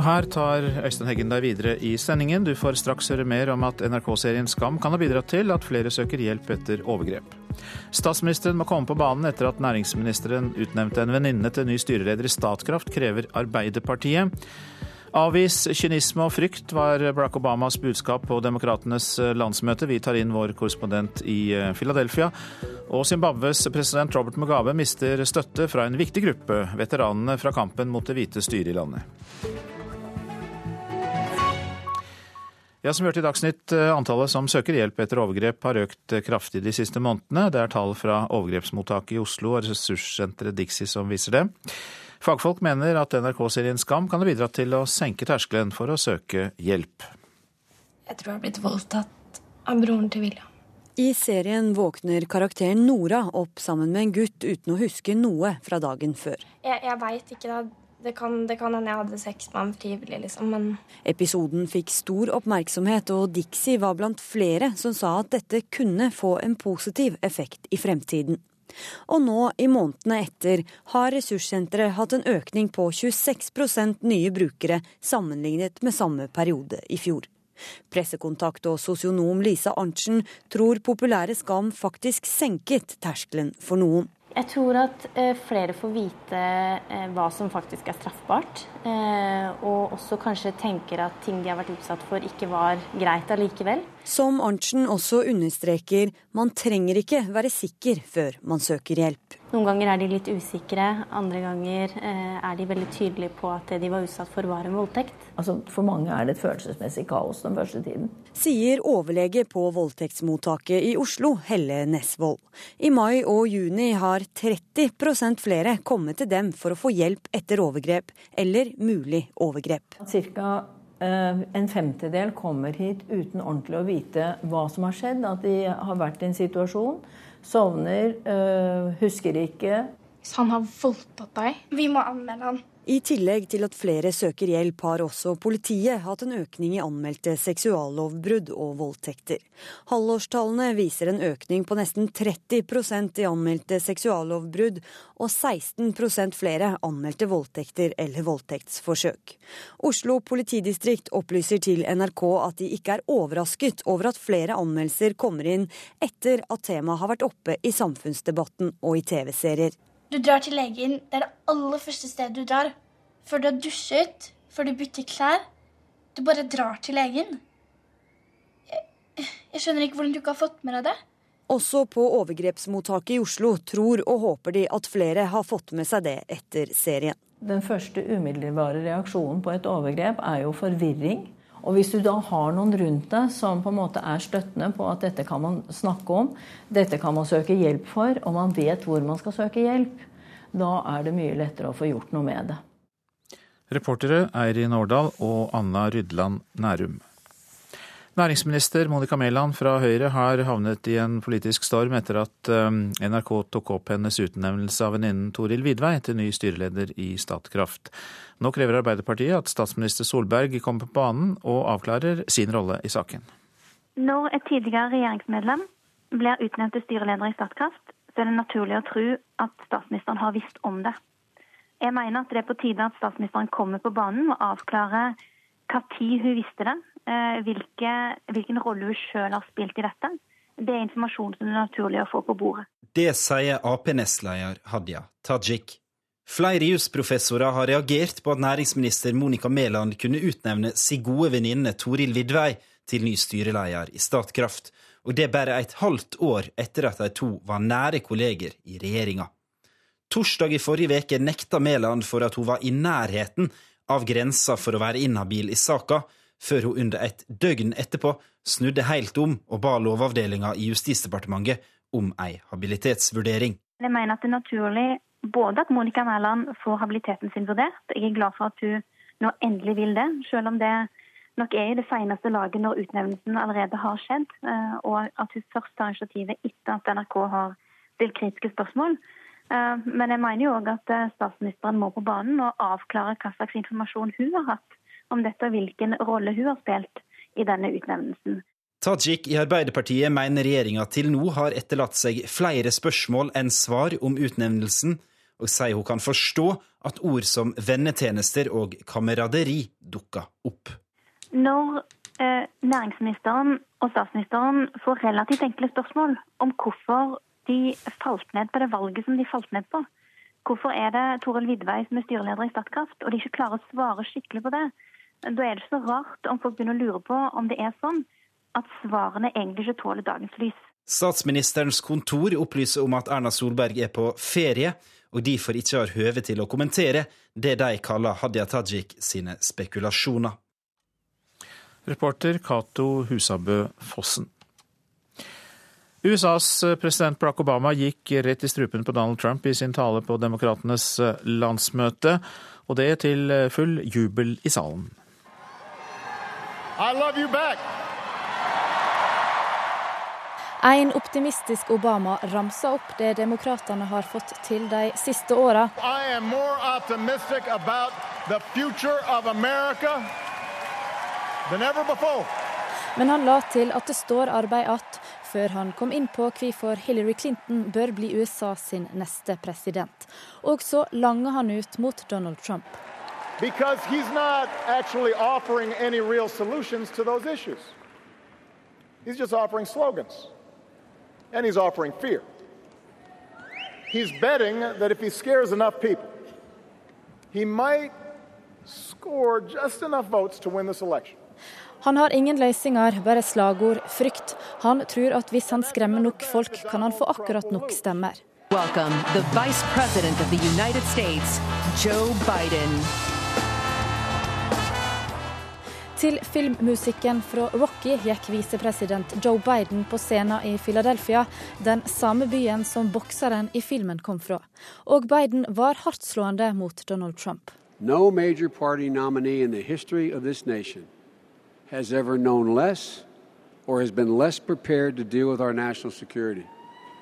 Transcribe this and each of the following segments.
Her tar Øystein Heggen deg videre i sendingen. Du får straks høre mer om at NRK-serien Skam kan ha bidratt til at flere søker hjelp etter overgrep. Statsministeren må komme på banen etter at næringsministeren utnevnte en venninne til ny styreleder i Statkraft, krever Arbeiderpartiet. Avvis kynisme og frykt var Barack Obamas budskap på Demokratenes landsmøte. Vi tar inn vår korrespondent i eh, Philadelphia. Og Zimbabwes president Robert Mugabe mister støtte fra en viktig gruppe, veteranene fra kampen mot det hvite styret i landet. Ja, som hørt i Dagsnytt, eh, Antallet som søker hjelp etter overgrep har økt eh, kraftig de siste månedene. Det er tall fra overgrepsmottaket i Oslo og ressurssenteret Dixie som viser det. Fagfolk mener at NRK-serien Skam kan ha bidratt til å senke terskelen for å søke hjelp. Jeg tror jeg har blitt voldtatt av broren til William. I serien våkner karakteren Nora opp sammen med en gutt uten å huske noe fra dagen før. Jeg, jeg veit ikke. da. Det kan, det kan hende jeg hadde sex med ham frivillig, liksom, men Episoden fikk stor oppmerksomhet, og Dixie var blant flere som sa at dette kunne få en positiv effekt i fremtiden. Og nå, i månedene etter, har ressurssenteret hatt en økning på 26% nye brukere sammenlignet med samme periode i fjor. Pressekontakt og sosionom Lisa Arntzen tror populære Skam faktisk senket terskelen for noen. Jeg tror at eh, flere får vite eh, hva som faktisk er straffbart. Eh, og også kanskje tenker at ting de har vært utsatt for ikke var greit allikevel. Som Arntzen også understreker, man trenger ikke være sikker før man søker hjelp. Noen ganger er de litt usikre, andre ganger eh, er de veldig tydelige på at det de var utsatt for, var en voldtekt. Altså, for mange er det et følelsesmessig kaos den første tiden. Sier overlege på voldtektsmottaket i Oslo, Helle Nesvold. I mai og juni har 30% flere kommet til dem for å få hjelp etter overgrep eller mulig overgrep. Cirka en femtedel kommer hit uten ordentlig å vite hva som har skjedd, at de har vært i en situasjon Sovner, øh, husker ikke. Hvis han har voldtatt deg, vi må anmelde han. I tillegg til at flere søker hjelp, har også politiet hatt en økning i anmeldte seksuallovbrudd og voldtekter. Halvårstallene viser en økning på nesten 30% i anmeldte seksuallovbrudd og 16% flere anmeldte voldtekter eller voldtektsforsøk. Oslo politidistrikt opplyser til NRK at de ikke er overrasket over at flere anmeldelser kommer inn etter at temaet har vært oppe i samfunnsdebatten og i TV-serier. Du drar til legen. Det er det aller første stedet du drar. Før du har dusjet, før du bytter klær. Du bare drar til legen. Jeg, jeg skjønner ikke hvordan du ikke har fått med deg det. Også på overgrepsmottaket i Oslo tror og håper de at flere har fått med seg det etter serien. Den første umiddelbare reaksjonen på et overgrep er jo forvirring. Og hvis du da har noen rundt deg som på en måte er støttende på at dette kan man snakke om, dette kan man søke hjelp for, og man vet hvor man skal søke hjelp, da er det mye lettere å få gjort noe med det. Reportere Eirin Årdal og Anna Rydland Nærum. Næringsminister Monica Mæland fra Høyre har havnet i en politisk storm etter at um, NRK tok opp hennes utnevnelse av venninnen Toril Vidvei til ny styreleder i Statkraft. Nå krever Arbeiderpartiet at statsminister Solberg kommer på banen og avklarer sin rolle i saken. Når et tidligere regjeringsmedlem blir utnevnt til styreleder i Statkraft, så er det naturlig å tro at statsministeren har visst om det. Jeg mener at det er på tide at statsministeren kommer på banen og avklarer når hun visste det, Eh, hvilke, hvilken rolle hun sjøl har spilt i dette. Det er informasjon som det er naturlig å få på bordet. Det sier Ap-nestleder Hadia Tajik. Flere jusprofessorer har reagert på at næringsminister Monica Mæland kunne utnevne sin gode venninne Toril Vidvei til ny styreleder i Statkraft, og det bare et halvt år etter at de to var nære kolleger i regjeringa. Torsdag i forrige uke nekta Mæland for at hun var i nærheten av grensa for å være inhabil i saka, før hun under et døgn etterpå snudde helt om og ba Lovavdelinga i Justisdepartementet om ei habilitetsvurdering. Jeg mener at det er naturlig både at Monica Mæland får habiliteten sin vurdert. Jeg er glad for at hun nå endelig vil det, selv om det nok er i det seneste laget når utnevnelsen allerede har skjedd, eh, og at hun først tar initiativet etter at NRK har stilt kritiske spørsmål. Eh, men jeg mener jo òg at eh, statsministeren må på banen og avklare hva slags informasjon hun har hatt om dette og hvilken rolle hun har spilt i denne utnevnelsen. Tajik i Arbeiderpartiet mener regjeringa til nå har etterlatt seg flere spørsmål enn svar om utnevnelsen, og sier hun kan forstå at ord som vennetjenester og kameraderi dukker opp. Når eh, næringsministeren og statsministeren får relativt enkle spørsmål om hvorfor de falt ned på det valget som de falt ned på, hvorfor er det Toril Vidvei som er styreleder i Statkraft, og de ikke klarer å svare skikkelig på det, da er det ikke så rart om folk begynner å lure på om det er sånn at svarene egentlig ikke tåler dagens lys. Statsministerens kontor opplyser om at Erna Solberg er på ferie, og derfor ikke har høve til å kommentere det de kaller Hadia Tajik sine spekulasjoner. Reporter Cato Husabø Fossen. USAs president Barack Obama gikk rett i strupen på Donald Trump i sin tale på demokratenes landsmøte, og det til full jubel i salen. I love you back. En optimistisk Obama ramsa opp det demokratene har fått til de siste åra. Men han la til at det står arbeid igjen før han kom inn på hvorfor Hillary Clinton bør bli USA sin neste president. Og så langer han ut mot Donald Trump. Because he's not actually offering any real solutions to those issues. He's just offering slogans and he's offering fear. He's betting that if he scares enough people, he might score just enough votes to win this election. Han har ingen løsninger, bare slagord, frykt. Han tror at hvis han skremmer nok folk, kan han få akkurat nok stemmer. Welcome, the Vice President of the United States, Joe Biden. Til filmmusikken fra Rocky gikk visepresident Joe Biden på scenen i Philadelphia, den samme byen som bokseren i filmen kom fra. Og Biden var hardtslående mot Donald Trump. No major party nominee in the history of this nation has ever known less or has been less prepared to deal with our national security.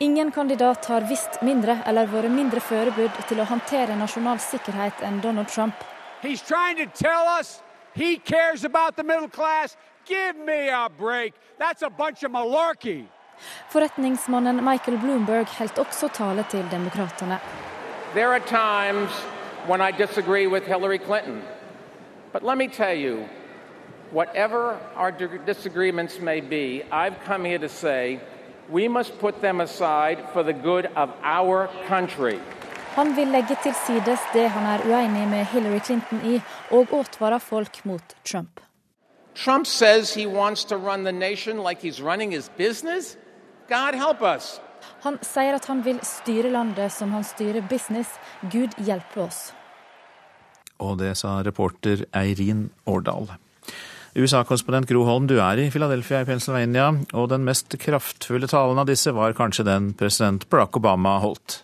Ingen kandidat har visst mindre eller vært mindre forberedt til å håndtere nasjonal sikkerhet enn Donald Trump. He's trying to tell us He cares about the middle class. Give me a break. That's a bunch of malarkey. Forretningsmannen Michael Bloomberg holdt også tale til demokratene. There are times when I disagree with Hillary Clinton. But let me tell you, whatever our disagreements may be, I've come here to say we must put them aside for the good of our country. Han vil legge til sides det han er uenig med Hillary Clinton i, og advare folk mot Trump. Trump says he wants to run the nation like he's running his business. God help us. Han sier at han vil styre landet som han styrer business. Gud hjelpe oss. Og det sa reporter Eirin Årdal. USA-korrespondent Gro Holm, du er i Philadelphia i Pennsylvania, og den mest kraftfulle talen av disse var kanskje den president Barack Obama holdt?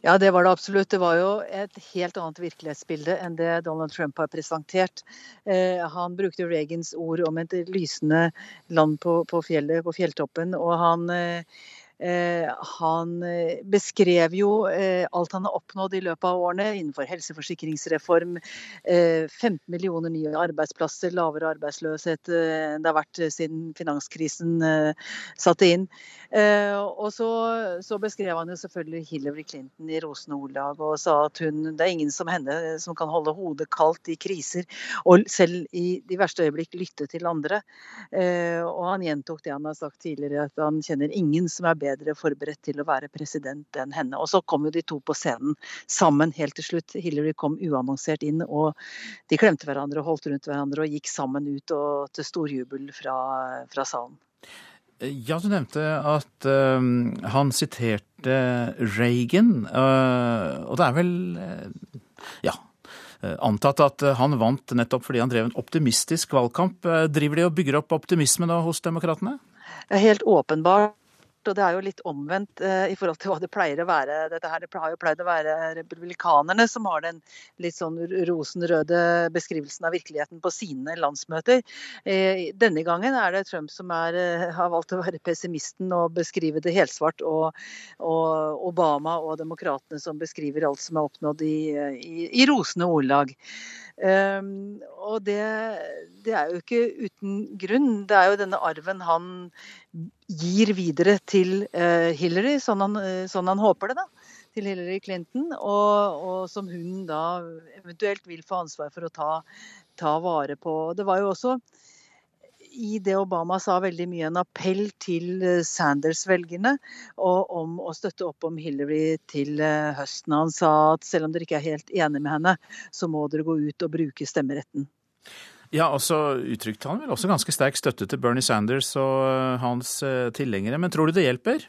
Ja, det var det absolutt. Det var jo et helt annet virkelighetsbilde enn det Donald Trump har presentert. Eh, han brukte Reagans ord om et lysende land på, på fjellet, på fjelltoppen. og han eh, han eh, beskrev jo eh, alt han har oppnådd i løpet av årene innenfor helseforsikringsreform, 15 millioner nye arbeidsplasser, lavere arbeidsløshet det har vært siden finanskrisen satte inn. Og så, så, beskrev han jo selvfølgelig Hillary Clinton i rosende ordlag og sa at hun, det er ingen som henne som kan holde hodet kaldt i kriser, og selv i de verste øyeblikk lytte til andre. Og han gjentok det han har sagt tidligere, at han kjenner ingen som er bedre bedre forberedt til å være president enn henne. Og så kom jo de to på scenen sammen helt til slutt. Hillary kom uannonsert inn, og de klemte hverandre og holdt rundt hverandre og gikk sammen ut og, til stor jubel fra, fra salen. Ja, du nevnte at uh, han siterte Reagan, uh, og det er vel uh, ja, antatt at han vant nettopp fordi han drev en optimistisk valgkamp. Driver de og bygger opp optimisme nå hos demokratene? Helt åpenbart og det er jo litt omvendt eh, i forhold til hva det pleier å være. Dette her, Det har jo pleid å være republikanerne som har den litt sånn rosenrøde beskrivelsen av virkeligheten på sine landsmøter. Eh, denne gangen er det Trump som er, eh, har valgt å være pessimisten og beskrive det helsvart, og, og Obama og demokratene som beskriver alt som er oppnådd i, i, i rosende ordlag. Um, og det, det, er jo ikke uten grunn. Det er jo denne arven han gir videre til uh, Hillary, sånn han, sånn han, håper det. da. til Hillary Clinton, og, og, som hun da eventuelt vil få ansvar for å ta, ta vare på. Det var jo også i det Obama sa veldig mye en appell til eh, Sanders-velgerne om å støtte opp om Hillary til eh, høsten. Han sa at selv om dere ikke er helt enig med henne, så må dere gå ut og bruke stemmeretten. Ja, og så uttrykte han vel også ganske sterk støtte til Bernie Sanders og eh, hans tilhengere. Men tror du det hjelper?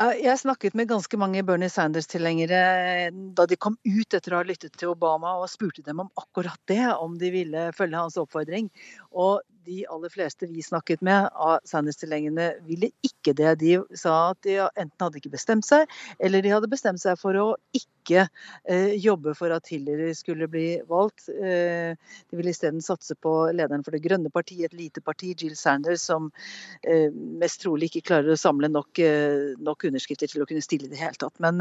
Jeg snakket med ganske mange Bernie Sanders-tilhengere da de kom ut etter å ha lyttet til Obama, og spurte dem om akkurat det, om de ville følge hans oppfordring. Og de aller fleste vi snakket med av Sanders-tilhengerne, ville ikke det. De sa at de enten hadde ikke bestemt seg, eller de hadde bestemt seg for å ikke eh, jobbe for at Hillary skulle bli valgt. Eh, de ville isteden satse på lederen for Det grønne partiet, et lite parti, Jill Sanders, som eh, mest trolig ikke klarer å samle nok, nok, underskrifter til å kunne stille i det hele tatt. Men,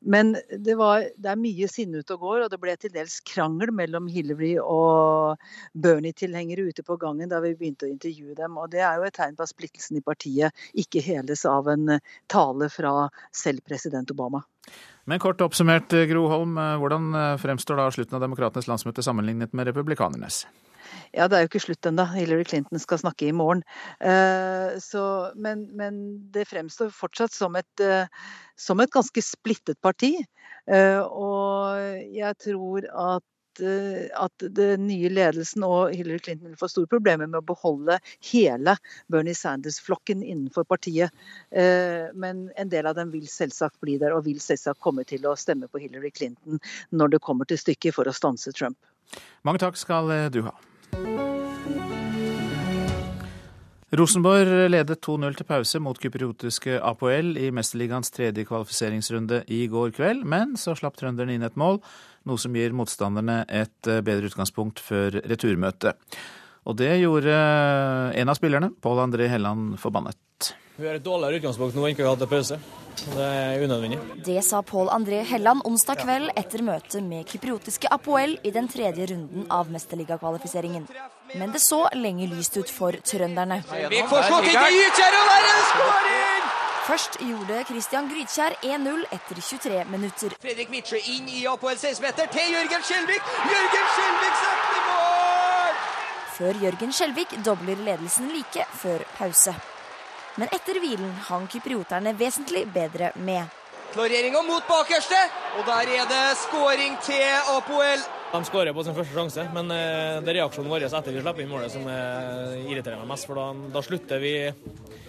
men det, var, det, er mye sinne ute og går, og det ble til dels krangel mellom Hillary og Bernie-tilhengere ute på gangen da vi begynte å intervjue dem. og Det er jo et tegn på at splittelsen i partiet ikke heles av en tale fra selv president Obama. Men kort oppsummert, eh, Gro Holm, eh, hvordan fremstår da slutten av demokratenes landsmøte sammenlignet med republikanernes? Ja, det er jo ikke slutt ennå. Hillary Clinton skal snakke i morgen. Så, men, men, det fremstår fortsatt som et, som et ganske splittet parti. Og jeg tror at Eh, at den nye ledelsen og Hillary Clinton vil få store problemer med å beholde hele Bernie Sanders-flokken innenfor partiet. Eh, men en del av dem vil selvsagt bli der, og vil selvsagt komme til å stemme på Hillary Clinton når det kommer til stykket for å stanse Trump. Mange takk skal eh, du ha. Rosenborg ledet 2-0 til pause mot kypriotiske Apoel i Mesterligaens tredje kvalifiseringsrunde i går kveld, men så slapp trønderne inn et mål noe som gir motstanderne et eh, bedre utgangspunkt før returmøtet. Og det gjorde eh, en av spillerne, Pål André Helland, forbannet. Vi har et dårligere utgangspunkt nå enn vi har hatt pause. Det er unødvendig. Det sa Pål André Helland onsdag kveld etter møtet med kypriotiske Apoel i den tredje runden av mesterligakvalifiseringen. Men det så lenge lyst ut for trønderne. Vi får slått inn Gytkjær, og der er det skåring! Først gjorde Christian Grytkjær 1-0 etter 23 minutter. Fredrik Midtsjø inn i Apoel 16-meter til Jørgen Skjelvik. Jørgen Skjelvik setter mål! Før Jørgen Skjelvik dobler ledelsen like før pause. Men etter hvilen hang kyprioterne vesentlig bedre med. Klareringa mot bakerste, og der er det skåring til Apoel. De skårer på sin første sjanse, men eh, det er reaksjonen vår etter vi slipper inn målet som irriterer meg mest. For da, da slutter vi Eh,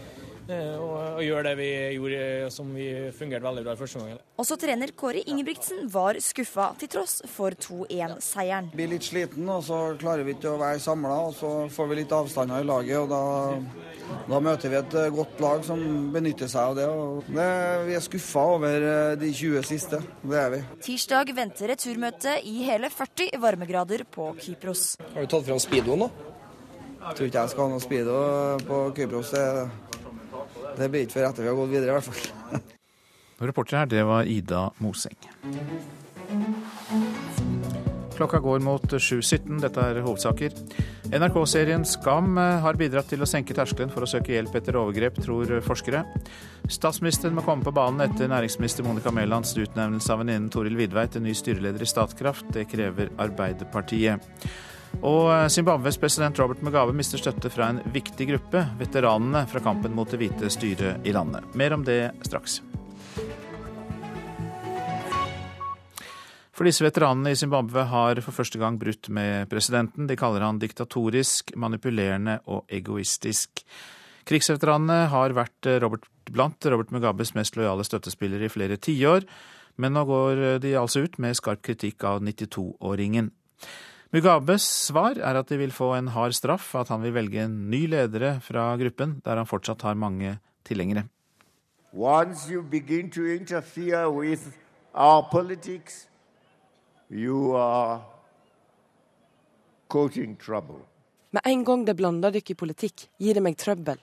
og, og gjøre det vi gjorde som vi fungerte veldig bra i første gang. Også trener Kåre Ingebrigtsen var skuffa til tross for 2-1-seieren. Blir litt sliten, og så klarer vi ikke å være samla. Og så får vi litt avstander i laget, og da, da, møter vi et eh, godt lag som benytter seg av det. Og det vi er skuffa over eh, de 20 siste. Det er vi. Tirsdag venter returmøte i hele 40 varmegrader på Kypros. Har du tatt fram speedoen, da? Jeg tror ikke jeg skal ha noe speedo på Kypros. Det det blir ikke før etter vi har gått videre, i hvert fall. Reporter her, det var Ida Moseng. Klokka går mot 7.17. Dette er hovedsaker. NRK-serien Skam har bidratt til å senke terskelen for å søke hjelp etter overgrep, tror forskere. Statsministeren må komme på banen etter næringsminister Monica Mælands utnevnelse av venninnen Toril Vidvei til ny styreleder i Statkraft. Det krever Arbeiderpartiet. Og eh, Zimbabwes president Robert Mugabe mister støtte fra en viktig gruppe, veteranene fra kampen mot det hvite styret i landet. Mer om det straks. For disse veteranene i Zimbabwe har for første gang brutt med presidenten. De kaller han diktatorisk, manipulerende og egoistisk. Krigsveteranene har vært eh, Robert, blant Robert Mugabes mest lojale støttespillere i flere tiår, men nå går de altså ut med skarp kritikk av 92-åringen. Mugabes svar er at de vil få en hard straff, at han vil velge en ny ledere fra gruppen, der han fortsatt har mange tilhengere. Once you begin to interfere with our politics, you are causing trouble. Med en gang det blander dere i politikk, gir det meg trøbbel,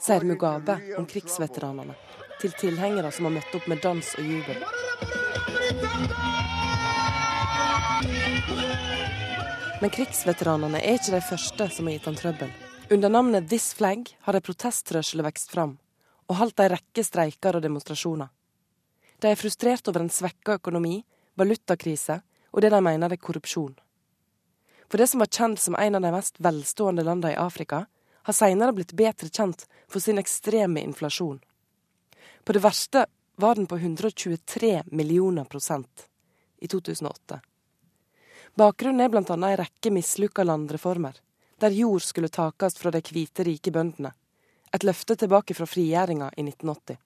sier Mugabe om krigsveteranene, til tilhengere som har møtt opp med dans og jubel. Men krigsveteranene er ikke de første som har gitt han trøbbel. Under navnet This Flag har ei protestrørsle vokst fram, og holdt ei rekke streiker og demonstrasjoner. De er frustrert over en svekka økonomi, valutakrise og det de mener er korrupsjon. For det som var kjent som en av de mest velstående landene i Afrika, har senere blitt bedre kjent for sin ekstreme inflasjon. På det verste var den på 123 millioner prosent i 2008. Bakgrunnen er bl.a. ei rekke mislykka landreformer, der jord skulle takast fra de hvite, rike bøndene. Et løfte tilbake fra frigjøringa i 1980.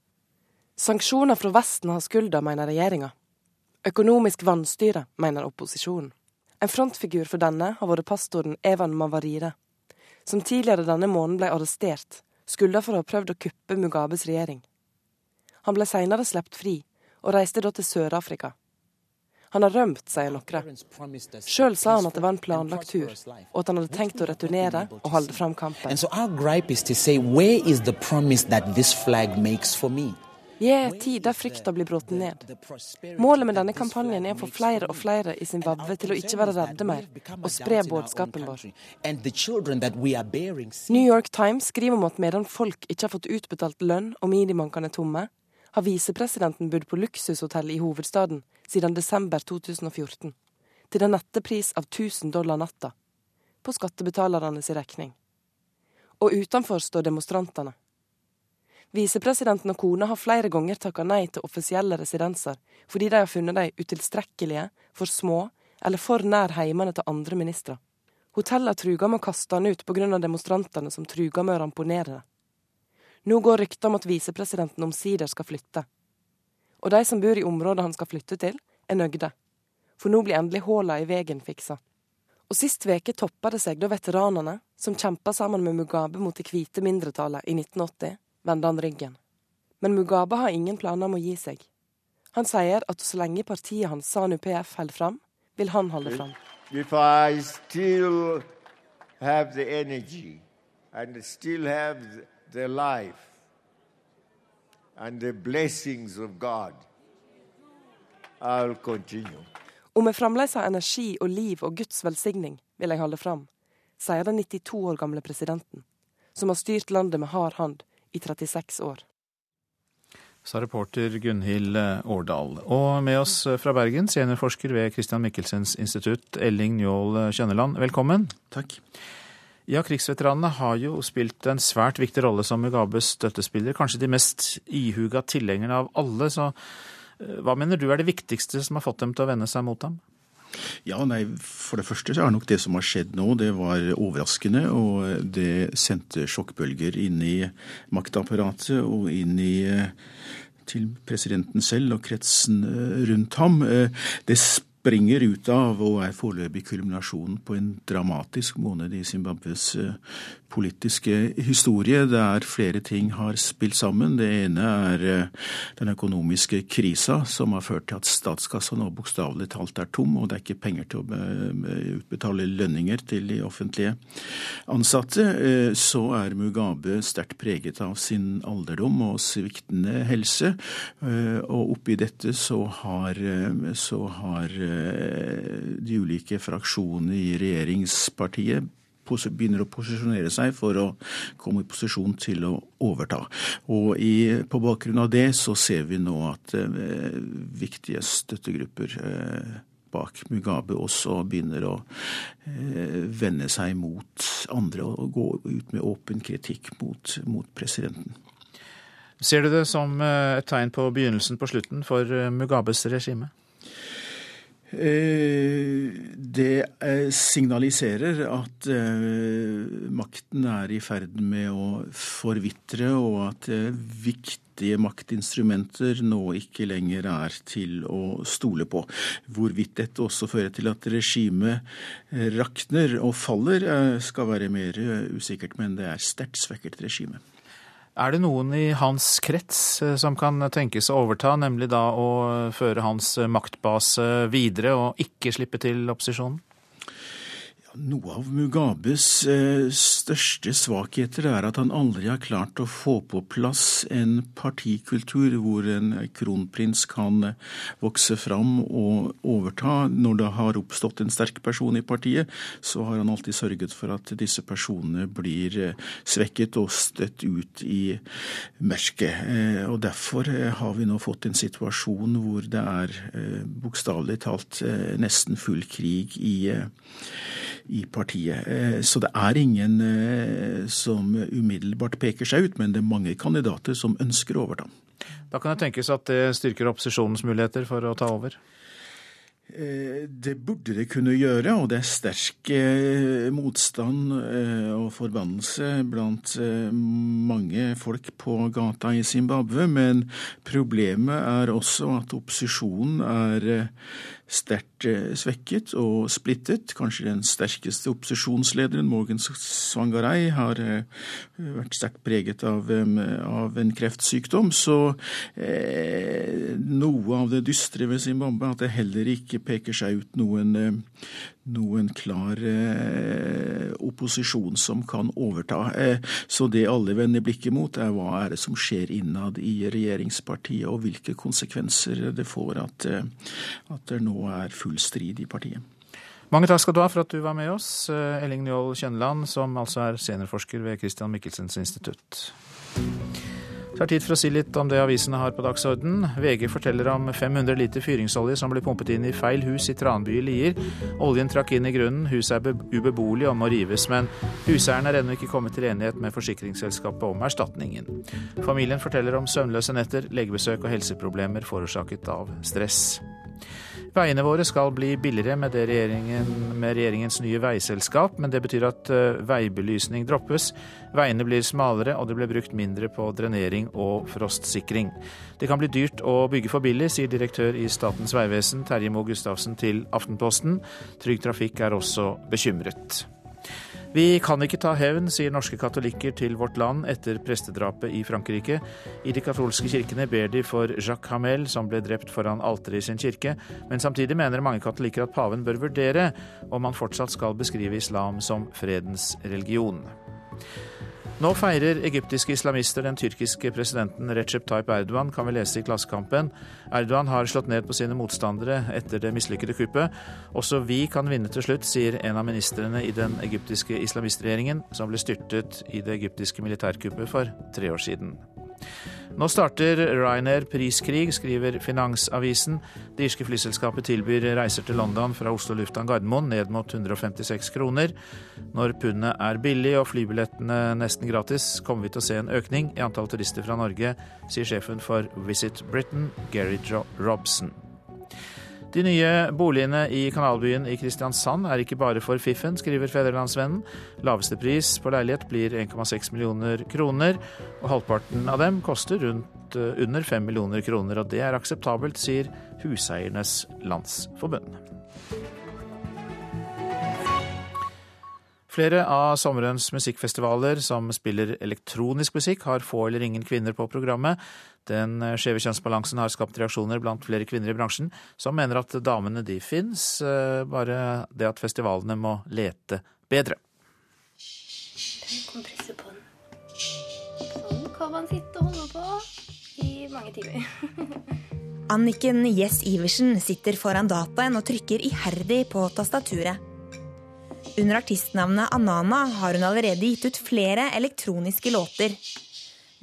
Sanksjoner fra Vesten har skylda, mener regjeringa. Økonomisk vanstyre, mener opposisjonen. En frontfigur for denne har vært pastoren Evan Mavarire, som tidligere denne måneden ble arrestert, skylda for å ha prøvd å kuppe Mugabes regjering. Han ble senere sluppet fri, og reiste da til Sør-Afrika. Han har rømt, sier noen. Sjøl sa han at det var en planlagt tur, og at han hadde tenkt å returnere og holde fram kampen. Vi er i en tid der frykta blir brutt ned. Målet med denne kampanjen er å få flere og flere i Zimbabwe til å ikke være redde mer, og spre budskapen vår. New York Times skriver om at medan folk ikke har fått utbetalt lønn og minibankene er tomme, har visepresidenten bodd på luksushotell i hovedstaden siden desember 2014, til en nettepris av 1000 dollar natta, på skattebetalernes regning. Og utenfor står demonstrantene. Visepresidenten og kona har flere ganger takka nei til offisielle residenser fordi de har funnet dem utilstrekkelige, for små eller for nær heimene til andre ministre. Hotellet truger med å kaste han ut pga. demonstrantene som truger med å ramponere det. Nå går ryktet om at visepresidenten omsider skal flytte. Og de som bor i området han skal flytte til, er nøgde. For nå blir endelig hulla i veien fiksa. Og sist veke toppa det seg da veteranene, som kjempa sammen med Mugabe mot det hvite mindretallet i 1980, vendte han ryggen. Men Mugabe har ingen planer om å gi seg. Han sier at så lenge partiet hans SANU-PF holder fram, vil han holde fram. If I still have the energy and still life and the blessings of God, I'll continue. Og med fremdeles har energi og liv og Guds velsigning, vil jeg holde fram, sier den 92 år gamle presidenten, som har styrt landet med hard hand i 36 år. Sa reporter Gunhild Årdal. Og med oss fra Bergen, seniorforsker ved Christian Michelsens institutt, Elling Njål Kjønneland. Velkommen. Takk. Ja, Krigsveteranene har jo spilt en svært viktig rolle som Mugabes støttespiller. Kanskje de mest ihuga tilhengerne av alle. Så eh, hva mener du er det viktigste som har fått dem til å vende seg mot ham? Ja, nei, For det første så er nok det som har skjedd nå, det var overraskende. Og det sendte sjokkbølger inn i maktapparatet og inn i til presidenten selv og kretsen rundt ham. Det springer ut av og er foreløpig kulminasjonen på en dramatisk måned i Zimbabwes politiske historie, der flere ting har spilt sammen. Det ene er eh, den økonomiske krisa, som har ført til at statskassa nå bokstavelig talt er tom, og det er ikke penger til å utbetale lønninger til de offentlige ansatte. Eh, så er Mugabe sterkt preget av sin alderdom og sviktende helse, eh, og oppi dette så har, så har de ulike fraksjonene i regjeringspartiet begynner å posisjonere seg for å komme i posisjon til å overta. Og i, på bakgrunn av det så ser vi nå at eh, viktige støttegrupper eh, bak Mugabe også begynner å eh, vende seg mot andre og gå ut med åpen kritikk mot, mot presidenten. Ser du det som eh, et tegn på begynnelsen på slutten for eh, Mugabes regime? Eh, det eh, signaliserer at eh, makten er i ferd med å forvitre, og at viktige maktinstrumenter nå ikke lenger er til å stole på. Hvorvidt dette også fører til at regimet rakner og faller, skal være mer usikkert, men det er sterkt svekket regime. Er det noen i hans krets eh, som kan tenkes å overta, nemlig da å føre hans maktbase videre og ikke slippe til opposisjonen? Noe av Mugabes eh, største svakheter er at han aldri har klart å få på plass en partikultur hvor en kronprins kan eh, vokse fram og overta. Når det har oppstått en sterk person i partiet, så har han alltid sørget for at disse personene blir eh, svekket og støtt ut i mørket. Og Derfor har vi nå fått en situasjon hvor det er bokstavelig talt nesten full krig i i partiet. Eh, så det er ingen eh, som umiddelbart peker seg ut, men det er mange kandidater som ønsker å overta. Da kan det tenkes at det styrker opposisjonens muligheter for å ta over? Eh, det burde det kunne gjøre, og det er sterk motstand og forbannelse blant mange folk på gata i Zimbabwe. Men problemet er også at opposisjonen er sterkt eh, svekket og splittet. Kanskje den sterkeste opposisjonslederen, Morgan Sangaray, har eh, vært sterkt preget av, av en kreftsykdom. Så eh, noe av det dystre ved Zimbabwe at det heller ikke peker seg ut noen, noen klar eh, opposisjon som kan overta. Eh, så det alle vender blikket mot, er hva er det som skjer innad i regjeringspartiet, og hvilke konsekvenser det får at, eh, at det nå er full strid i partiet. Mange takk skal du ha for at du var med oss, eh, Elling Njål Kjønland, som altså er seniorforsker ved Christian Michelsens institutt. Det er tid for å si litt om det avisene har på dagsorden. VG forteller om 500 liter fyringsolje som ble pumpet inn i feil hus i Tranby i Lier. Oljen trakk inn i grunnen, huset er ubeboelig og må rives, men huseieren er ennå ikke kommet til enighet med forsikringsselskapet om erstatningen. Familien forteller om søvnløse netter, legebesøk og helseproblemer forårsaket av stress. Veiene våre skal bli billigere med, regjeringen, med, regjeringens nye veiselskap, men det betyr at eh, veibelysning droppes. Veiene blir smalere, og det blir brukt mindre på drenering og frostsikring. Det kan bli dyrt å bygge for billig, sier direktør i Statens vegvesen Terje Moe Gustavsen til Aftenposten. Trygg Trafikk er også bekymret. Vi kan ikke ta hevn, sier norske katolikker til Vårt Land etter prestedrapet i Frankrike. I de katolske kirkene ber de for Jacques Hamel, som ble drept foran alteret i sin kirke, men samtidig mener mange katolikker at paven bør vurdere om han fortsatt skal beskrive islam som fredens religion. Nå feirer egyptiske islamister den tyrkiske presidenten Recep Tayyip Erdogan, kan vi lese i Klassekampen. Erdogan har slått ned på sine motstandere etter det mislykkede kuppet. Også vi kan vinne til slutt, sier en av ministrene i den egyptiske islamistregjeringen, som ble styrtet i det egyptiske militærkuppet for tre år siden. Nå starter Ryanair priskrig, skriver Finansavisen. Det irske flyselskapet tilbyr reiser til London fra Oslo lufthavn Gardermoen ned mot 156 kroner. Når pundet er billig og flybillettene nesten gratis, kommer vi til å se en økning i antall turister fra Norge, sier sjefen for Visit Britain, Gary Robson. De nye boligene i kanalbyen i Kristiansand er ikke bare for fiffen, skriver Fedrelandsvennen. Laveste pris på leilighet blir 1,6 millioner kroner, og halvparten av dem koster rundt eh, under 5 millioner kroner. Og det er akseptabelt, sier Huseiernes Landsforbund. Flere av sommerens musikkfestivaler som spiller elektronisk musikk, har få eller ingen kvinner på programmet. Den skjeve kjønnsbalansen har skapt reaksjoner blant flere kvinner i bransjen, som mener at damene de fins, eh, bare det at festivalene må lete bedre. Den kompresser på den. Sånn kan man sitte og holde på i mange timer. Anniken Jess Iversen sitter foran dataen og trykker iherdig på tastaturet. Under artistnavnet Anana har hun allerede gitt ut flere elektroniske låter.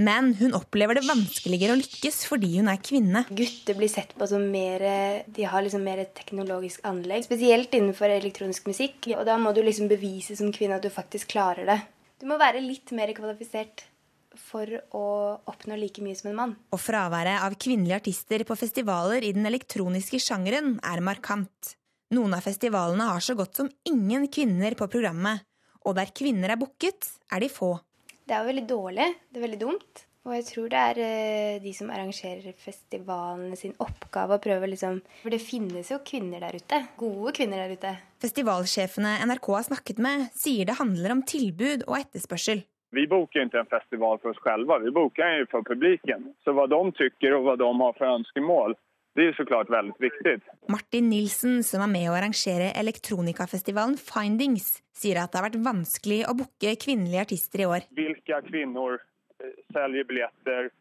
Men hun opplever det vanskeligere å lykkes fordi hun er kvinne. Gutter blir sett på som mer De har liksom mer teknologisk anlegg. Spesielt innenfor elektronisk musikk. Og da må du liksom bevise som kvinne at du faktisk klarer det. Du må være litt mer kvalifisert for å oppnå like mye som en mann. Og fraværet av kvinnelige artister på festivaler i den elektroniske sjangeren er markant. Noen av festivalene har så godt som ingen kvinner på programmet, og der kvinner er booket, er de få. Det er jo veldig dårlig. Det er veldig dumt. Og jeg tror det er eh, de som arrangerer festivalene sin oppgave å prøve liksom For det finnes jo kvinner der ute. Gode kvinner der ute. Festivalsjefene NRK har snakket med, sier det handler om tilbud og etterspørsel. Vi boker ikke en festival for oss selv, vi boker den for publikum. Så hva de tykker og hva de har for ønskemål, Det er så klart veldig viktig. Martin Nilsen, som er med å arrangere elektronikafestivalen Findings, sier at det har vært vanskelig å booke kvinnelige artister i år. Hvilke kvinner eh, selger billetter?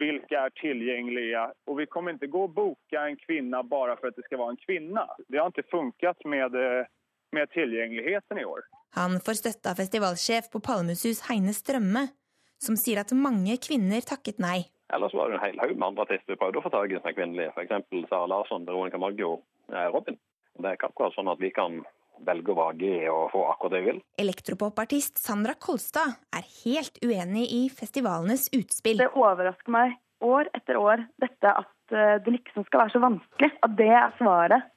Hvilke er tilgjengelige? Og vi kommer ikke gå og booke en kvinne bare for at det skal være en kvinne. Det har ikke funket med, eh, med tilgjengeligheten i år. Han får støtte av festivalsjef på Palmesus Heine Strømme, som sier at mange kvinner takket nei. Ellers var det en hel haug med andre artister vi prøvde å få tak i som er kvinnelige. F.eks. Sara Larsson, Veronica Maggio, eh, Robin. Det er ikke akkurat sånn at vi kan velge og vage og få akkurat det vi vil. Elektropopartist Sandra Kolstad er helt uenig i festivalenes utspill. Det overrasker meg år etter år dette at eh, det liksom skal være så vanskelig. At det er svaret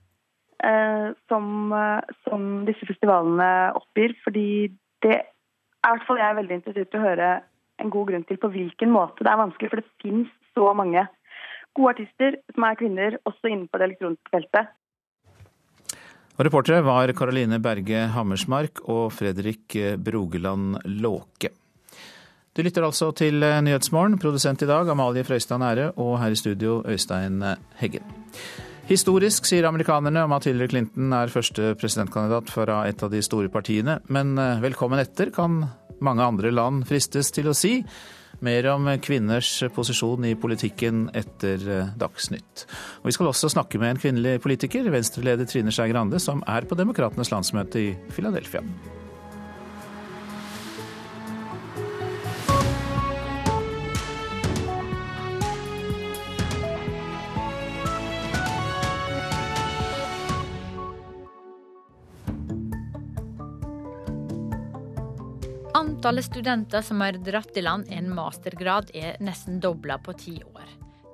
eh, som, eh, som, disse festivalene oppgir. Fordi det er i hvert fall jeg er veldig interessert i å høre en god grunn til på hvilken måte det er vanskelig. For det finnes så mange gode artister som er kvinner, også innenfor det elektroniske feltet. Og Reportere var Karoline Berge Hammersmark og Fredrik Brogeland Låke. Du lytter altså til Nyhetsmorgen, produsent i dag Amalie Frøystad Nære, og her i studio Øystein Heggen. Historisk, sier amerikanerne om at Hillary Clinton er første presidentkandidat fra et av de store partiene. Men velkommen etter, kan mange andre land fristes til å si. Mer om kvinners posisjon i politikken etter Dagsnytt. Og vi skal også snakke med en kvinnelig politiker, venstreleder Trine Skei Grande, som er på Demokratenes landsmøte i Philadelphia. Antallet studenter som har dratt i land en mastergrad er nesten dobla på ti år.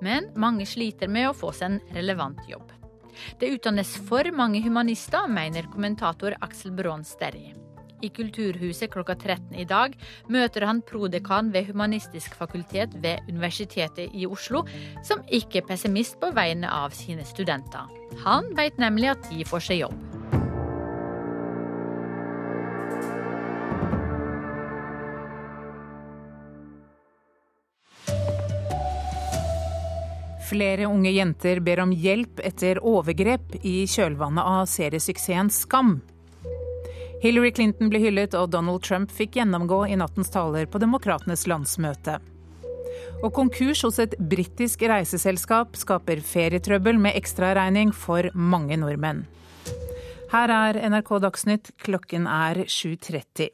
Men mange sliter med å få seg en relevant jobb. Det utdannes for mange humanister, mener kommentator Aksel Braan Sterri. I Kulturhuset klokka 13 i dag møter han prodekan ved Humanistisk fakultet ved Universitetet i Oslo, som ikke er pessimist på vegne av sine studenter. Han vet nemlig at de får seg jobb. Flere unge jenter ber om hjelp etter overgrep i kjølvannet av seriesuksessen Skam. Hillary Clinton ble hyllet, og Donald Trump fikk gjennomgå i nattens taler på Demokratenes landsmøte. Og konkurs hos et britisk reiseselskap skaper ferietrøbbel med ekstraregning for mange nordmenn. Her er NRK Dagsnytt, klokken er 7.30.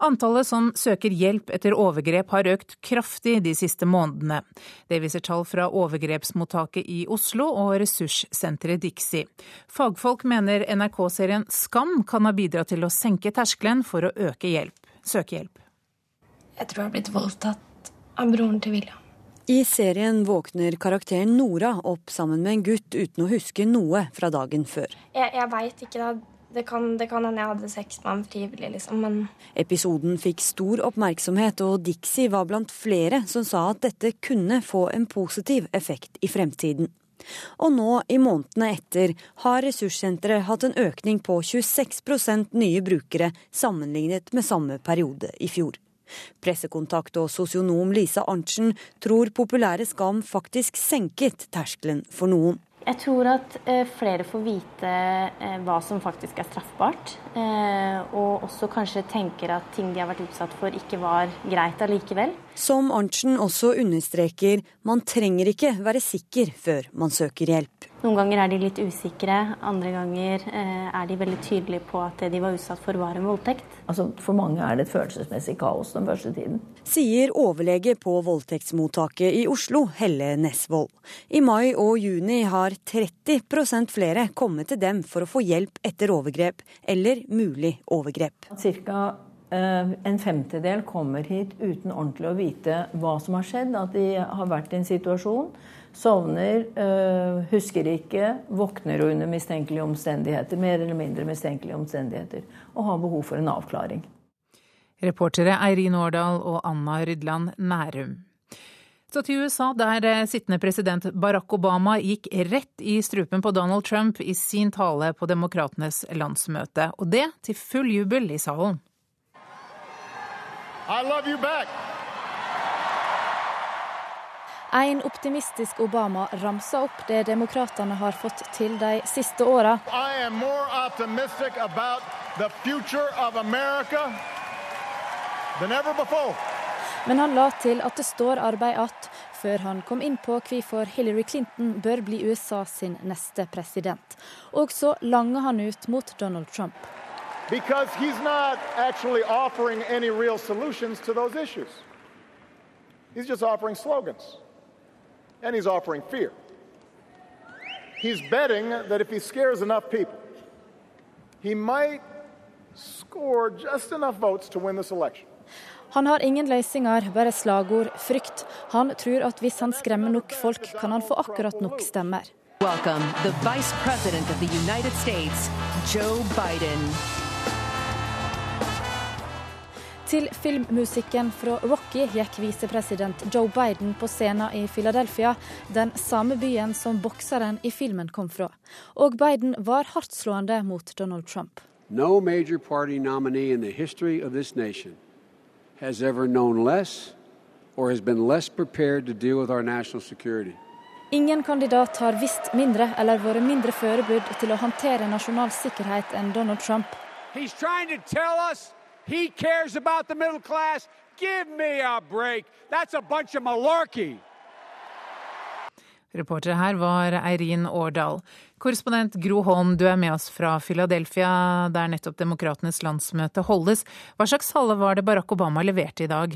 Antallet som søker hjelp etter overgrep har økt kraftig de siste månedene. Det viser tall fra overgrepsmottaket i Oslo og ressurssenteret Dixie. Fagfolk mener NRK-serien Skam kan ha bidratt til å senke terskelen for å øke hjelp. søke hjelp. Jeg tror jeg har blitt voldtatt av broren til William. I serien våkner karakteren Nora opp sammen med en gutt uten å huske noe fra dagen før. Jeg, jeg veit ikke, da. Det kan, det kan hende jeg hadde sex med ham frivillig, liksom, men Episoden fikk stor oppmerksomhet, og Dixie var blant flere som sa at dette kunne få en positiv effekt i fremtiden. Og nå, i månedene etter, har ressurssenteret hatt en økning på 26% nye brukere sammenlignet med samme periode i fjor. Pressekontakt og sosionom Lisa Arntzen tror populære Skam faktisk senket terskelen for noen. Jeg tror at eh, flere får vite eh, hva som faktisk er straffbart. Eh, og også kanskje tenker at ting de har vært utsatt for ikke var greit allikevel. Som Arntzen også understreker, man trenger ikke være sikker før man søker hjelp. Noen ganger er de litt usikre, andre ganger er de veldig tydelige på at det de var utsatt for, var en voldtekt. Altså, for mange er det et følelsesmessig kaos den første tiden. Sier overlege på voldtektsmottaket i Oslo, Helle Nesvold. I mai og juni har 30% flere kommet til dem for å få hjelp etter overgrep eller mulig overgrep. Cirka en femtedel kommer hit uten ordentlig å vite hva som har skjedd. At de har vært i en situasjon, sovner, husker ikke, våkner under mistenkelige omstendigheter, mer eller mindre mistenkelige omstendigheter, og har behov for en avklaring. Reportere Eirin Årdal og Anna Rydland Nærum. Så til USA, der sittende president Barack Obama gikk rett i strupen på Donald Trump i sin tale på Demokratenes landsmøte, og det til full jubel i salen. En optimistisk Obama ramsa opp det demokratene har fått til de siste åra. Men han la til at det står arbeid igjen før han kom inn på hvorfor Hillary Clinton bør bli USA sin neste president. Og så langer han ut mot Donald Trump. Because he's not actually offering any real solutions to those issues. He's just offering slogans. And he's offering fear. He's betting that if he scares enough people, he might score just enough votes to win this election. Han har ingen løsninger, bare slagord, frykt. Han tror at hvis han skremmer nok folk, kan han få akkurat nok stemmer. Welcome, the Vice President of the United States, Joe Biden. Til filmmusikken fra Rocky gikk visepresident Joe Biden på scenen i Philadelphia, den samme byen som bokseren i filmen kom fra. Og Biden var hardtslående mot Donald Trump. No major party nominee in the history of this nation has ever known less or has been less prepared to deal with our national security. Ingen kandidat har visst mindre eller vært mindre forberedt til å håndtere nasjonal sikkerhet enn Donald Trump. He's trying to tell us he cares about the middle class. Give me a break. That's a bunch of malarkey. Reportere her var Eirin Årdal. Korrespondent Gro Holm, du er med oss fra Philadelphia, der nettopp demokratenes landsmøte holdes. Hva slags tale var det Barack Obama leverte i dag?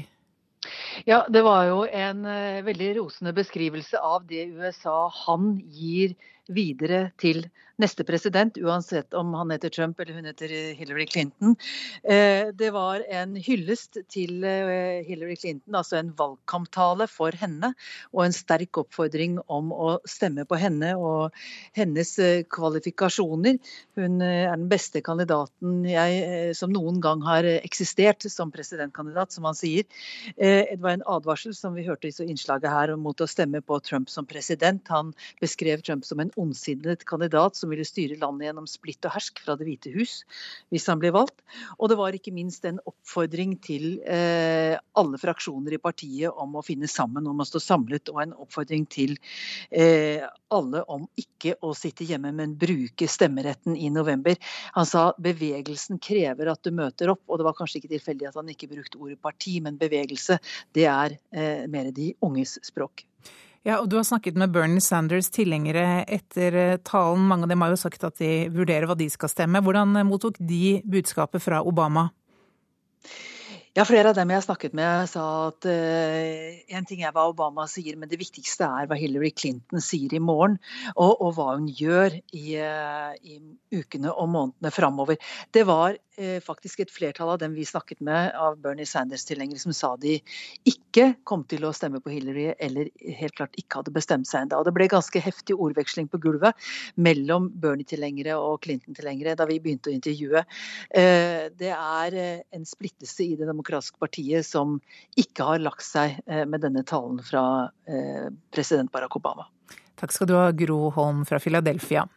Ja, Det var jo en uh, veldig rosende beskrivelse av det USA han gir videre til neste president, uansett om han heter Trump eller hun heter Hillary Clinton. Eh, det var en hyllest til eh, Hillary Clinton, altså en valgkamptale for henne, og en sterk oppfordring om å stemme på henne og hennes eh, kvalifikasjoner. Hun er den beste kandidaten jeg, som noen gang har eksistert som presidentkandidat, som han sier. Det var en advarsel som vi hørte i innslaget her mot å stemme på Trump som president. Han beskrev Trump som en ondsinnet kandidat som ville styre landet gjennom splitt og hersk fra Det hvite hus hvis han ble valgt. Og det var ikke minst en oppfordring til eh, alle fraksjoner i partiet om å finne sammen, om å stå samlet, og en oppfordring til eh, alle om ikke å sitte hjemme, men bruke stemmeretten i november. Han sa bevegelsen krever at du møter opp, og det var kanskje ikke tilfeldig at han ikke brukte ordet parti, men bevegelse. Det er eh, mer de unges språk. Ja, og Du har snakket med Bernie Sanders tilhengere etter eh, talen. Mange av dem har jo sagt at de vurderer hva de skal stemme. Hvordan eh, mottok de budskapet fra Obama? Ja, Flere av dem jeg snakket med, sa at uh, en ting er hva Obama sier, men det viktigste er hva Hillary Clinton sier i morgen, og, og hva hun gjør i, uh, i, ukene og månedene framover. Det var uh, faktisk et flertall av dem vi snakket med, av Bernie Sanders-tilhengere, som sa de ikke kom til å stemme på Hillary, eller helt klart ikke hadde bestemt seg ennå. Det ble ganske heftig ordveksling på gulvet mellom Bernie-tilhengere og Clinton-tilhengere da vi begynte å intervjue. Det er en splittelse i det demokratiske demokratiske partiet som ikke har lagt seg eh, med denne talen fra eh, president Barack Obama. Takk skal du ha, Gro Holm fra Philadelphia.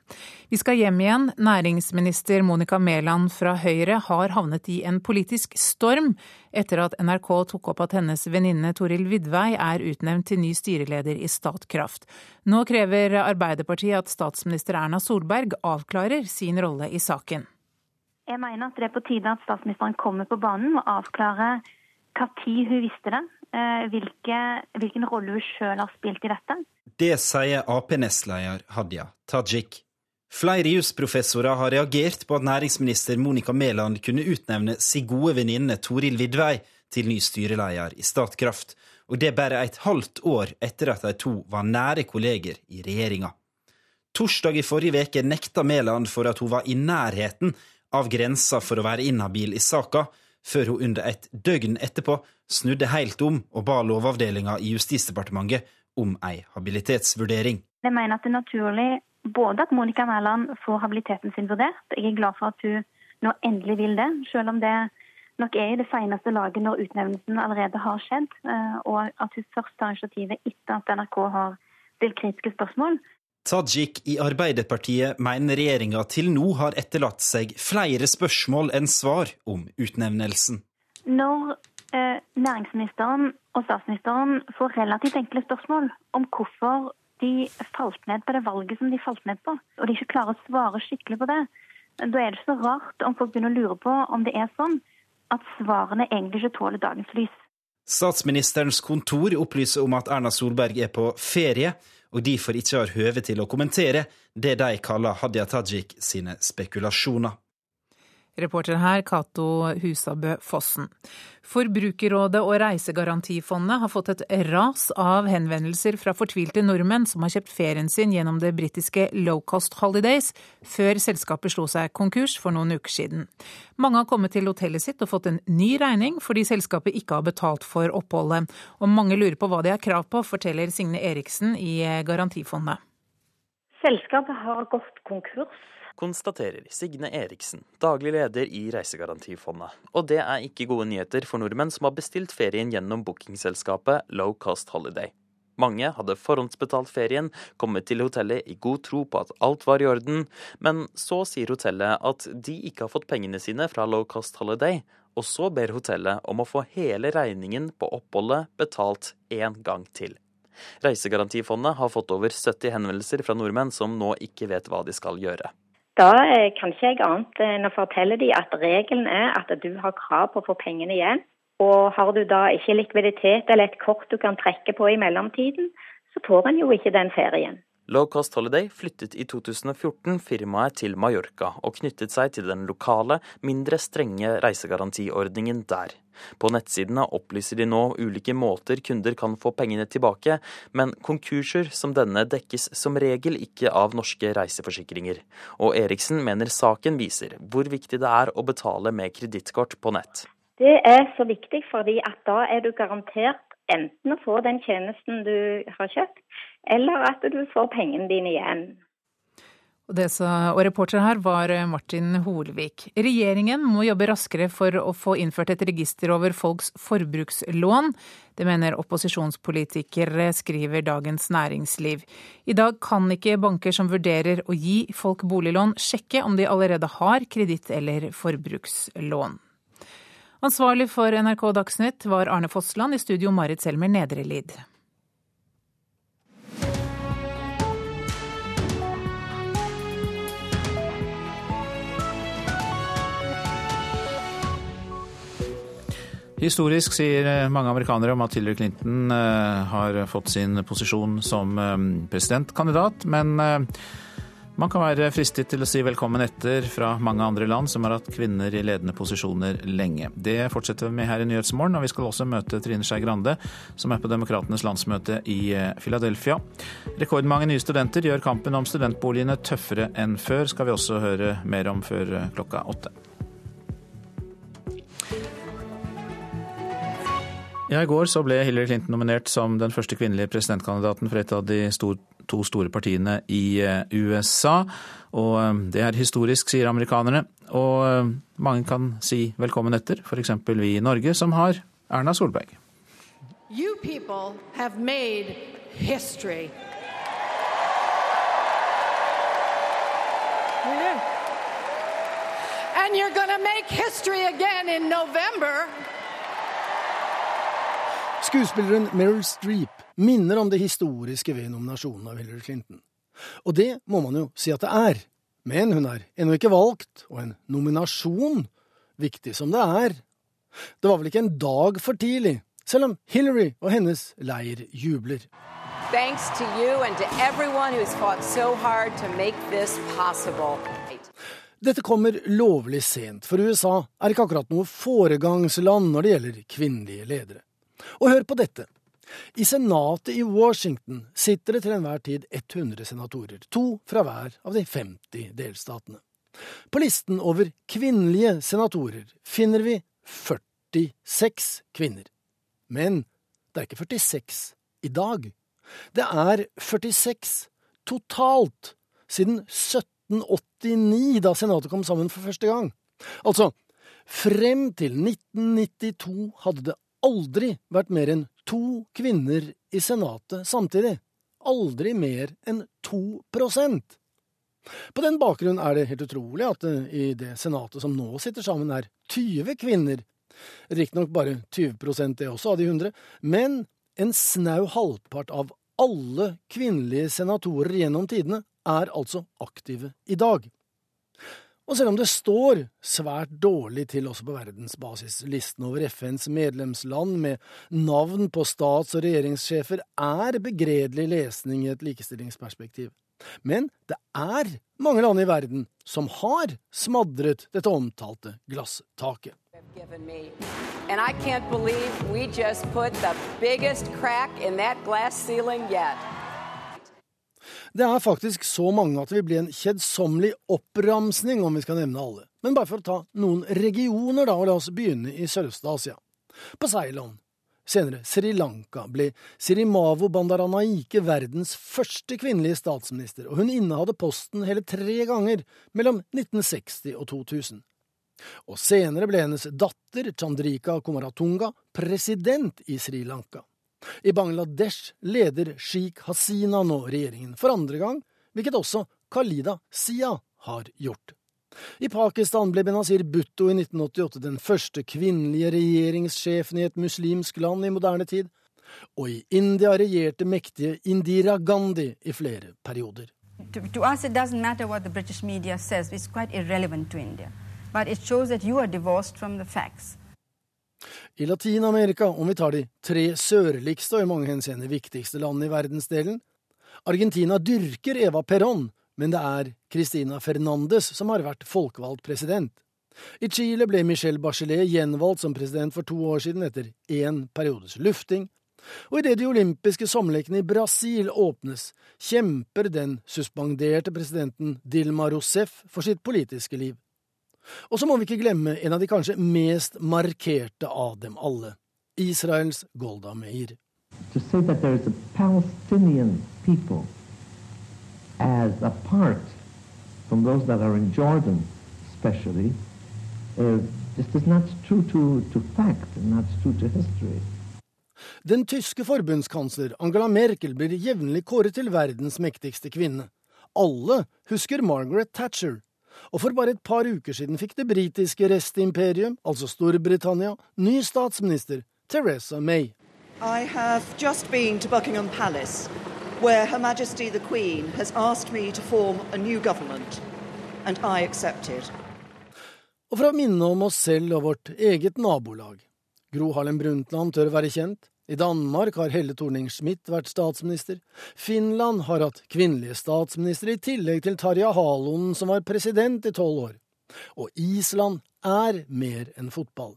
Vi skal hjem igjen. Næringsminister Monica Mæland fra Høyre har havnet i en politisk storm etter at NRK tok opp at hennes venninne Toril Vidvei er utnevnt til ny styreleder i Statkraft. Nå krever Arbeiderpartiet at statsminister Erna Solberg avklarer sin rolle i saken. Jeg mener at det er på tide at statsministeren kommer på banen og avklarer når hun visste det, eh, hvilke, hvilken rolle hun sjøl har spilt i dette. Det sier Ap-nestleder Hadia Tajik. Flere jusprofessorer har reagert på at næringsminister Monica Mæland kunne utnevne sin gode venninne Toril Vidvei til ny styreleder i Statkraft, og det bare et halvt år etter at de to var nære kolleger i regjeringa. Torsdag i forrige uke nekta Mæland for at hun var i nærheten av grensa for å være inhabil i saka, før hun under et døgn etterpå snudde helt om og ba Lovavdelinga i Justisdepartementet om ei habilitetsvurdering. Jeg mener at det er naturlig både at Monica Mæland får habiliteten sin vurdert. Jeg er glad for at hun nå endelig vil det, selv om det nok er i det seneste laget når utnevnelsen allerede har skjedd, eh, og at hun først tar initiativet etter at NRK har stilt kritiske spørsmål. Tajik i Arbeiderpartiet mener regjeringa til nå har etterlatt seg flere spørsmål enn svar om utnevnelsen. Når eh, næringsministeren Og statsministeren får relativt enkle spørsmål om hvorfor de falt ned på det valget som de falt ned på, og de ikke klarer å svare skikkelig på det. Da er det ikke så rart om folk begynner å lure på om det er sånn at svarene egentlig ikke tåler dagens lys. Statsministerens kontor opplyser om at Erna Solberg er på ferie, og derfor ikke har høve til å kommentere det de kaller Hadia Tajik sine spekulasjoner. Reporter her, Cato Husabø Fossen. Forbrukerrådet og Reisegarantifondet har fått et ras av henvendelser fra fortvilte nordmenn som har kjøpt ferien sin gjennom det britiske Low Cost Holidays, før selskapet slo seg konkurs for noen uker siden. Mange har kommet til hotellet sitt og fått en ny regning fordi selskapet ikke har betalt for oppholdet. Og mange lurer på hva de har krav på, forteller Signe Eriksen i Garantifondet. Selskapet har gått konkurs konstaterer Signe Eriksen, daglig leder i Reisegarantifondet. Og det er ikke gode nyheter for nordmenn som har bestilt ferien gjennom bookingselskapet Low Cost Holiday. Mange hadde forhåndsbetalt ferien, kommet til hotellet i god tro på at alt var i orden, men så sier hotellet at de ikke har fått pengene sine fra Low Cost Holiday, og så ber hotellet om å få hele regningen på oppholdet betalt én gang til. Reisegarantifondet har fått over 70 henvendelser fra nordmenn som nå ikke vet hva de skal gjøre. Da eh, kan ikke jeg annet enn å fortelle dem at regelen er at du har krav på å få pengene igjen. Og har du da ikke likviditet eller et kort du kan trekke på i mellomtiden, så får en jo ikke den ferien. Low Cost Holiday flyttet i 2014 firmaet til Mallorca og knyttet seg til den lokale, mindre strenge reisegarantiordningen der. På nettsidene opplyser de nå ulike måter kunder kan få pengene tilbake, men konkurser som denne dekkes som regel ikke av norske reiseforsikringer. Og Eriksen mener saken viser hvor viktig det er å betale med kredittkort på nett. Det er så viktig fordi at da er du garantert enten å få den tjenesten du har kjøpt, eller at du får pengene dine igjen. Og, så, og reporter her var Martin Holvik. Regjeringen må jobbe raskere for å få innført et register over folks forbrukslån. Det mener opposisjonspolitikere, skriver Dagens Næringsliv. I dag kan ikke banker som vurderer å gi folk boliglån, sjekke om de allerede har kreditt- eller forbrukslån. Ansvarlig for NRK Dagsnytt var Arne Fossland, i studio Marit Selmer Nedrelid. Historisk sier eh, mange amerikanere om at Hillary Clinton eh, har fått sin posisjon som eh, presidentkandidat, men man kan være fristet til å si velkommen etter fra mange andre land som har hatt kvinner i ledende posisjoner lenge. Det fortsetter vi med her i Nyhetsmorgen, og vi skal også møte Trine Skei Grande, som er på Demokratenes landsmøte i Philadelphia. Rekordmange nye studenter gjør kampen om studentboligene tøffere enn før, skal vi også høre mer om før klokka åtte. Ja, I går så ble Hillary Clinton nominert som den første kvinnelige presidentkandidaten for et av de stor, to store partiene i eh, USA. Og eh, det er historisk, sier amerikanerne. Og eh, mange kan si velkommen etter, f.eks. vi i Norge, som har Erna Solberg. You people have made history. And you're going to make history again in November. Skuespilleren Meryl Streep minner om det historiske ved nominasjonen av Hillary Clinton. Og det må man jo si at det er. Men hun er ennå ikke valgt, og en nominasjon, viktig som det er, det var vel ikke en dag for tidlig, selv om Hillary og hennes leir jubler. Thanks to you and to everyone who's fought so hard to make this possible. Dette kommer lovlig sent, for USA er ikke akkurat noe foregangsland når det gjelder kvinnelige ledere. Og hør på dette. I senatet i Washington sitter det til enhver tid 100 senatorer, to fra hver av de 50 delstatene. På listen over kvinnelige senatorer finner vi 46 kvinner. Men det er ikke 46 i dag. Det er 46 totalt siden 1789, da Senatet kom sammen for første gang. Altså, frem til 1992 hadde det aldri vært mer enn to kvinner i Senatet samtidig. Aldri mer enn to prosent. På den bakgrunn er det helt utrolig at det i det senatet som nå sitter sammen, er 20 kvinner, Riktignok bare 20 det også av de 100, men en snau halvpart av alle kvinnelige senatorer gjennom tidene er altså aktive i dag. Og selv om det står svært dårlig til også på verdensbasis, listen over FNs medlemsland med navn på stats- og regjeringssjefer er begredelig lesning i et likestillingsperspektiv. Men det er mange land i verden som har smadret dette omtalte glasstaket. And I can't believe we just put the biggest crack in that glass ceiling yet. Det er faktisk så mange at det vil bli en kjedsommelig oppramsning om vi skal nevne alle. Men bare for å ta noen regioner, da, og la oss begynne i Sørøst-Asia. På Ceylon, senere Sri Lanka, ble Sirimavo Bandaranaike verdens første kvinnelige statsminister, og hun innehadde posten hele tre ganger mellom 1960 og 2000. Og senere ble hennes datter, Chandrika Kumaratunga, president i Sri Lanka. I Bangladesh leder Sheikh Hasina nå regjeringen for andre gang, hvilket også Khalida Sia har gjort. I Pakistan ble Benazir Bhutto i 1988 den første kvinnelige regjeringssjefen i et muslimsk land i moderne tid, og i India regjerte mektige Indira Gandhi i flere perioder. To, to us it doesn't matter what the media says, it's quite irrelevant to India. But it shows that you are divorced from the facts. I Latin-Amerika, om vi tar de tre sørligste og i mange henseender viktigste landene i verdensdelen, Argentina dyrker Eva Perón, men det er Cristina Fernandes som har vært folkevalgt president. I Chile ble Michelle Bachelet gjenvalgt som president for to år siden etter én periodes lufting, og idet de olympiske sommerlekene i Brasil åpnes, kjemper den suspenderte presidenten Dilma Rousef for sitt politiske liv. Og så må vi ikke glemme en av de kanskje mest markerte av dem alle, Israels Golda Meir. To say that there is a Palestinian people as apart from those that are in Jordan, especially, uh, this is not true to, to fact and not true to history. Den tyske forbundskansler Angela Merkel blir jevnlig kåret til verdens mektigste kvinne. Alle husker Margaret Thatcher, og for bare et par uker siden fikk det britiske restimperium, altså Storbritannia, ny statsminister, Teresa May. I have just been to Buckingham Palace, where Her Majesty the Queen has asked me to form a new government, and I accepted. Og for å minne om oss selv og vårt eget nabolag. Gro Harlem Brundtland tør være kjent, i Danmark har Helle Thorning-Schmidt vært statsminister. Finland har hatt kvinnelige statsministre, i tillegg til Tarja Halonen, som var president i tolv år. Og Island er mer enn fotball.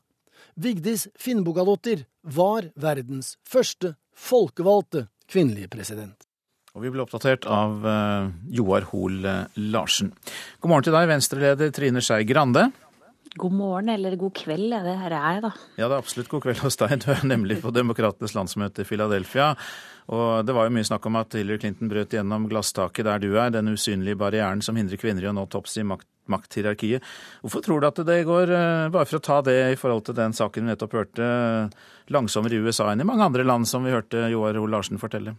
Vigdis Finnbogadottir var verdens første folkevalgte kvinnelige president. Og vi ble oppdatert av uh, Joar Hoel Larsen. God morgen til deg, Venstre-leder Trine Skei Grande. God morgen eller god kveld det her er, da. Ja, det er absolutt god kveld hos deg. Du er nemlig på Demokratenes landsmøte i Philadelphia. Og det var jo mye snakk om at Hillary Clinton brøt gjennom glasstaket der du er, den usynlige barrieren som hindrer kvinner i å nå topps i makt, makthierarkiet. Hvorfor tror du at det går, eh, bare for å ta det i forhold til den saken vi nettopp hørte, langsommere i USA enn i mange andre land, som vi hørte Joar O. Larsen fortelle?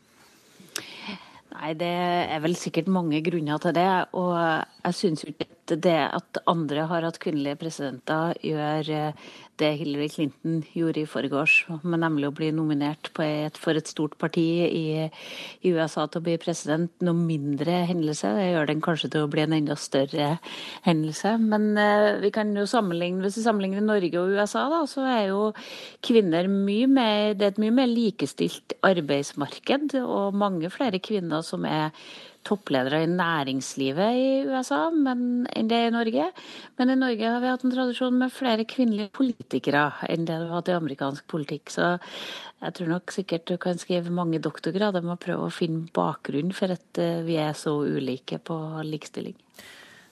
Nei, det er vel sikkert mange grunner til det. Og jeg syns ikke det at andre har hatt kvinnelige presidenter, gjør det Hillary Clinton gjorde i forgårs, med nemlig å bli nominert et, for et stort parti i, i, USA til å bli president, noe mindre hendelse. Det gjør den kanskje til å bli en enda større hendelse. Men eh, vi kan jo sammenligne, hvis vi sammenligner Norge og USA, da, så er jo kvinner mye mer Det er et mye mer likestilt arbeidsmarked, og mange flere kvinner som er toppledere i næringslivet i USA men, enn det er i Norge. Men i Norge har vi hatt en tradisjon med flere kvinnelige politikere enn det vi har hatt i amerikansk politikk. Så jeg tror nok sikkert du kan skrive mange doktorgrader med å prøve å finne bakgrunn for at eh, vi er så ulike på likestilling.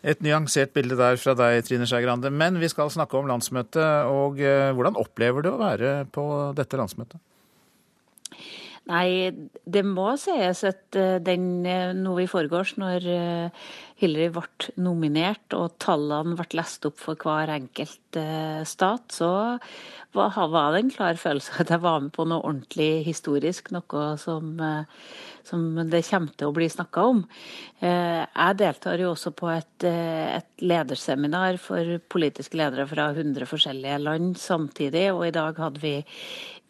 Et nyansert bilde der fra deg, Trine Skei Grande. Men vi skal snakke om landsmøtet. og eh, Hvordan opplever du å være på dette landsmøtet? Nei, det må sies at eh, den eh, nå i forgårs, når eh, Hillary ble nominert og tallene ble lest opp for hver enkelt stat, så var det en klar følelse at jeg var med på noe ordentlig historisk. Noe som, som det kommer til å bli snakka om. Jeg deltar jo også på et, et lederseminar for politiske ledere fra 100 forskjellige land samtidig, og i dag hadde vi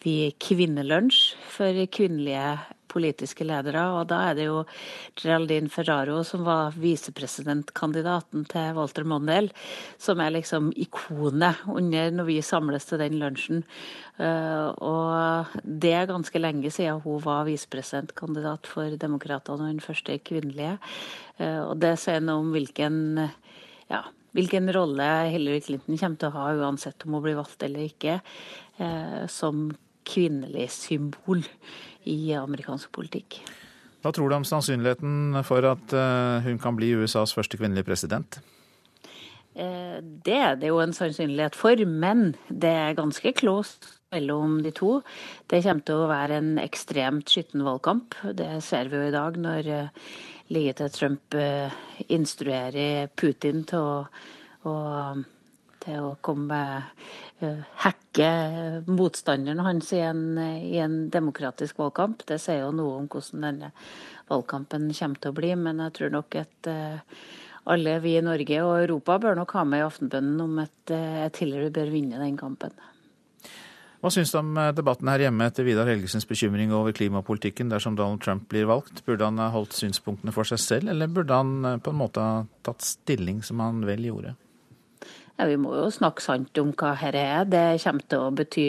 vi kvinnelunsj for kvinnelige politiske ledere. Og da er det jo Geraldine Ferraro, som var visepresidentkandidaten til Walter Mondale, som er liksom ikonet under når vi samles til den lunsjen. Eh, og det er ganske lenge siden hun var visepresidentkandidat for Demokratene, og den første kvinnelige. Eh, og det sier noe om hvilken ja, hvilken rolle Hillary Clinton kommer til å ha, uansett om hun blir valgt eller ikke, eh, som kvinnelig symbol i amerikansk politikk. Hva tror du om sannsynligheten for at eh, hun kan bli USAs første kvinnelige president? Eh, det er det jo en sannsynlighet for, men det er ganske close mellom de to. Det kommer til å være en ekstremt skitten valgkamp. Det ser vi jo i dag når eh, ligget til Trump instruerer Putin til å, å, til å komme Eh, hacke motstanderen hans i en, i en, demokratisk valgkamp. Det sier jo noe om hvordan denne valgkampen kommer til å bli. Men jeg tror nok at uh, alle vi i Norge og Europa bør nok ha med i aftenbønnen om at, uh, at Hillary bør vinne den kampen. Hva syns du om debatten her hjemme etter Vidar Helgesens bekymring over klimapolitikken dersom Donald Trump blir valgt? Burde han ha holdt synspunktene for seg selv, eller burde han på en måte ha tatt stilling som han vel gjorde? Ja, vi må jo snakke sant om hva dette er. Det kommer til å bety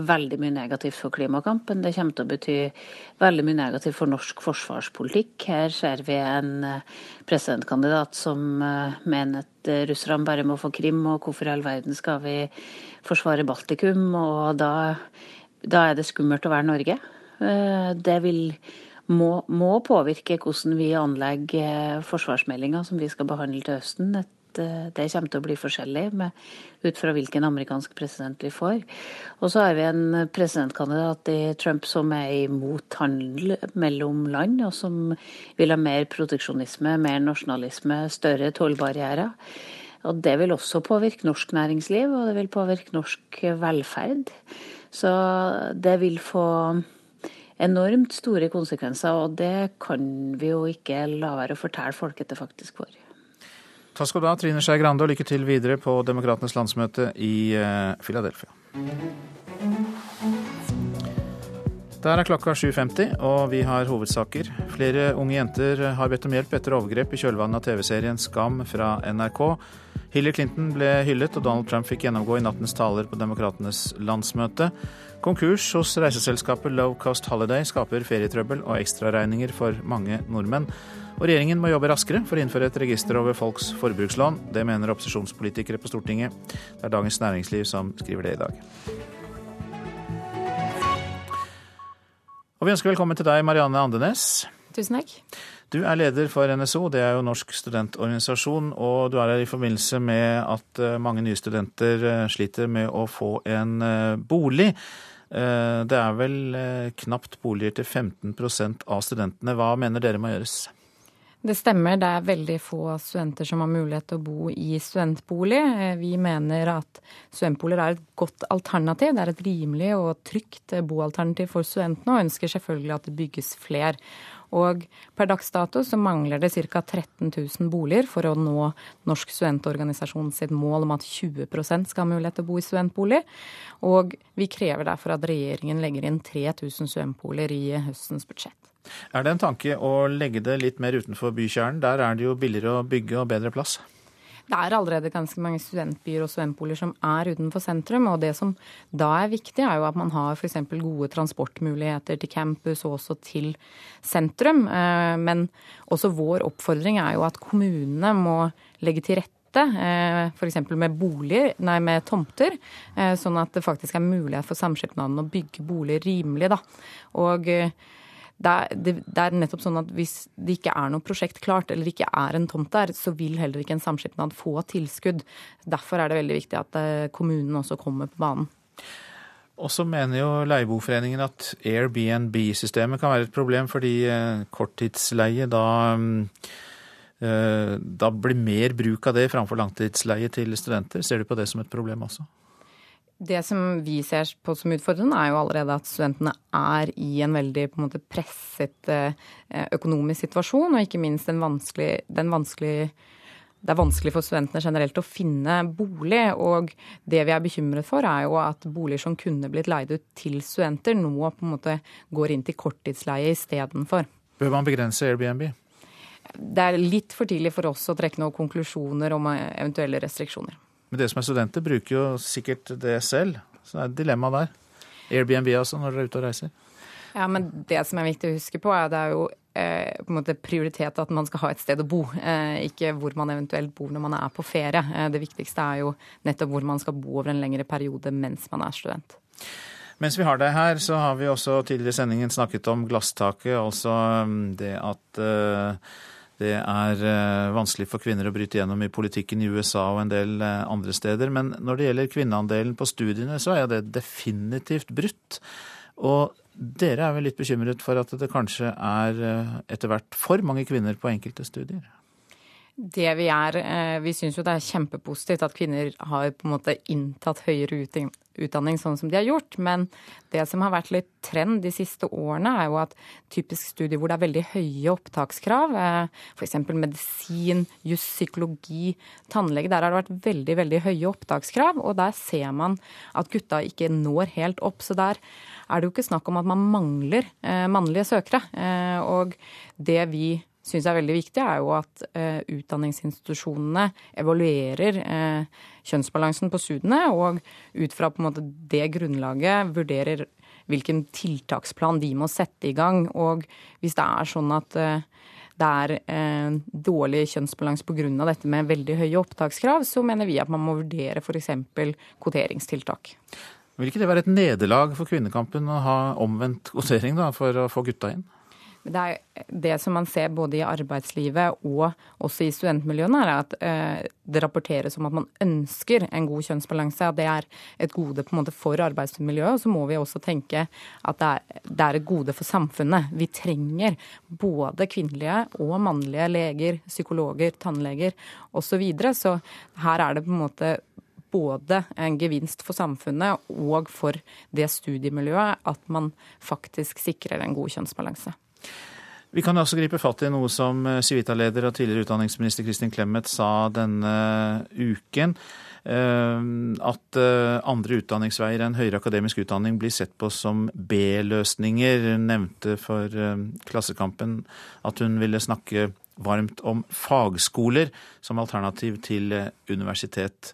veldig mye negativt for klimakampen. Det kommer til å bety veldig mye negativt for norsk forsvarspolitikk. Her ser vi en eh, presidentkandidat som eh, mener at eh, russerne bare må få Krim, og hvorfor i all verden skal vi forsvare Baltikum? Og da, da er det skummelt å være Norge. Det vil må, må, påvirke hvordan vi anlegger forsvarsmeldinga som vi skal behandle til høsten. Et Eh, det kommer til å bli forskjellig med, ut fra hvilken amerikansk president vi får. Og så har vi en presidentkandidat i Trump som er imot handel mellom land, og som vil ha mer proteksjonisme, mer nasjonalisme, større tollbarrierer. Og det vil også påvirke norsk næringsliv, og det vil påvirke norsk velferd. Så det vil få enormt store konsekvenser, og det kan vi jo ikke la være å fortelle folk at det faktisk får. Takk skal du ha, Trine Skei Grande, og lykke til videre på Demokratenes landsmøte i eh, Philadelphia. Der er klokka 7.50, og vi har hovedsaker. Flere unge jenter har bedt om hjelp etter overgrep i kjølvannet av TV-serien Skam fra NRK. Hillary Clinton ble hyllet, og Donald Trump fikk gjennomgå i nattens taler på Demokratenes landsmøte. Konkurs hos reiseselskapet Low Cost Holiday skaper ferietrøbbel og ekstraregninger for mange nordmenn. Og regjeringen må jobbe raskere for å innføre et register over folks forbrukslån. Det mener opposisjonspolitikere på Stortinget. Det er Dagens Næringsliv som skriver det i dag. Og vi ønsker velkommen til deg, Marianne Andenes. Tusen takk. Du er leder for NSO, det er jo Norsk studentorganisasjon. Og du er her i forbindelse med at eh, mange nye studenter eh, sliter med å få en eh, bolig. Det er vel knapt boliger til 15% av studentene. Hva mener dere må gjøres? Det stemmer, det er veldig få studenter som har mulighet til å bo i studentbolig. Eh, vi mener at studentboliger er et godt alternativ. Det er et rimelig og trygt boalternativ for studentene, og ønsker selvfølgelig at det bygges flere. Og per dags dato så mangler det ca. 13 000 boliger for å nå Norsk studentorganisasjon sitt mål om at 20 skal ha mulighet til å bo i studentbolig. Og vi krever derfor at regjeringen legger inn 3000 studentboliger i høstens budsjett. Er det en tanke å legge det litt mer utenfor bykjernen? Der er det jo billigere å bygge og bedre plass. Det er allerede ganske mange studentbyer og studentboliger som er utenfor sentrum. Og det som da er viktig, er jo at man har f.eks. gode transportmuligheter til campus og også til sentrum. Eh, men også vår oppfordring er jo at kommunene må legge til rette eh, F.eks. med boliger, nei, med tomter, eh, sånn at det faktisk er mulighet for samskipnaden å bygge boliger rimelig. Da. Og det er, det, det er, nettopp sånn at hvis det ikke er noe prosjekt klart, eller ikke er en tomt der, så vil heller ikke en samskipnad få tilskudd. Derfor er det veldig viktig at eh, kommunen også kommer på banen. Og så mener jo Leieboforeningen at Airbnb-systemet kan være et problem fordi eh, korttidsleie da eh, da blir mer bruk av det framfor langtidsleie til studenter. Ser du på det som et problem også? Det som vi ser på som utfordrende, er jo allerede at studentene er i en veldig på en måte, presset eh, økonomisk situasjon, og ikke minst den vanskelig, den vanskelig det er vanskelig for studentene generelt å finne bolig. Og det vi er bekymret for, er jo at boliger som kunne blitt leid ut til studenter, nå på en måte går inn til korttidsleie istedenfor. Bør man begrense Airbnb? Det er litt for tidlig for oss å trekke noen konklusjoner om eventuelle restriksjoner. Men dere som er studenter, bruker jo sikkert det selv. Så det er et dilemma der. Airbnb altså, når dere er ute og reiser. Ja, men det som er viktig å huske på, er at det er jo eh, på en måte prioritet at man skal ha et sted å bo. Eh, ikke hvor man eventuelt bor når man er på ferie. Eh, det viktigste er jo nettopp hvor man skal bo over en lengre periode mens man er student. Mens vi har deg her, så har vi også tidligere i sendingen snakket om glasstaket. Altså mm, det at eh, det er eh, vanskelig for kvinner å bryte gjennom i politikken i USA og en del eh, andre steder. Men når det gjelder kvinneandelen på studiene, så er det definitivt brutt. Og dere er vel litt bekymret for at det kanskje er eh, etter hvert for mange kvinner på enkelte studier? Det Vi er, vi syns jo det er kjempepositivt at kvinner har på en måte inntatt høyere utdanning sånn som de har gjort. Men det som har vært litt trend de siste årene, er jo at typisk studier hvor det er veldig høye opptakskrav, eh, f.eks. medisin, juss, psykologi, tannlege, der har det vært veldig, veldig høye opptakskrav. Og der ser man at gutta ikke når helt opp. Så der er det jo ikke snakk om at man mangler eh, mannlige søkere. Eh, og det vi syns er veldig viktig, er jo at eh, utdanningsinstitusjonene evaluerer eh, kjønnsbalansen på studiene, og ut fra på en måte det grunnlaget vurderer hvilken tiltaksplan de må sette i gang. Og hvis det er sånn at eh, det er eh, dårlig kjønnsbalanse pga. dette med veldig høye opptakskrav, så mener vi at man må vurdere f.eks. kvoteringstiltak. Vil ikke det være et nederlag for kvinnekampen å ha omvendt kvotering da, for å få gutta inn? Det det som man ser både i arbeidslivet og også i studentmiljøene, er at eh, det rapporteres om at man ønsker en god kjønnsbalanse. At det er et gode på en måte for arbeidsmiljøet. Og så må vi også tenke at det det er et gode for samfunnet. Vi trenger både kvinnelige og mannlige leger, psykologer, tannleger osv. Så, videre. så her er det på en måte både en gevinst for samfunnet og for det studiemiljøet at man faktisk sikrer en god kjønnsbalanse. Vi kan også gripe fatt i noe som Civita-leder og tidligere utdanningsminister Kristin Clemet sa denne uken. Eh, at eh, andre utdanningsveier enn høyere akademisk utdanning blir sett på som B-løsninger. Hun nevnte for eh, Klassekampen at hun ville snakke varmt om fagskoler som alternativ til universitet.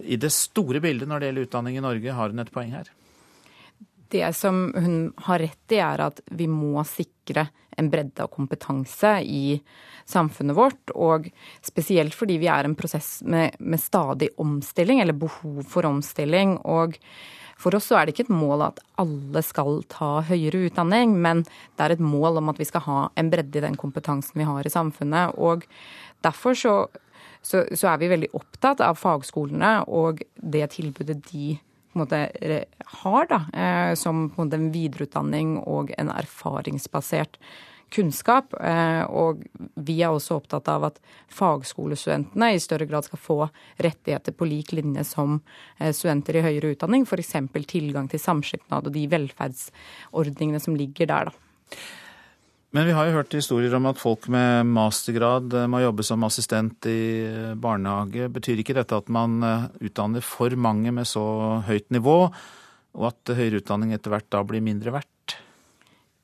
I det store bildet når det gjelder utdanning i Norge, har hun et poeng her? Det som hun har rett i, er at vi må sikre en bredde av kompetanse i samfunnet vårt. Og spesielt fordi vi er en prosess med, med stadig omstilling, eller behov for omstilling. og for oss er det ikke et mål at alle skal ta høyere utdanning, men det er et mål om at vi skal ha en bredde i den kompetansen vi har i samfunnet. Og derfor så så, så, er vi veldig opptatt av fagskolene og det tilbudet de på en måte har, da, eh, som på en måte en videreutdanning og en erfaringsbasert kunnskap. Eh, og vi er også opptatt av at fagskolestudentene i større grad skal få rettigheter på lik linje som eh, studenter i høyere utdanning, f.eks. tilgang til samskipnad og de velferdsordningene som ligger der. da. Men vi har jo hørt historier om at folk med mastergrad eh, må jobbe som assistent i eh, barnehage. Betyr ikke dette at man eh, utdanner for mange med så høyt nivå, og at høyere utdanning etter hvert da blir mindre verdt?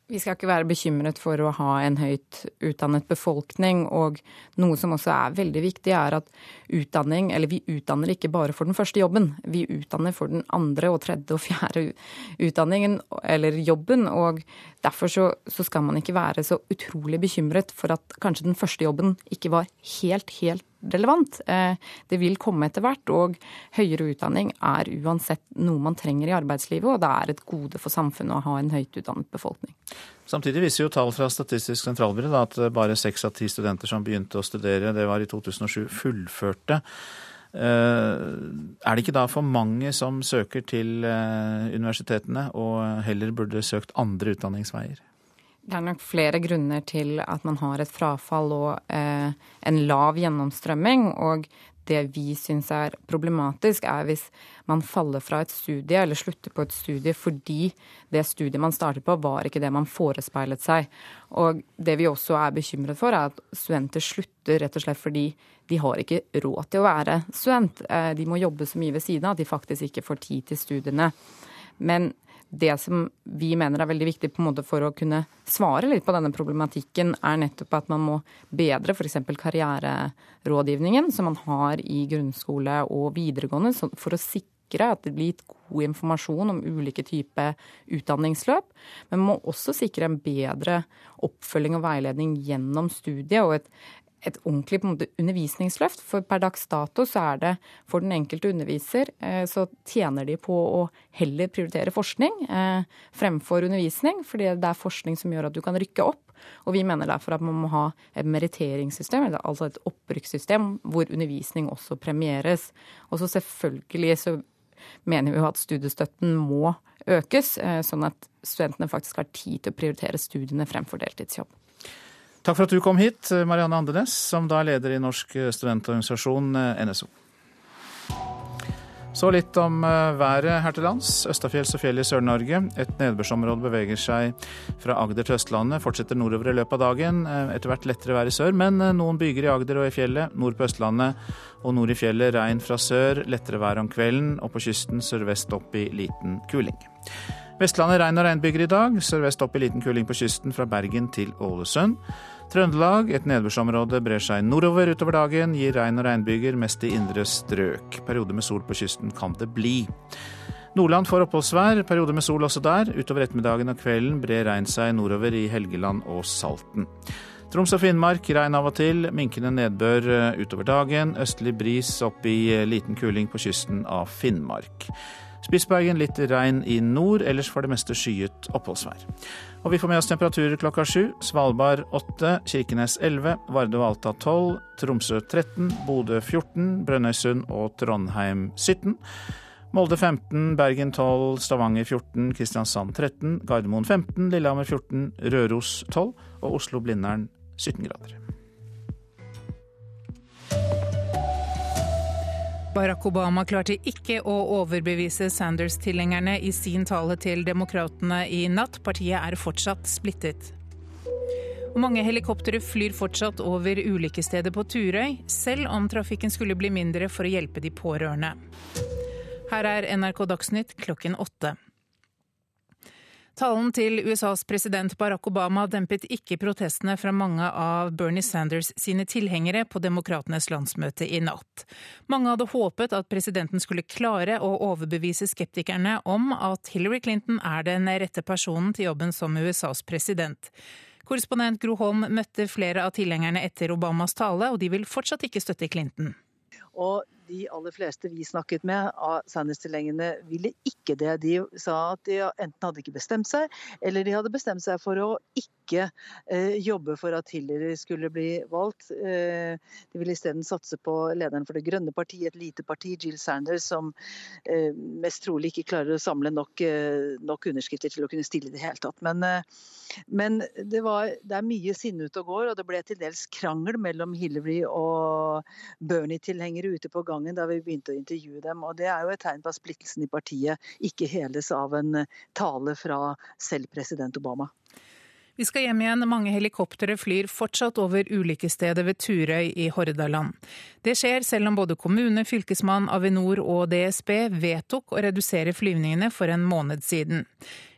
Vi skal ikke være bekymret for å ha en høyt utdannet befolkning. Og noe som også er veldig viktig, er at utdanning, eller vi utdanner ikke bare for den første jobben. Vi utdanner for den andre og tredje og fjerde utdanningen, eller jobben. Og derfor så, så skal man ikke være så utrolig bekymret for at kanskje den første jobben ikke var helt, helt relevant. Eh, det vil komme etter hvert, og høyere utdanning er uansett noe man trenger i arbeidslivet, og det er et gode for samfunnet å ha en høyt utdannet befolkning. Samtidig viser jo tall fra Statistisk sentralbyrå at bare seks av ti studenter som begynte å studere, det var i 2007, fullførte. Er det ikke da for mange som søker til universitetene, og heller burde søkt andre utdanningsveier? Det er nok flere grunner til at man har et frafall og eh, en lav gjennomstrømming. Og det vi syns er problematisk, er hvis man faller fra et studie eller slutter på et studie fordi det studiet man startet på, var ikke det man forespeilet seg. Og det vi også er bekymret for, er at studenter slutter rett og slett fordi de har ikke råd til å være student. Eh, de må jobbe så mye ved siden av at de faktisk ikke får tid til studiene. Men det som vi mener er veldig viktig på en måte for å kunne svare litt på denne problematikken, er nettopp at man må bedre f.eks. karriererådgivningen som man har i grunnskole og videregående, for å sikre at det blir gitt god informasjon om ulike typer utdanningsløp. Men man må også sikre en bedre oppfølging og veiledning gjennom studiet og et et ordentlig måte, undervisningsløft. For per dags dato så er det for den enkelte underviser eh, så tjener de på å heller prioritere forskning eh, fremfor undervisning, fordi det er forskning som gjør at du kan rykke opp. Og vi mener derfor at man må ha et meritteringssystem, altså et opprykkssystem hvor undervisning også premieres. Og så selvfølgelig så mener vi jo at studiestøtten må økes, eh, sånn at studentene faktisk har tid til å prioritere studiene fremfor deltidsjobb. Takk for at du kom hit, Marianne Andenes, som da er leder i Norsk studentorganisasjon eh, NSO. Så litt om eh, været her til lands. Østafjells og fjell i Sør-Norge. Et nedbørsområde beveger seg fra Agder til Østlandet, fortsetter nordover i løpet av dagen. Eh, etter hvert lettere vær i sør, men noen byger i Agder og i fjellet. Nord på Østlandet og nord i fjellet regn fra sør. Lettere vær om kvelden, og på kysten sørvest opp i liten kuling. Vestlandet regn og regnbyger i dag. Sørvest opp i liten kuling på kysten fra Bergen til Ålesund. Trøndelag, et nedbørsområde brer seg nordover utover dagen, gir regn og regnbyger, mest i indre strøk. Perioder med sol på kysten kan det bli. Nordland får oppholdsvær, perioder med sol også der. Utover ettermiddagen og kvelden brer regn seg nordover i Helgeland og Salten. Troms og Finnmark regn av og til, minkende nedbør eh, utover dagen. Østlig bris opp i eh, liten kuling på kysten av Finnmark. Spitsbergen litt regn i nord, ellers for det meste skyet oppholdsvær. Og vi får med oss temperaturer klokka sju. Svalbard 8, Kirkenes 11, Vardø og Alta 12, Tromsø 13, Bodø 14, Brønnøysund og Trondheim 17. Molde 15, Bergen 12, Stavanger 14, Kristiansand 13, Gardermoen 15, Lillehammer 14, Røros 12 og Oslo-Blindern 17 grader. Barack Obama klarte ikke å overbevise Sanders-tilhengerne i sin tale til demokratene i natt. Partiet er fortsatt splittet. Og mange helikoptre flyr fortsatt over ulykkesstedet på Turøy, selv om trafikken skulle bli mindre for å hjelpe de pårørende. Her er NRK Dagsnytt klokken åtte. Talen til USAs president Barack Obama dempet ikke protestene fra mange av Bernie Sanders sine tilhengere på demokratenes landsmøte i natt. Mange hadde håpet at presidenten skulle klare å overbevise skeptikerne om at Hillary Clinton er den rette personen til jobben som USAs president. Korrespondent Gro Holm møtte flere av tilhengerne etter Obamas tale, og de vil fortsatt ikke støtte Clinton. Og de aller fleste vi snakket med av Sanders-tilhengerne, ville ikke det. De sa at de enten hadde ikke bestemt seg, eller de hadde bestemt seg for å ikke eh, jobbe for at Hillary skulle bli valgt. Eh, de ville isteden satse på lederen for Det grønne partiet, et lite parti, Jill Sanders, som eh, mest trolig ikke klarer å samle nok, eh, nok, underskrifter til å kunne stille i det hele tatt. Men, eh, men det, var, det, er mye sinne ute og går, og det ble til dels krangel mellom Hillary og Bernie-tilhengere ute på gangen da vi begynte å intervjue dem. og Det er jo et tegn på at splittelsen i partiet ikke heles av en tale fra selv president Obama. Vi skal hjem igjen. Mange helikoptre flyr fortsatt over ulykkesstedet ved Turøy i Hordaland. Det skjer selv om både kommune, fylkesmann, Avinor og DSB vedtok å redusere flyvningene for en måned siden.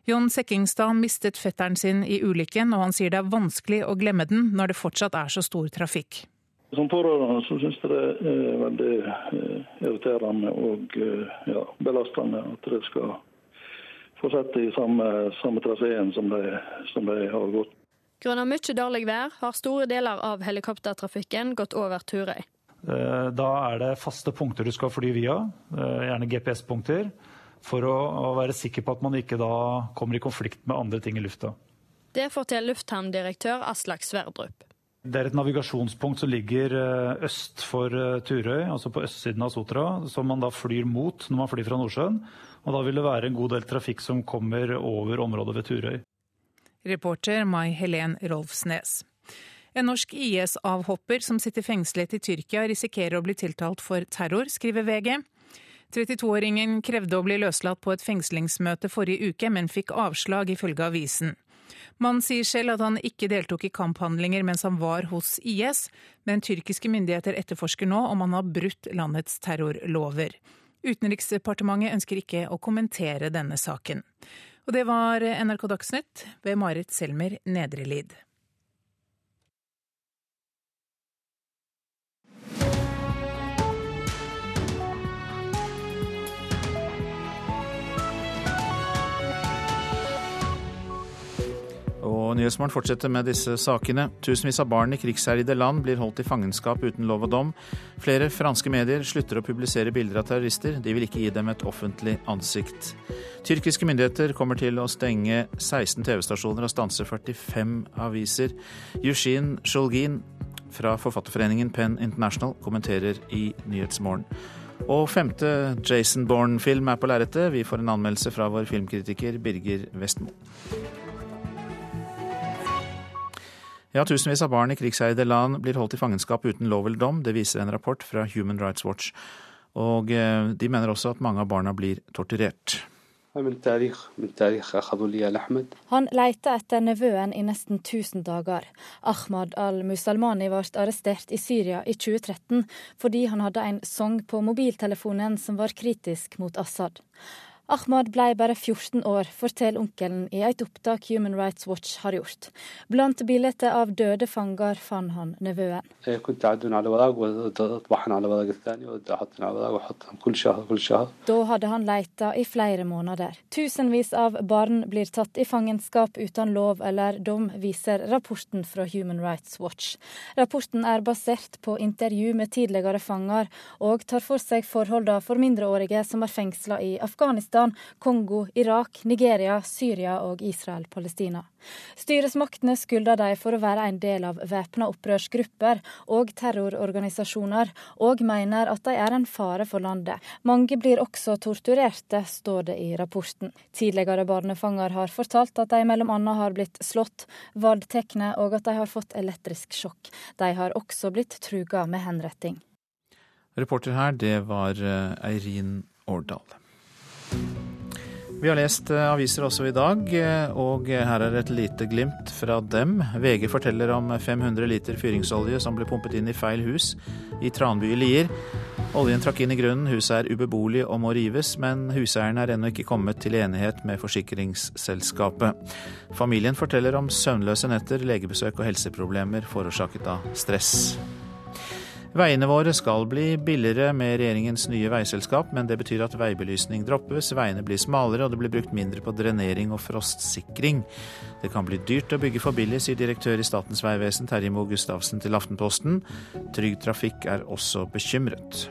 Jon Sekkingstad mistet fetteren sin i ulykken, og han sier det er vanskelig å glemme den når det fortsatt er så stor trafikk. Som pårørende så syns jeg det er veldig eh, irriterende og eh, ja, belastende at det skal fortsette i samme, samme traseen som, som de har gått. Grunnet mye dårlig vær har store deler av helikoptertrafikken gått over Turøy. Eh, da er det faste punkter du skal fly via, gjerne GPS-punkter, for å, være sikker på at man ikke da kommer i konflikt med andre ting i lufta. Det forteller lufthavndirektør Aslak Sverdrup. Det er et navigasjonspunkt som ligger eh, øst for eh, Turøy, altså på østsiden av Sotra, som man da flyr mot når man flyr fra Nordsjøen. Og da vil det være en god del trafikk som kommer over området ved Turøy. Reporter Mai Helen Rolfsnes. En norsk IS-avhopper som sitter fengslet i Tyrkia, risikerer å bli tiltalt for terror, skriver VG. 32-åringen krevde å bli løslatt på et fengslingsmøte forrige uke, men fikk avslag, ifølge avisen. Mannen sier selv at han ikke deltok i kamphandlinger mens han var hos IS, men tyrkiske myndigheter etterforsker nå om han har brutt landets terrorlover. Utenriksdepartementet ønsker ikke å kommentere denne saken. Og det var NRK Dagsnytt ved Marit Selmer Nedrelid. Og Nyhetsmorgen fortsetter med disse sakene. Tusenvis av barn i krigsherjede land blir holdt i fangenskap uten lov og dom. Flere franske medier slutter å publisere bilder av terrorister. De vil ikke gi dem et offentlig ansikt. Tyrkiske myndigheter kommer til å stenge 16 TV-stasjoner og stanse 45 aviser. Yushin Shulgin fra forfatterforeningen Penn International kommenterer i Nyhetsmorgen. Og femte Jason Bourne-film er på lerretet. Vi får en anmeldelse fra vår filmkritiker Birger Vestmo. Ja, Tusenvis av barn i krigsherjede land blir holdt i fangenskap uten lov eller dom. Det viser en rapport fra Human Rights Watch. Og eh, de mener også at mange av barna blir torturert. Han leita etter nevøen i nesten 1000 dager. Ahmad al-Musalmani ble arrestert i Syria i 2013 fordi han hadde en sang på mobiltelefonen som var kritisk mot Assad. Ahmad ble bare 14 år, forteller onkelen i et opptak Human Rights Watch har gjort. Blant bilder av døde fanger fant han nevøen. Da hadde han leita i flere måneder. Tusenvis av barn blir tatt i fangenskap uten lov eller dom, viser rapporten fra Human Rights Watch. Rapporten er basert på intervju med tidligere fanger, og tar for seg forholdene for mindreårige som er fengsla i Afghanistan, Kongo, Irak, Nigeria, Syria og Israel-Palestina. Styresmaktene skylder dem for å være en del av væpna opprørsgrupper og terrororganisasjoner, og mener at de er en fare for landet. Mange blir også torturerte, står det i rapporten. Tidligere barnefanger har fortalt at de bl.a. har blitt slått, voldtatt og at de har fått elektrisk sjokk. De har også blitt truga med henretting. Reporter her, det var eh, Eirin Årdal. Vi har lest eh, aviser også i dag, eh, og her er et lite glimt fra dem. VG forteller om 500 liter fyringsolje som ble pumpet inn i feil hus i Tranby i Lier. Oljen trakk inn i grunnen, huset er ubeboelig og må rives, men huseieren er ennå ikke kommet til enighet med forsikringsselskapet. Familien forteller om søvnløse netter, legebesøk og helseproblemer forårsaket av stress. Veiene våre skal bli billigere med regjeringens nye veiselskap, men det betyr at veibelysning droppes, veiene blir smalere og det blir brukt mindre på drenering og frostsikring. Det kan bli dyrt å bygge for billig, sier direktør i Statens vegvesen Terje Moe Gustavsen til Aftenposten. Trygg Trafikk er også bekymret.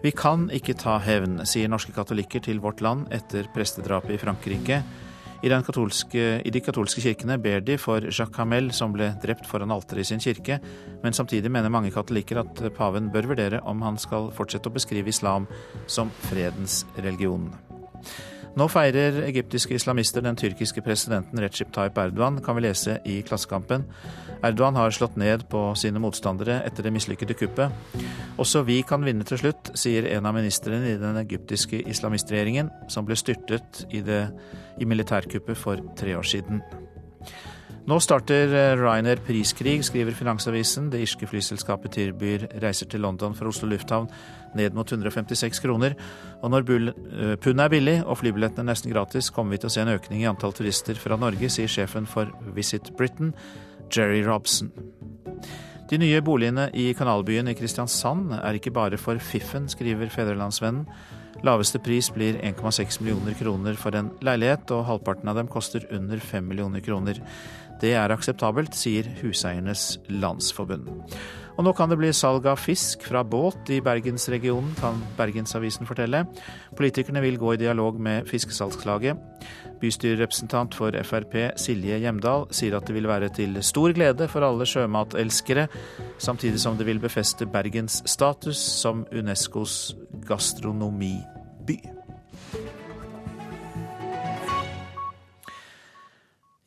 Vi kan ikke ta hevn, sier norske katolikker til Vårt Land etter prestedrapet i Frankrike. I, katolske, I, de katolske kirkene ber de for Jacques Hamel, som ble drept foran alteret i sin kirke, men samtidig mener mange katolikker at paven bør vurdere om han skal fortsette å beskrive islam som fredens religion. Nå feirer egyptiske islamister den tyrkiske presidenten Recep Tayyip Erdogan, kan vi lese i Klassekampen. Erdogan har slått ned på sine motstandere etter det mislykkede kuppet. Også vi kan vinne til slutt, sier en av ministrene i den egyptiske islamistregjeringen, som ble styrtet i, det, i militærkuppet for tre år siden. Nå starter eh, Ryanair priskrig, skriver Finansavisen. Det irske flyselskapet tilbyr reiser til London fra Oslo lufthavn ned mot 156 kroner. Og når pundet er billig og flybillettene nesten gratis, kommer vi til å se en økning i antall turister fra Norge, sier sjefen for Visit Britain, Jerry Robson. De nye boligene i kanalbyen i Kristiansand er ikke bare for fiffen, skriver Fedrelandsvennen. Laveste pris blir 1,6 millioner kroner for en leilighet, og halvparten av dem koster under 5 millioner kroner. Det er akseptabelt, sier Huseiernes Landsforbund. Og nå kan det bli salg av fisk fra båt i bergensregionen, kan Bergensavisen fortelle. Politikerne vil gå i dialog med fiskesalgslaget. Bystyrerepresentant for Frp Silje Hjemdal sier at det vil være til stor glede for alle sjømatelskere, samtidig som det vil befeste Bergens status som Unescos gastronomiby.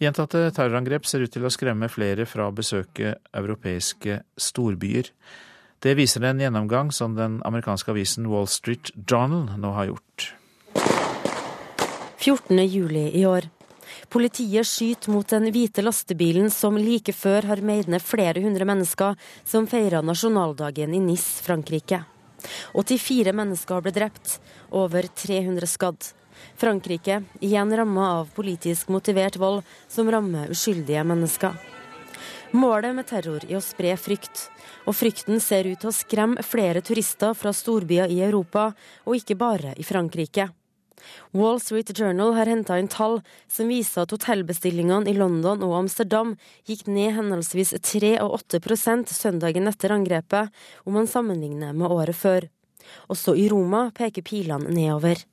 Gjentatte terrorangrep ser ut til å skremme flere fra å besøke europeiske storbyer. Det viser en gjennomgang som den amerikanske avisen Wall Street Journal nå har gjort. 14. juli i år. Politiet skyter mot den hvite lastebilen som like før har meid ned flere hundre mennesker som feira nasjonaldagen i Nis, Frankrike. 84 mennesker ble drept, over 300 skadd. Frankrike igjen ramma av politisk motivert vold som rammer uskyldige mennesker. Målet med terror er å spre frykt, og frykten ser ut til å skremme flere turister fra storbyer i Europa, og ikke bare i Frankrike. Wall Street Journal har henta inn tall som viser at hotellbestillingene i London og Amsterdam gikk ned henholdsvis 3 og 8% søndagen etter angrepet, om man sammenligner med året før. Også i Roma peker pilene nedover.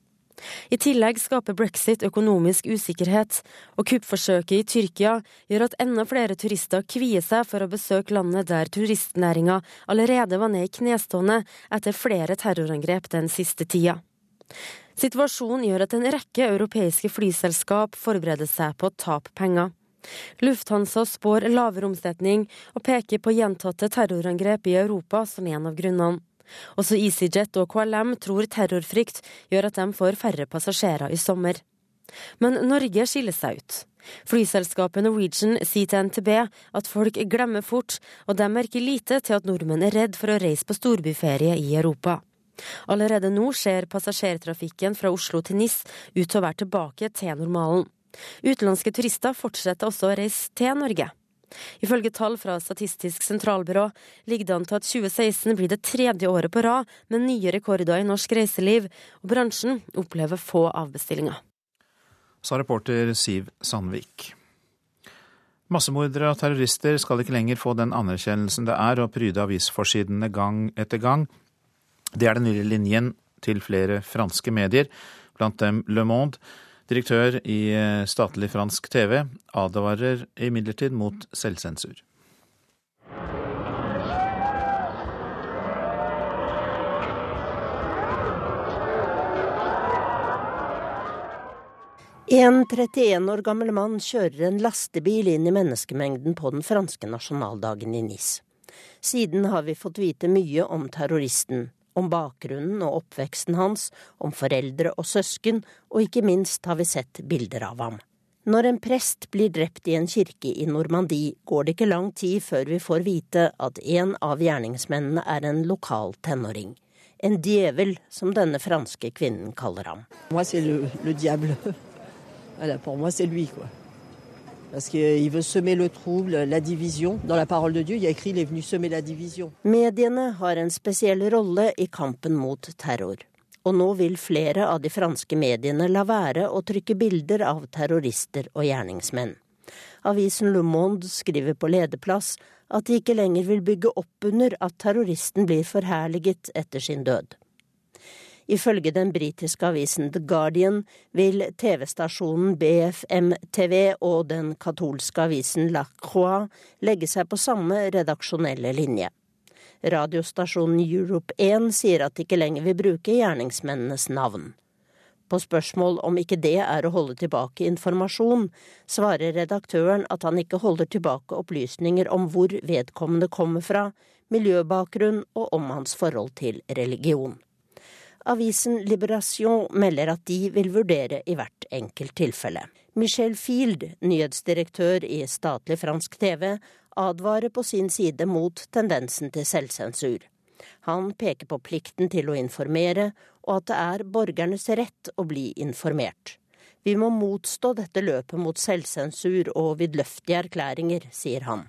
I tillegg skaper brexit økonomisk usikkerhet, og kuppforsøket i Tyrkia gjør at enda flere turister kvier seg for å besøke landet der turistnæringa allerede var ned i knestående etter flere terrorangrep den siste tida. Situasjonen gjør at en rekke europeiske flyselskap forbereder seg på å tape penger. Lufthansa spår lavere omsetning, og peker på gjentatte terrorangrep i Europa som en av grunnene. Også EasyJet og KLM tror terrorfrykt gjør at de får færre passasjerer i sommer. Men Norge skiller seg ut. Flyselskapet Norwegian sier til NTB at folk glemmer fort, og de merker lite til at nordmenn er redd for å reise på storbyferie i Europa. Allerede nå ser passasjertrafikken fra Oslo til NIS ut til å være tilbake til normalen. Utenlandske turister fortsetter også å reise til Norge. Ifølge tall fra Statistisk sentralbyrå ligger det an til at 2016 blir det tredje året på rad med nye rekorder i norsk reiseliv, og bransjen opplever få avbestillinger. Sa reporter Siv Sandvik. Massemordere og terrorister skal ikke lenger få den anerkjennelsen det er å pryde avisforsidene gang etter gang. Det er den nye linjen til flere franske medier, blant dem Le Monde. Direktør i eh, statlig fransk TV advarer imidlertid mot selvsensur. En 31 år gammel mann kjører en lastebil inn i menneskemengden på den franske nasjonaldagen i Nis. Siden har vi fått vite mye om terroristen, om bakgrunnen og oppveksten hans, om foreldre og søsken, og ikke minst har vi sett bilder av ham. Når en prest blir drept i en kirke i Normandie, går det ikke lang tid før vi får vite at en av gjerningsmennene er en lokal tenåring. En djevel, som denne franske kvinnen kaller ham. Moi, Mediene har en spesiell rolle i kampen mot terror. Og nå vil flere av de franske mediene la være å trykke bilder av terrorister og gjerningsmenn. Avisen Le Monde skriver på lederplass at de ikke lenger vil bygge opp under at terroristen blir forherliget etter sin død. Ifølge den britiske avisen The Guardian vil TV-stasjonen BFM-TV og den katolske avisen La Croix legge seg på samme redaksjonelle linje. Radiostasjonen Europe 1 sier at de ikke lenger vil bruke gjerningsmennenes navn. På spørsmål om ikke det er å holde tilbake informasjon, svarer redaktøren at han ikke holder tilbake opplysninger om hvor vedkommende kommer fra, miljøbakgrunn og om hans forhold til religion. Avisen Liberation melder at de vil vurdere i hvert enkelt tilfelle. Michel Field, nyhetsdirektør i statlig fransk TV, advarer på sin side mot tendensen til selvsensur. Han peker på plikten til å informere, og at det er borgernes rett å bli informert. Vi må motstå dette løpet mot selvsensur og vidløftige erklæringer, sier han.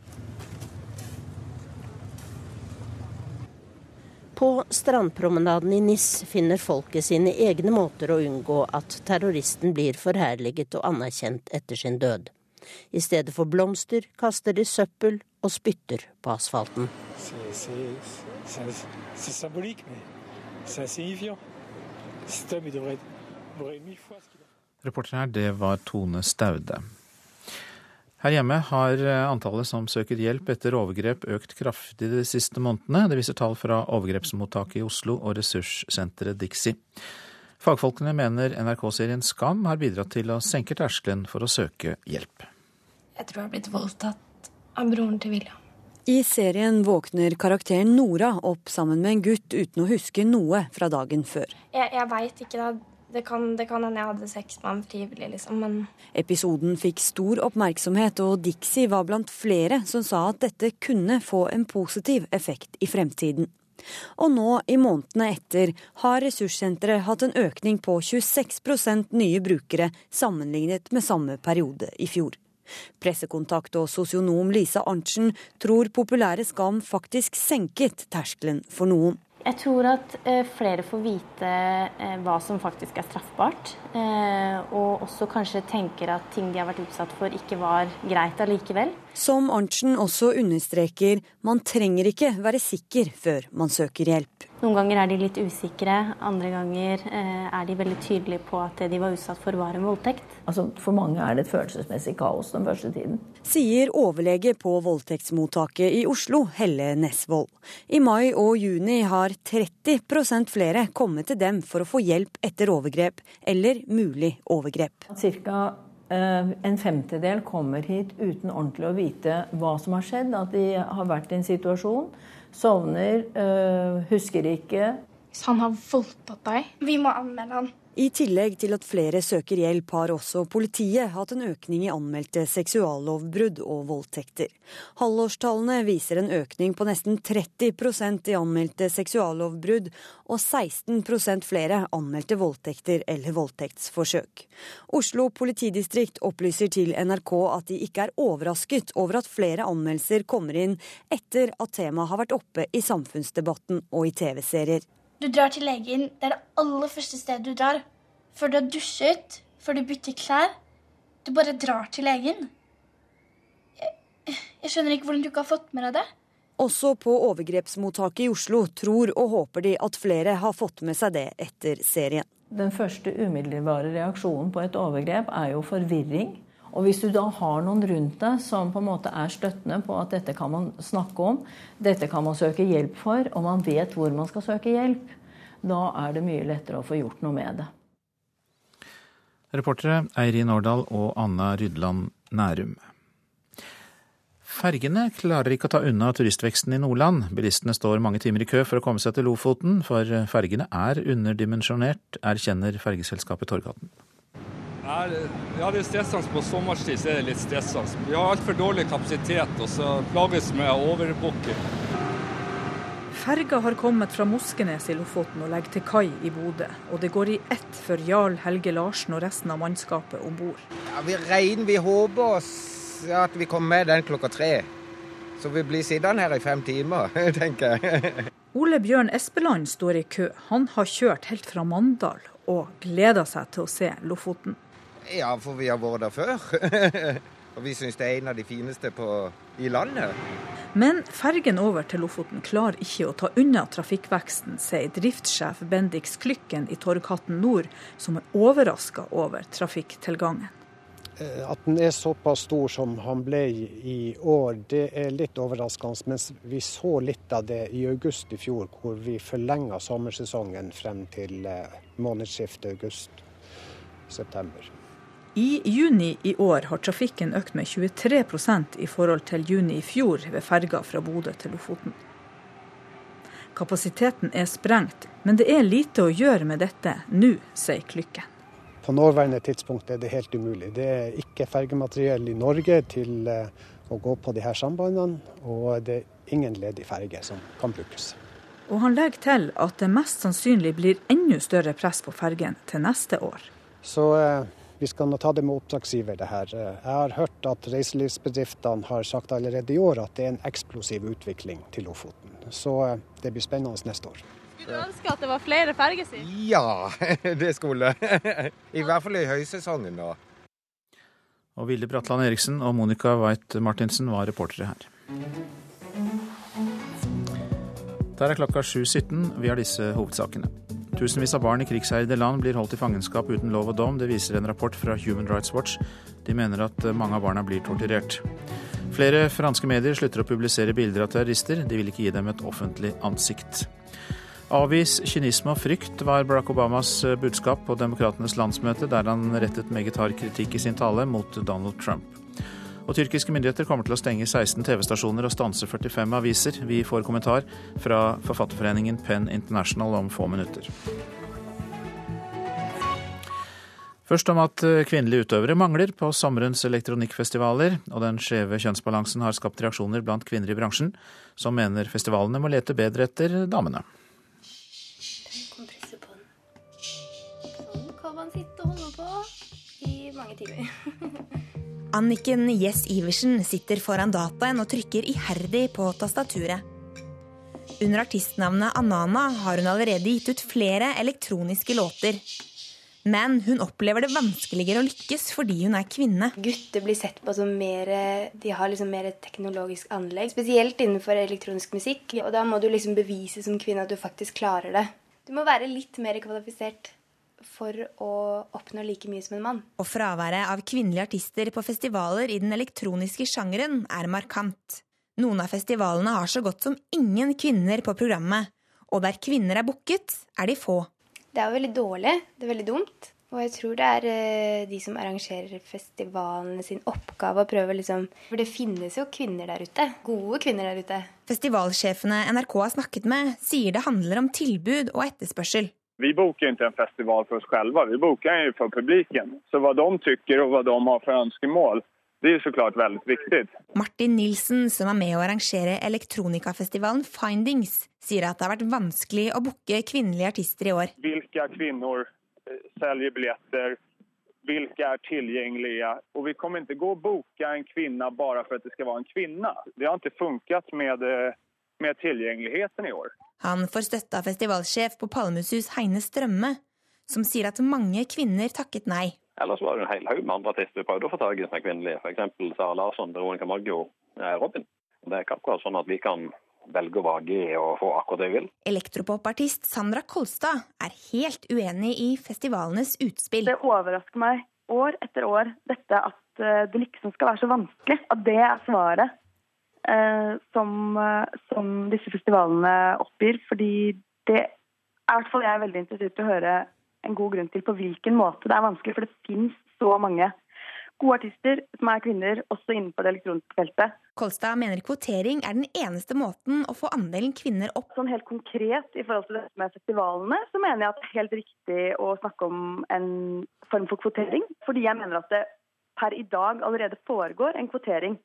På strandpromenaden i Nis finner folket sine egne måter å unngå at terroristen blir forherliget og anerkjent etter sin død. I stedet for blomster kaster de søppel og spytter på asfalten. Reporter her, det var Tone Staude. Her hjemme har antallet som søker hjelp etter overgrep økt kraftig de siste månedene. Det viser tall fra overgrepsmottaket i Oslo og ressurssenteret Dixie. Fagfolkene mener NRK-serien Skam har bidratt til å senke terskelen for å søke hjelp. Jeg tror jeg har blitt voldtatt av broren til William. I serien våkner karakteren Nora opp sammen med en gutt uten å huske noe fra dagen før. Jeg, jeg veit ikke, da. Det kan, det kan hende jeg hadde sex med ham frivillig, liksom, men Episoden fikk stor oppmerksomhet, og Dixie var blant flere som sa at dette kunne få en positiv effekt i fremtiden. Og nå, i månedene etter, har ressurssenteret hatt en økning på 26% nye brukere sammenlignet med samme periode i fjor. Pressekontakt og sosionom Lisa Arntzen tror populære Skam faktisk senket terskelen for noen. Jeg tror at eh, flere får vite eh, hva som faktisk er straffbart. Eh, og også kanskje tenker at ting de har vært utsatt for ikke var greit allikevel. Som Arntzen også understreker, man trenger ikke være sikker før man søker hjelp. Noen ganger er de litt usikre, andre ganger eh, er de veldig tydelige på at det de var utsatt for var en voldtekt. Altså, for mange er det et følelsesmessig kaos den første tiden. Sier overlege på voldtektsmottaket i Oslo, Helle Nesvold. I mai og juni har 30% flere kommet til dem for å få hjelp etter overgrep eller mulig overgrep. Cirka eh, en femtedel kommer hit uten ordentlig å vite hva som har skjedd, at de har vært i en situasjon Sovner, øh, husker ikke. Hvis han har voldtatt deg, vi må anmelde han. I tillegg til at flere søker hjelp, har også politiet hatt en økning i anmeldte seksuallovbrudd og voldtekter. Halvårstallene viser en økning på nesten 30% i anmeldte seksuallovbrudd og 16% flere anmeldte voldtekter eller voldtektsforsøk. Oslo politidistrikt opplyser til NRK at de ikke er overrasket over at flere anmeldelser kommer inn etter at temaet har vært oppe i samfunnsdebatten og i TV-serier. Du drar til legen. Det er det aller første stedet du drar. Før du har dusjet, før du bytter klær. Du bare drar til legen. Jeg, jeg skjønner ikke hvordan du ikke har fått med deg det. Også på overgrepsmottaket i Oslo tror og håper de at flere har fått med seg det etter serien. Den første umiddelbare reaksjonen på et overgrep er jo forvirring. Og hvis du da har noen rundt deg som på en måte er støttende på at dette kan man snakke om, dette kan man søke hjelp for, og man vet hvor man skal søke hjelp, da er det mye lettere å få gjort noe med det. Reportere Eirin Årdal og Anna Rydland Nærum. Fergene klarer ikke å ta unna turistveksten i Nordland. Bilistene står mange timer i kø for å komme seg til Lofoten, for fergene er underdimensjonert, erkjenner fergeselskapet Ja, det er stressende. På sommerstid så er det litt stressende. Vi har altfor dårlig kapasitet, og så plages med overbooking. Ferga har kommet fra Moskenes i Lofoten og legger til kai i Bodø. Og det går i ett for Jarl Helge Larsen og resten av mannskapet om bord. Ja, vi regner, vi håper oss at vi kommer med den klokka tre. Så vi blir sittende her i fem timer, tenker jeg. Ole Bjørn Espeland står i kø. Han har kjørt helt fra Mandal og gleder seg til å se Lofoten. Ja, for vi har vært der før. og vi syns det er en av de fineste på, i landet. Men fergen over til Lofoten klarer ikke å ta unna trafikkveksten, sier driftssjef Bendix Klykken i Torghatten Nord, som er overraska over trafikktilgangen. At den er såpass stor som han ble i år, det er litt overraskende. Mens vi så litt av det i august i fjor, hvor vi forlenga sommersesongen frem til eh, månedsskiftet august-september. I juni i år har trafikken økt med 23% i forhold til juni i fjor ved ferga fra Bodø til Lofoten. Kapasiteten er sprengt, men det er lite å gjøre med dette nå, sier Klykken. På nåværende tidspunkt er det helt umulig. Det er ikke fergemateriell i Norge til eh, å gå på de her sambandene, og det er ingen ledig ferge som kan brukes. Og han legger til at det mest sannsynlig blir enda større press på fergen til neste år. Så eh, vi skal nå ta det med oppdragsgiver, det her. Jeg har hørt at reiselivsbedriftene har sagt allerede i år at det er en eksplosiv utvikling til Lofoten. Så eh, det blir spennende neste år. Skulle du ønske at det var flere ferger, si? Ja, det skulle. I hvert fall i høysesongen nå. Og Vilde Bratland Eriksen og Monica Weit Martinsen var reportere her. Der er klokka 7.17. Vi har disse hovedsakene. Tusenvis av barn i krigsherjede land blir holdt i fangenskap uten lov og dom. Det viser en rapport fra Human Rights Watch. De mener at mange av barna blir torturert. Flere franske medier slutter å publisere bilder av terrorister. De vil ikke gi dem et offentlig ansikt. Avvis kynisme og frykt var Barack Obamas budskap på Demokratenes landsmøte, der han rettet meget hard kritikk i sin tale mot Donald Trump. Og tyrkiske myndigheter kommer til å stenge 16 TV-stasjoner og stanse 45 aviser. Vi får kommentar fra forfatterforeningen Penn International om få minutter. Først om at kvinnelige utøvere mangler på sommerens elektronikkfestivaler, og den skjeve kjønnsbalansen har skapt reaksjoner blant kvinner i bransjen, som mener festivalene må lete bedre etter damene. Sånn kan man sitte og holde på i mange timer. Anniken Jess Iversen sitter foran dataen og trykker iherdig på tastaturet. Under artistnavnet Anana har hun allerede gitt ut flere elektroniske låter. Men hun opplever det vanskeligere å lykkes fordi hun er kvinne. Gutter blir sett på som mer De har liksom mer teknologisk anlegg. Spesielt innenfor elektronisk musikk. Og da må du liksom bevise som kvinne at du faktisk klarer det. Du må være litt mer kvalifisert for å oppnå like mye som en mann. Og fraværet av kvinnelige artister på festivaler i den elektroniske sjangeren er markant. Noen av festivalene har så godt som ingen kvinner på programmet, og der kvinner er booket, er de få. Det er jo veldig dårlig. Det er veldig dumt. Og jeg tror det er eh, de som arrangerer festivalene sin oppgave å prøve liksom For det finnes jo kvinner der ute. Gode kvinner der ute. Festivalsjefene NRK har snakket med, sier det handler om tilbud og etterspørsel. Vi bokar inte en festival för oss själva, vi bokar den för publiken. Så vad de tycker och vad de har för önskemål, det är såklart väldigt viktigt. Martin Nilsen, som er med å arrangere elektronikafestivalen Findings, sier at det har vært vanskelig å booke kvinnelige artister i år. Hvilke kvinner eh, selger billetter? Hvilke er tilgjengelige? Og vi kommer ikke gå og booke en kvinne bare for at det skal være en kvinne. Det har ikke funket med, eh, med tilgjengeligheten i år. Han får støtte av festivalsjef på Palmesus Heine Strømme, som sier at mange kvinner takket nei. Ellers var det en hel haug med andre artister vi prøvde å få tak i som er kvinnelige. F.eks. Sara Larsson, Veronica Maggio, Robin. Det er ikke akkurat sånn at vi kan velge og i og få akkurat det vi vil. Elektropopartist Sandra Kolstad er helt uenig i festivalenes utspill. Det overrasker meg år etter år dette at eh, det liksom skal være så vanskelig. At det er svaret. Eh, som, eh, som, disse festivalene oppgir. Fordi det er i hvert fall jeg er veldig interessert i å høre en god grunn til på hvilken måte det er vanskelig. For det finnes så mange gode artister som er kvinner, også innenfor det elektroniske feltet. Kolstad mener kvotering er den eneste måten å få andelen kvinner opp. Sånn helt konkret i forhold til dette med festivalene, så mener jeg at det er helt riktig å snakke om en form for kvotering. Fordi jeg mener at det per i dag allerede foregår en kvotering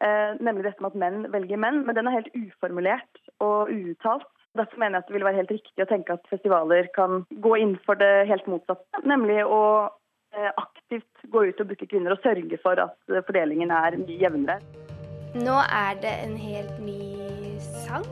nemlig dette med at menn velger menn. Men den er helt uformulert og uuttalt. Derfor mener jeg at det vil være helt riktig å tenke at festivaler kan gå inn for det helt motsatte. Nemlig å eh, aktivt gå ut og booke kvinner og sørge for at fordelingen er mye jevnere. Nå er det en helt ny sang.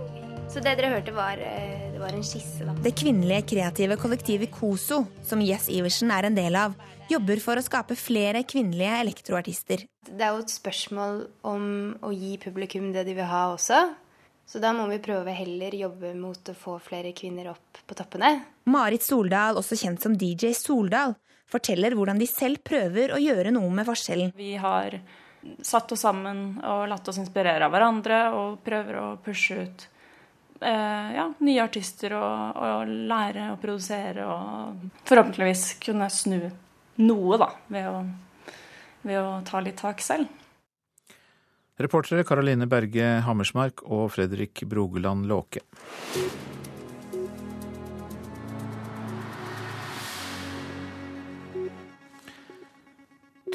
Så det dere hørte, var, eh, det var en skisse, da. Det kvinnelige kreative kollektivet KOSO, som Jess Iversen er en del av, jobber for å skape flere kvinnelige elektroartister. Det er jo et spørsmål om å gi publikum det de vil ha også. Så da må vi prøve heller jobbe mot å få flere kvinner opp på toppene. Marit Soldal, også kjent som DJ Soldal, forteller hvordan de selv prøver å gjøre noe med forskjellen. Vi har satt oss sammen og latt oss inspirere av hverandre og prøver å pushe ut eh, ja, nye artister og, og lære å produsere og forhåpentligvis kunne snu noe, da, ved å, ved å ta litt tak selv. Reportere Karoline Berge Hammersmark og Fredrik Brogeland Låke.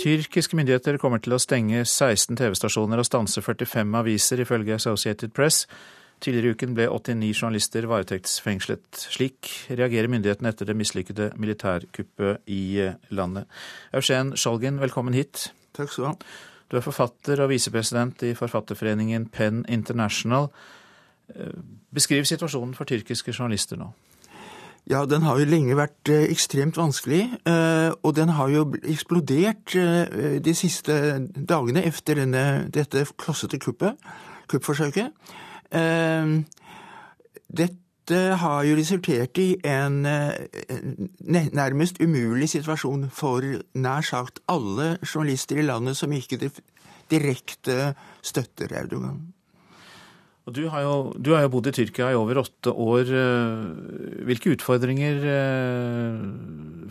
Tyrkiske myndigheter kommer til å stenge 16 TV-stasjoner og stanse 45 aviser, ifølge Associated Press. Tidligere i uken ble 89 journalister varetektsfengslet. Slik reagerer myndighetene etter det mislykkede militærkuppet i landet. Eugen Skjolgin, velkommen hit. Takk skal du ha. Du er forfatter og visepresident i forfatterforeningen Penn International. Eh, beskriv situasjonen for tyrkiske journalister nå. Ja, den har jo lenge vært eh, ekstremt vanskelig, eh, og den har jo eksplodert de siste dagene etter denne, dette klossete kuppet, kuppforsøket. Dette har jo resultert i en nærmest umulig situasjon for nær sagt alle journalister i landet som ikke direkte støtter Erdogan. Og du har, jo, du har, jo, bodd i Tyrkia i over åtte år. Eh, hvilke utfordringer eh,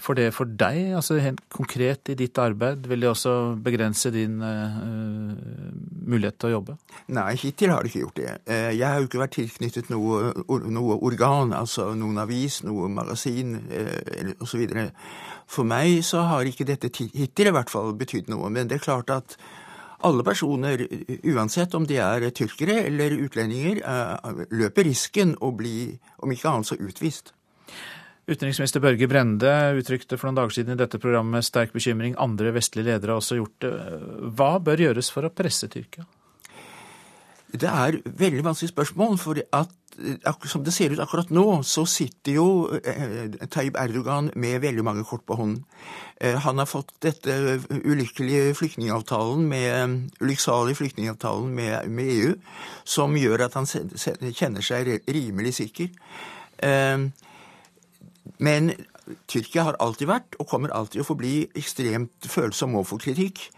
får det for deg, altså helt konkret i ditt arbeid? Vil det også begrense din uh, mulighet til å jobbe? Nei, hittil har det ikke gjort det. Jeg har jo ikke vært tilknyttet noe, noe organ, altså noen avis, noe magasin osv. For meg så har ikke dette hittil i hvert fall betydd noe. Men det er klart at alle personer, uansett om de er tyrkere eller utlendinger, eh, løper risken å bli, om ikke annet så utvist. Utenriksminister Børge Brende uttrykte for noen dager siden i dette programmet sterk bekymring. Andre vestlige ledere har også gjort det. Hva bør gjøres for å presse Tyrkia? Det er veldig vanskelig spørsmål. for at som det ser ut akkurat nå, så sitter jo eh, Tayyip Erdogan med veldig mange kort på hånden. Eh, han har fått dette ulykkelige flyktningavtalen med, ulykksalige flyktningavtalen med, med, EU, som gjør at han kjenner seg rimelig sikker. Eh, men Tyrkia har alltid vært, og kommer alltid å forbli, ekstremt følsom overfor kritikk.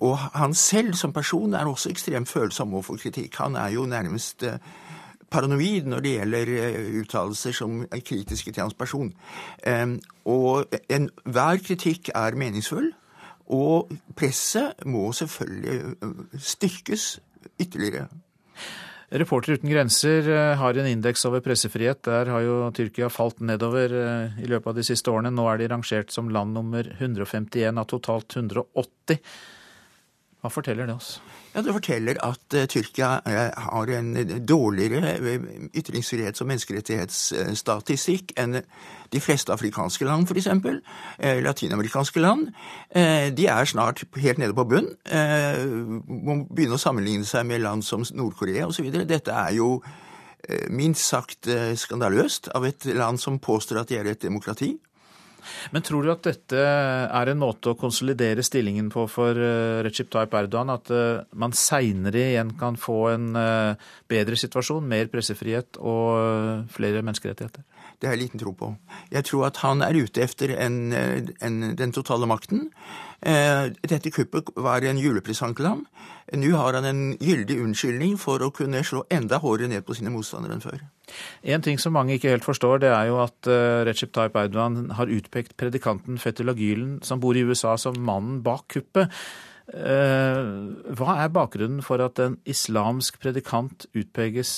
Og han selv som person er også ekstremt følsom overfor kritikk. Han er jo nærmest paranoid når det gjelder eh, uttalelser som er kritiske til hans person. Og enhver kritikk er meningsfull, og presset må selvfølgelig eh, styrkes ytterligere. Reportere uten grenser eh, har en indeks over pressefrihet. Der har jo Tyrkia falt nedover i løpet av de siste årene. Nå er de rangert som land nummer 151 av totalt 180. Hva forteller det oss? Ja, Det forteller at uh, Tyrkia uh, har en dårligere uh, ytringsfrihets- og menneskerettighetsstatistikk enn de fleste afrikanske land, f.eks. Uh, latinamerikanske land. de er snart helt nede på bunn. må begynne å sammenligne seg med land som Nord-Korea osv. Dette er jo minst sagt skandaløst av et land som påstår at de er et demokrati. Men tror du at dette er en måte å konsolidere stillingen på for eh, Recep Tayyip Erdogan? At eh, man seinere igjen kan få en eh, bedre situasjon, mer pressefrihet og flere menneskerettigheter? Det har jeg liten tro på. Jeg tror at han er ute etter en, en, den totale makten. Dette kuppet var en julepresang til ham. Nå har han en gyldig unnskyldning for å kunne slå enda hårdere ned på sine motstandere enn før. En ting som mange ikke helt forstår, det er jo at uh, Recep Tayyip Erdogan har utpekt predikanten Fethullah Gülen, som bor i USA, som mannen bak kuppet. Hva er bakgrunnen for at en islamsk predikant utpekes,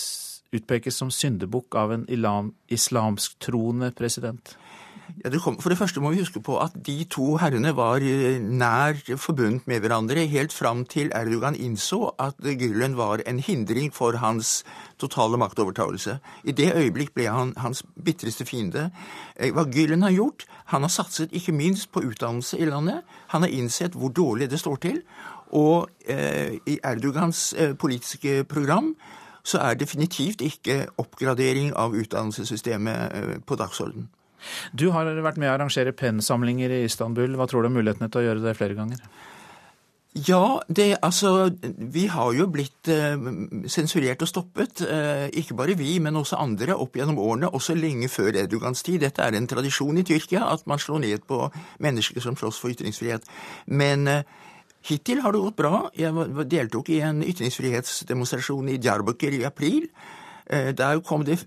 utpekes som syndebukk av en islamsktroende president? Ja, det kom, for det første må vi huske på at de to herrene var eh, nær forbundet med hverandre helt fram til Erdogan innså at Gülen var en hindring for hans totale maktovertagelse. I det øyeblikk ble han hans bitreste fiende. Eh, hva Gülen har gjort? Han har satset ikke minst på utdannelse i landet. Han har innsett hvor dårlig det står til. Og eh, i Erdogans eh, politiske program så er definitivt ikke oppgradering av utdannelsessystemet eh, på dagsordenen. Du har vært med å arrangere pennsamlinger i Istanbul. Hva tror du om mulighetene til å gjøre det flere ganger? Ja, det, altså Vi har jo blitt eh, sensurert og stoppet. Eh, ikke bare vi, men også andre opp gjennom årene, også lenge før Erdogans tid. Dette er en tradisjon i Tyrkia, at man slår ned på mennesker som slåss for ytringsfrihet. Men eh, hittil har det gått bra. Jeg deltok i en ytringsfrihetsdemonstrasjon i Diyarbakir i april. Eh, der kom det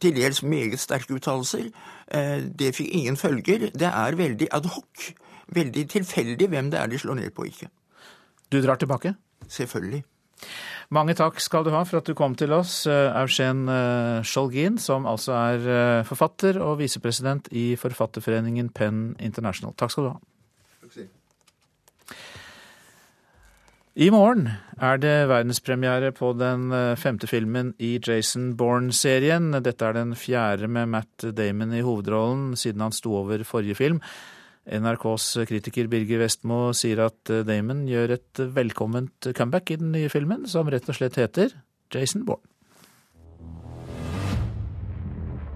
til dels meget sterke uttalelser. Eh, det fikk ingen følger. Det er veldig adhoc. Veldig tilfeldig hvem det er de slår ned på ikke. Du drar tilbake? Selvfølgelig. Mange takk skal du ha for at du kom til oss, Eugen eh, Skjolgin, som altså er forfatter og visepresident i forfatterforeningen Penn International. Takk skal du ha. I morgen er det verdenspremiere på den eh, femte filmen i Jason Bourne-serien. Dette er den fjerde med Matt Damon i hovedrollen siden han sto over forrige film. NRKs kritiker Birger Vestmo sier at eh, Damon gjør et velkomment comeback i den nye filmen, som rett og slett heter Jason Bourne.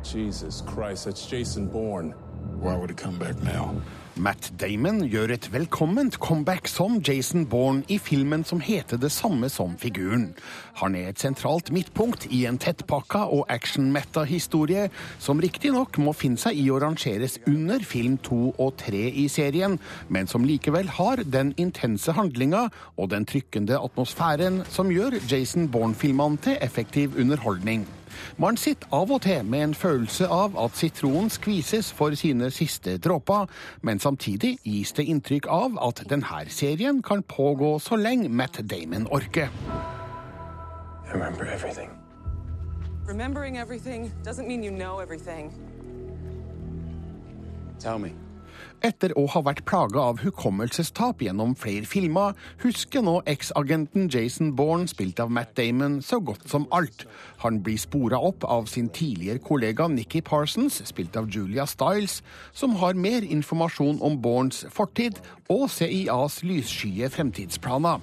Jesus Christ, that's Jason Bourne. Why would he come back now? Matt Damon gjør et velkomment comeback som Jason Bourne i filmen som heter det samme som figuren. Han er et sentralt midtpunkt i en tettpakka og action-metta-historie som riktignok må finne seg i å rangeres under film to og tre i serien, men som likevel har den intense handlinga og den trykkende atmosfæren som gjør Jason Bourne-filmene til effektiv underholdning. Man sitter av og til med en følelse av at sitronen skvises for sine siste dråper, men samtidig gis det inntrykk av at denne serien kan pågå så lenge Matt Damon orker. I remember everything. Remembering everything doesn't mean you know everything. Tell me. Etter å ha vært plaga av hukommelsestap gjennom flere filmer, husker nå eksagenten Jason Bourne, spilt av Matt Damon, så godt som alt. Han blir spora opp av sin tidligere kollega Nikki Parsons, spilt av Julia Stiles, som har mer informasjon om Bournes fortid og CIAs lysskye fremtidsplaner.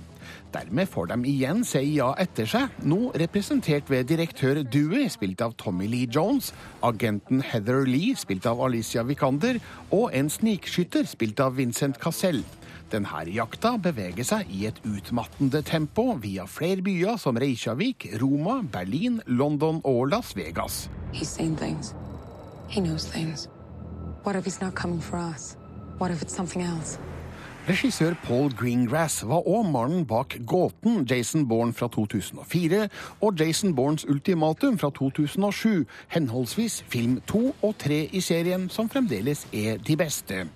Dermed får de igjen CIA etter seg, nå representert ved direktør Dewey, spilt av Tommy Lee Jones, agenten Heather Lee, spilt av Alicia Vikander, og en snikskytter, spilt av Vincent Cassell. Denne jakta beveger seg i et utmattende tempo via flere byer som Reykjavik, Roma, Berlin, London og Las Vegas. He's seen things. He knows things. What if he's not coming for us? What if it's something else? Regissør Paul Greengrass var òg mannen bak gåten Jason Bourne fra 2004 og Jason Bournes ultimatum fra 2007, henholdsvis film to og tre i serien, som fremdeles er de beste.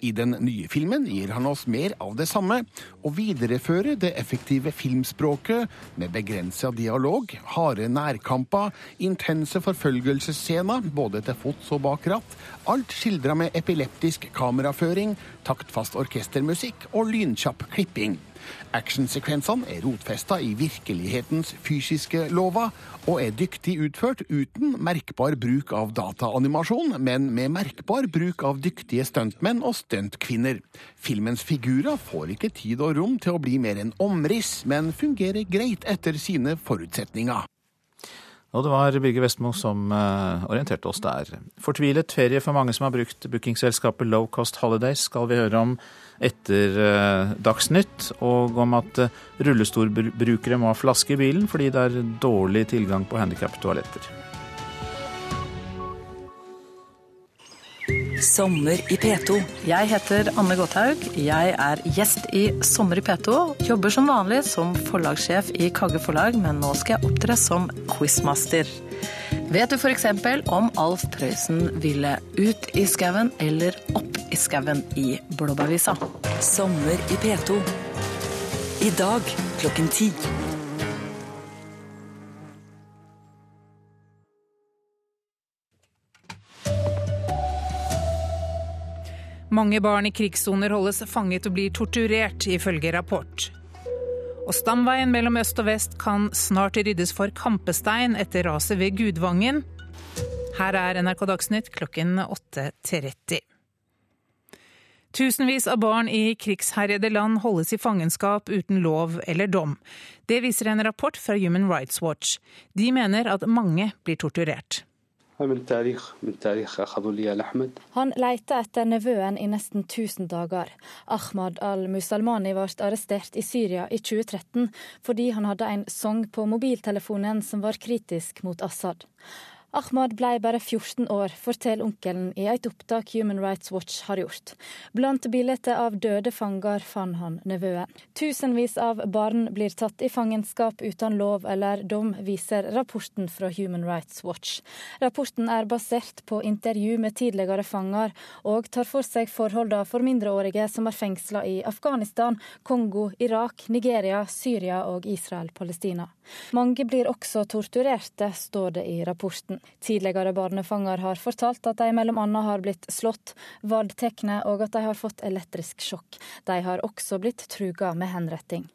I den nye filmen gir han oss mer av det samme, og viderefører det effektive filmspråket med begrensa dialog, harde nærkamper, intense forfølgelsesscener både til fots og bak ratt, alt skildra med epileptisk kameraføring, taktfast orkestermusikk og lynkjapp klipping. Actionsekvensene er rotfesta i virkelighetens fysiske lover, og er dyktig utført uten merkbar bruk av dataanimasjon, men med merkbar bruk av dyktige stuntmenn og stuntkvinner. Filmens figurer får ikke tid og rom til å bli mer enn omriss, men fungerer greit etter sine forutsetninger. Og det var Birger Vestmo som uh, orienterte oss der. Fortvilet ferie for mange som har brukt bookingselskapet Low Cost Holidays, skal vi høre om etter uh, Dagsnytt, og om at uh, rullestolbrukere må ha flaske i bilen fordi det er dårlig tilgang på handikaptoaletter. Sommer i P2. Jeg heter Anne Gotthaug. Jeg er gjest i Sommer i P2. Jobber som vanlig som forlagssjef i Kagge forlag, men nå skal jeg opptre som quizmaster. Vet du f.eks. om Alf Prøysen ville ut i skauen eller opp i skauen i Blåbærvisa? Sommer i P2. I dag klokken ti. Mange barn i krigssoner holdes fanget og blir torturert, ifølge rapport. Og stamveien mellom øst og vest kan snart ryddes for kampestein etter raset ved Gudvangen. Her er NRK Dagsnytt klokken 8.30. Tusenvis av barn i krigsherjede land holdes i fangenskap uten lov eller dom. Det viser en rapport fra Human Rights Watch. De mener at mange blir torturert. Han leita etter nevøen i nesten 1000 dager. Ahmad al-Musalmani ble arrestert i Syria i 2013 fordi han hadde en sang på mobiltelefonen som var kritisk mot Assad. Ahmad ble bare 14 år, forteller onkelen i et opptak Human Rights Watch har gjort. Blant bilder av døde fanger fant han nevøen. Tusenvis av barn blir tatt i fangenskap uten lov eller dom, viser rapporten fra Human Rights Watch. Rapporten er basert på intervju med tidligere fanger, og tar for seg forholdene for mindreårige som er fengsla i Afghanistan, Kongo, Irak, Nigeria, Syria og Israel-Palestina. Mange blir også torturerte, står det i rapporten. Tidligere barnefanger har fortalt at de bl.a. har blitt slått, voldtatt og at de har fått elektrisk sjokk. De har også blitt truga med henretting.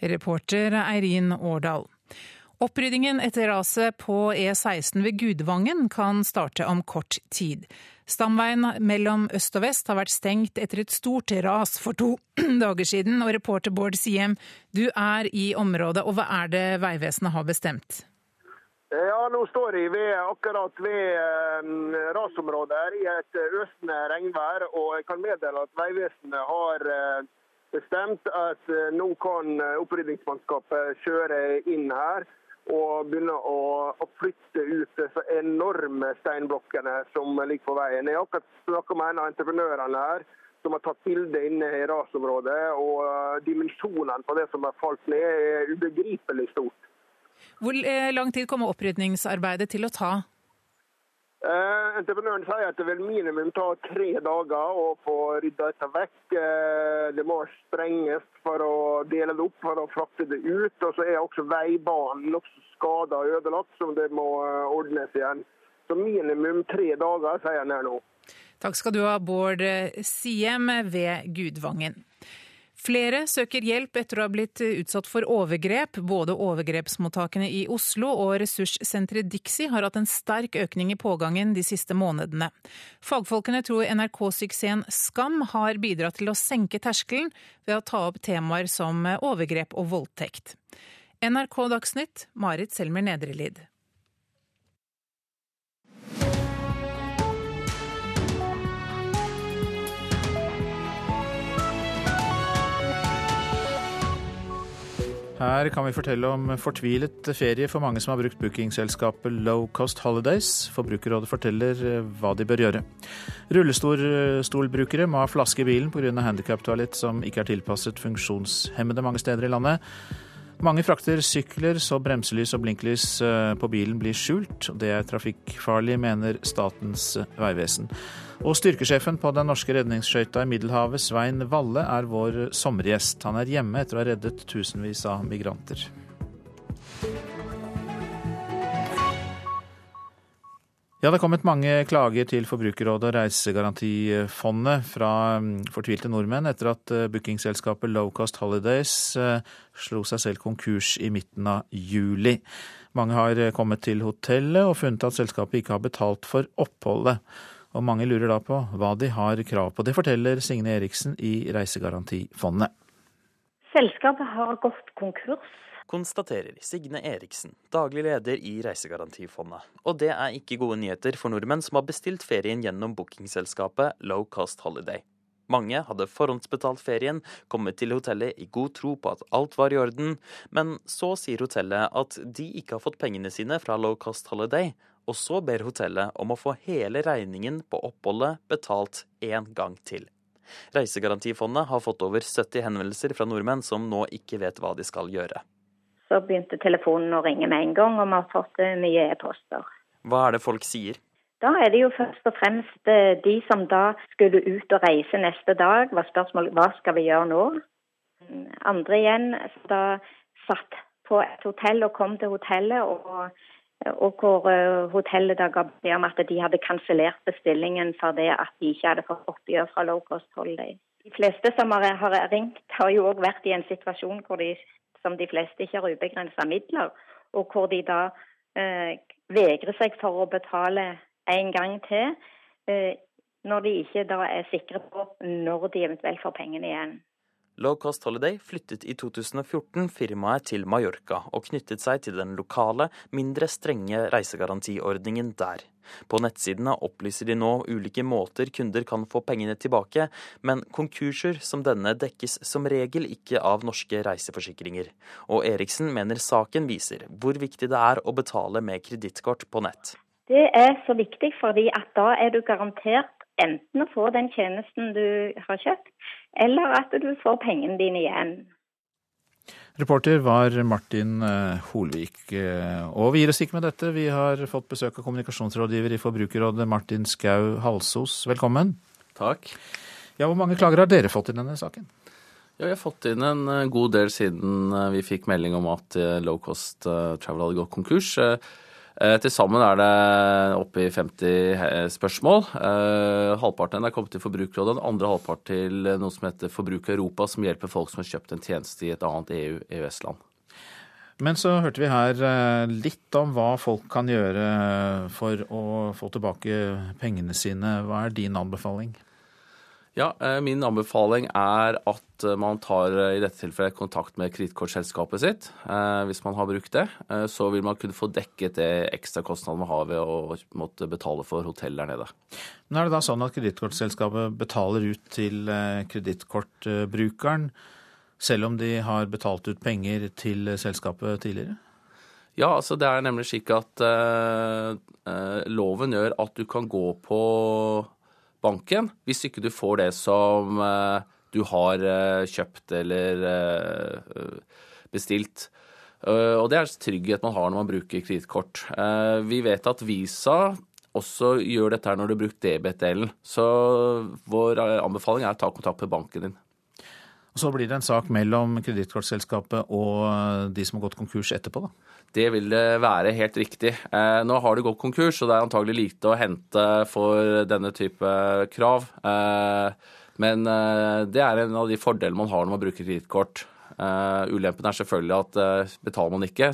Reporter Eirin Årdal. Oppryddingen etter raset på E16 ved Gudvangen kan starte om kort tid. Stamveien mellom øst og vest har vært stengt etter et stort ras for to dager siden. Og reporter Bård Siem, du er i området, og hva er det Vegvesenet har bestemt? Ja, nå står jeg ved, akkurat ved um, rasområdet her i et øsende regnvær. Og jeg kan meddele at Vegvesenet har bestemt at nå kan opprydningsmannskapet kjøre inn her og begynne å, å flytte ut disse enorme steinblokkene som ligger på veien. Jeg har akkurat snakka med en av entreprenørene her som har tatt bilde inne i rasområdet. Og uh, dimensjonene på det som har falt ned, er ubegripelig stort. Hvor eh, lang tid kommer opprydningsarbeidet til å ta? Eh, entreprenøren sier at det vil minimum ta tre dager å få rydda dette vekk. Eh, det må sprenges for å dele det opp, for å frakte det ut. Og så er også veibanen nokså skada og ødelagt, som det må eh, ordnes igjen. Så minimum tre dager, sier han her nå. Takk skal du ha, Bård Siem ved Gudvangen. Flere søker hjelp etter å ha blitt utsatt for overgrep. Både overgrepsmottakene i Oslo og ressurssenteret Dixie har hatt en sterk økning i pågangen de siste månedene. Fagfolkene tror NRK-suksessen Skam har bidratt til å senke terskelen ved å ta opp temaer som overgrep og voldtekt. NRK Dagsnytt, Marit Selmer Nedrelid. Her kan vi fortelle om fortvilet ferie for mange som har brukt bookingselskapet Low Cost Holidays. Forbrukerrådet forteller eh, hva de bør gjøre. Rullestolbrukere må ha flaske i bilen pga. handikaptoalett som ikke er tilpasset funksjonshemmede mange steder i landet. Mange frakter sykler så bremselys og blinklys eh, på bilen blir skjult. Det er trafikkfarlig, mener Statens vegvesen. Og styrkesjefen på den norske redningsskøyta i Middelhavet, Svein Valle, er vår sommergjest. Han er hjemme etter å ha reddet tusenvis av migranter. Ja, Det er kommet mange klager til Forbrukerrådet og Reisegarantifondet fra mm, fortvilte nordmenn etter at eh, bookingselskapet Low Cost Holidays eh, slo seg selv konkurs i midten av juli. Mange har eh, kommet til hotellet og funnet at selskapet ikke har betalt for oppholdet. Og mange lurer da på hva de har krav på. Det forteller Signe Eriksen i Reisegarantifondet. Selskapet har gått konkurs konstaterer Signe Eriksen, daglig leder i Reisegarantifondet. Og det er ikke gode nyheter for nordmenn som har bestilt ferien gjennom bookingselskapet Low Cost Holiday. Mange hadde forhåndsbetalt ferien, kommet til hotellet i god tro på at alt var i orden, men så sier hotellet at de ikke har fått pengene sine fra Low Cost Holiday, og så ber hotellet om å få hele regningen på oppholdet betalt én gang til. Reisegarantifondet har fått over 70 henvendelser fra nordmenn som nå ikke vet hva de skal gjøre så begynte telefonen å ringe med en gang, og vi har fått eh, mye e-poster. Hva er det folk sier? Da er det jo først og fremst eh, de som da skulle ut og reise neste dag, var spørsmålet hva skal vi gjøre nå? Andre igjen da satt på et hotell og kom til hotellet, og, og hvor eh, hotellet da ga beskjed om at de hadde kansellert bestillingen for det at de ikke hadde fått oppgjør fra Low Cost Holiday. De fleste som har ringt, har jo òg vært i en situasjon hvor de som de fleste ikke har ubegrensa midler, og hvor de da eh, vegrer seg for å betale en gang til, eh, når de ikke da er sikre på når de eventuelt får pengene igjen. Low Cost Holiday flyttet i 2014 firmaet til Mallorca og knyttet seg til den lokale, mindre strenge reisegarantiordningen der. På nettsidene opplyser de nå ulike måter kunder kan få pengene tilbake, men konkurser som denne dekkes som regel ikke av norske reiseforsikringer. Og Eriksen mener saken viser hvor viktig det er å betale med kredittkort på nett. Det er så viktig fordi at da er du garantert enten å få den tjenesten du har kjøpt, eller at du får pengene dine igjen. Reporter var Martin eh, Holvik. Eh, og vi gir oss ikke med dette. Vi har fått besøk av kommunikasjonsrådgiver i Forbrukerrådet, Martin Skau Halsos. Velkommen. Takk. Ja, Hvor mange klager har dere fått i denne saken? Ja, Vi har fått inn en eh, god del siden vi fikk melding om at Low Cost Travel hadde gått konkurs. Eh, til sammen er det oppe i 50 eh, spørsmål. Eh, halvparten er kommet til Forbrukerrådet, den andre halvpart til noe som heter Forbruker Europa, som hjelper folk som har kjøpt en tjeneste i et annet EU-EØS-land. Men så hørte vi her litt om hva folk kan gjøre for å få tilbake pengene sine. Hva er din anbefaling? Ja, eh, Min anbefaling er at eh, man tar eh, i dette tilfellet kontakt med kredittkortselskapet sitt. Hvis man har brukt det, så vil man kunne få dekket det ekstrakostnaden man har ved å måtte betale for hotell der nede. Men Er det da sånn at kredittkortselskapet betaler ut til kredittkortbrukeren, selv om de har betalt ut penger til selskapet tidligere? Ja, altså det er nemlig slik at uh, loven gjør at du kan gå på banken hvis ikke du får det som uh, du har kjøpt eller bestilt. Og det er trygghet man har når man bruker kredittkort. Vi vet at Visa også gjør dette når du har brukt debet-delen. Så vår anbefaling er å ta kontakt med banken din. Så blir det en sak mellom kredittkortselskapet og de som har gått konkurs etterpå, da? Det vil være helt riktig. Eh, nå har det gått konkurs, og det er antagelig lite å hente for denne type krav. Eh, men eh, det er en av de fordelene man har når man bruker kredittkort. Ulempen er selvfølgelig at betaler man ikke,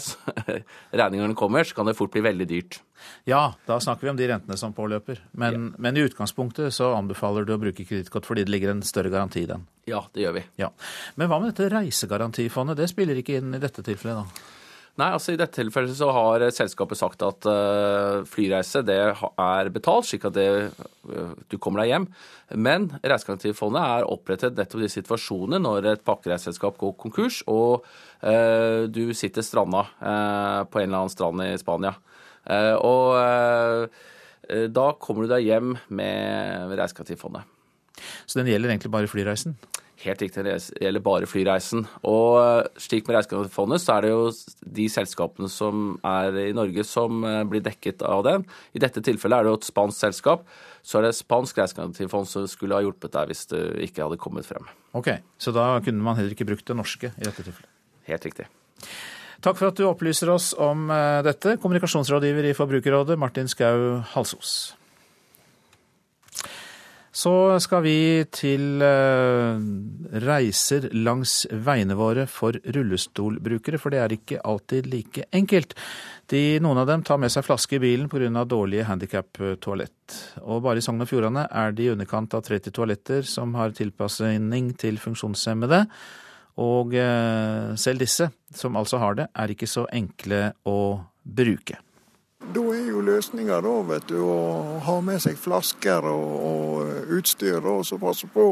regningene kommer, så kan det fort bli veldig dyrt. Ja, da snakker vi om de rentene som påløper. Men, ja. men i utgangspunktet så anbefaler du å bruke kredittkort fordi det ligger en større garanti i den? Ja, det gjør vi. Ja. Men hva med dette reisegarantifondet? Det spiller ikke inn i dette tilfellet, da? Nei, altså I dette tilfellet så har selskapet sagt at uh, flyreise det er betalt, slik at det, uh, du kommer deg hjem. Men Reisegarantifondet er opprettet nettopp i situasjoner når et pakkereiseselskap går konkurs og eh, du sitter stranda på en eller annen strand i Spania. og da kommer du deg hjem med Reisegarantifondet. Så den gjelder egentlig bare flyreisen? Helt riktig, det gjelder bare flyreisen. Og eh, slik med Reisegarantifondet, så er det jo de selskapene som er i Norge som eh, blir dekket av den. I dette tilfellet er det jo et spansk selskap. Så er det spansk reisegarantifond som skulle ha hjulpet deg hvis det ikke hadde kommet frem. Ok, Så da kunne man heller ikke brukt det norske i dette tilfellet? Helt riktig. Takk for at du opplyser oss om eh, dette, kommunikasjonsrådgiver i Forbrukerrådet, Martin Skau Halsos. Så skal vi til uh, reiser langs veiene våre for rullestolbrukere, for det er ikke alltid like enkelt. De, noen av dem tar med seg flaske i bilen pga. dårlige handikap-toalett. Og bare i Sogn og Fjordane er det i underkant av 30 toaletter som har tilpasning til funksjonshemmede. Og uh, selv disse, som altså har det, er ikke så enkle å bruke. Da er jo løsninga å ha med seg flasker og, og utstyr og så passe på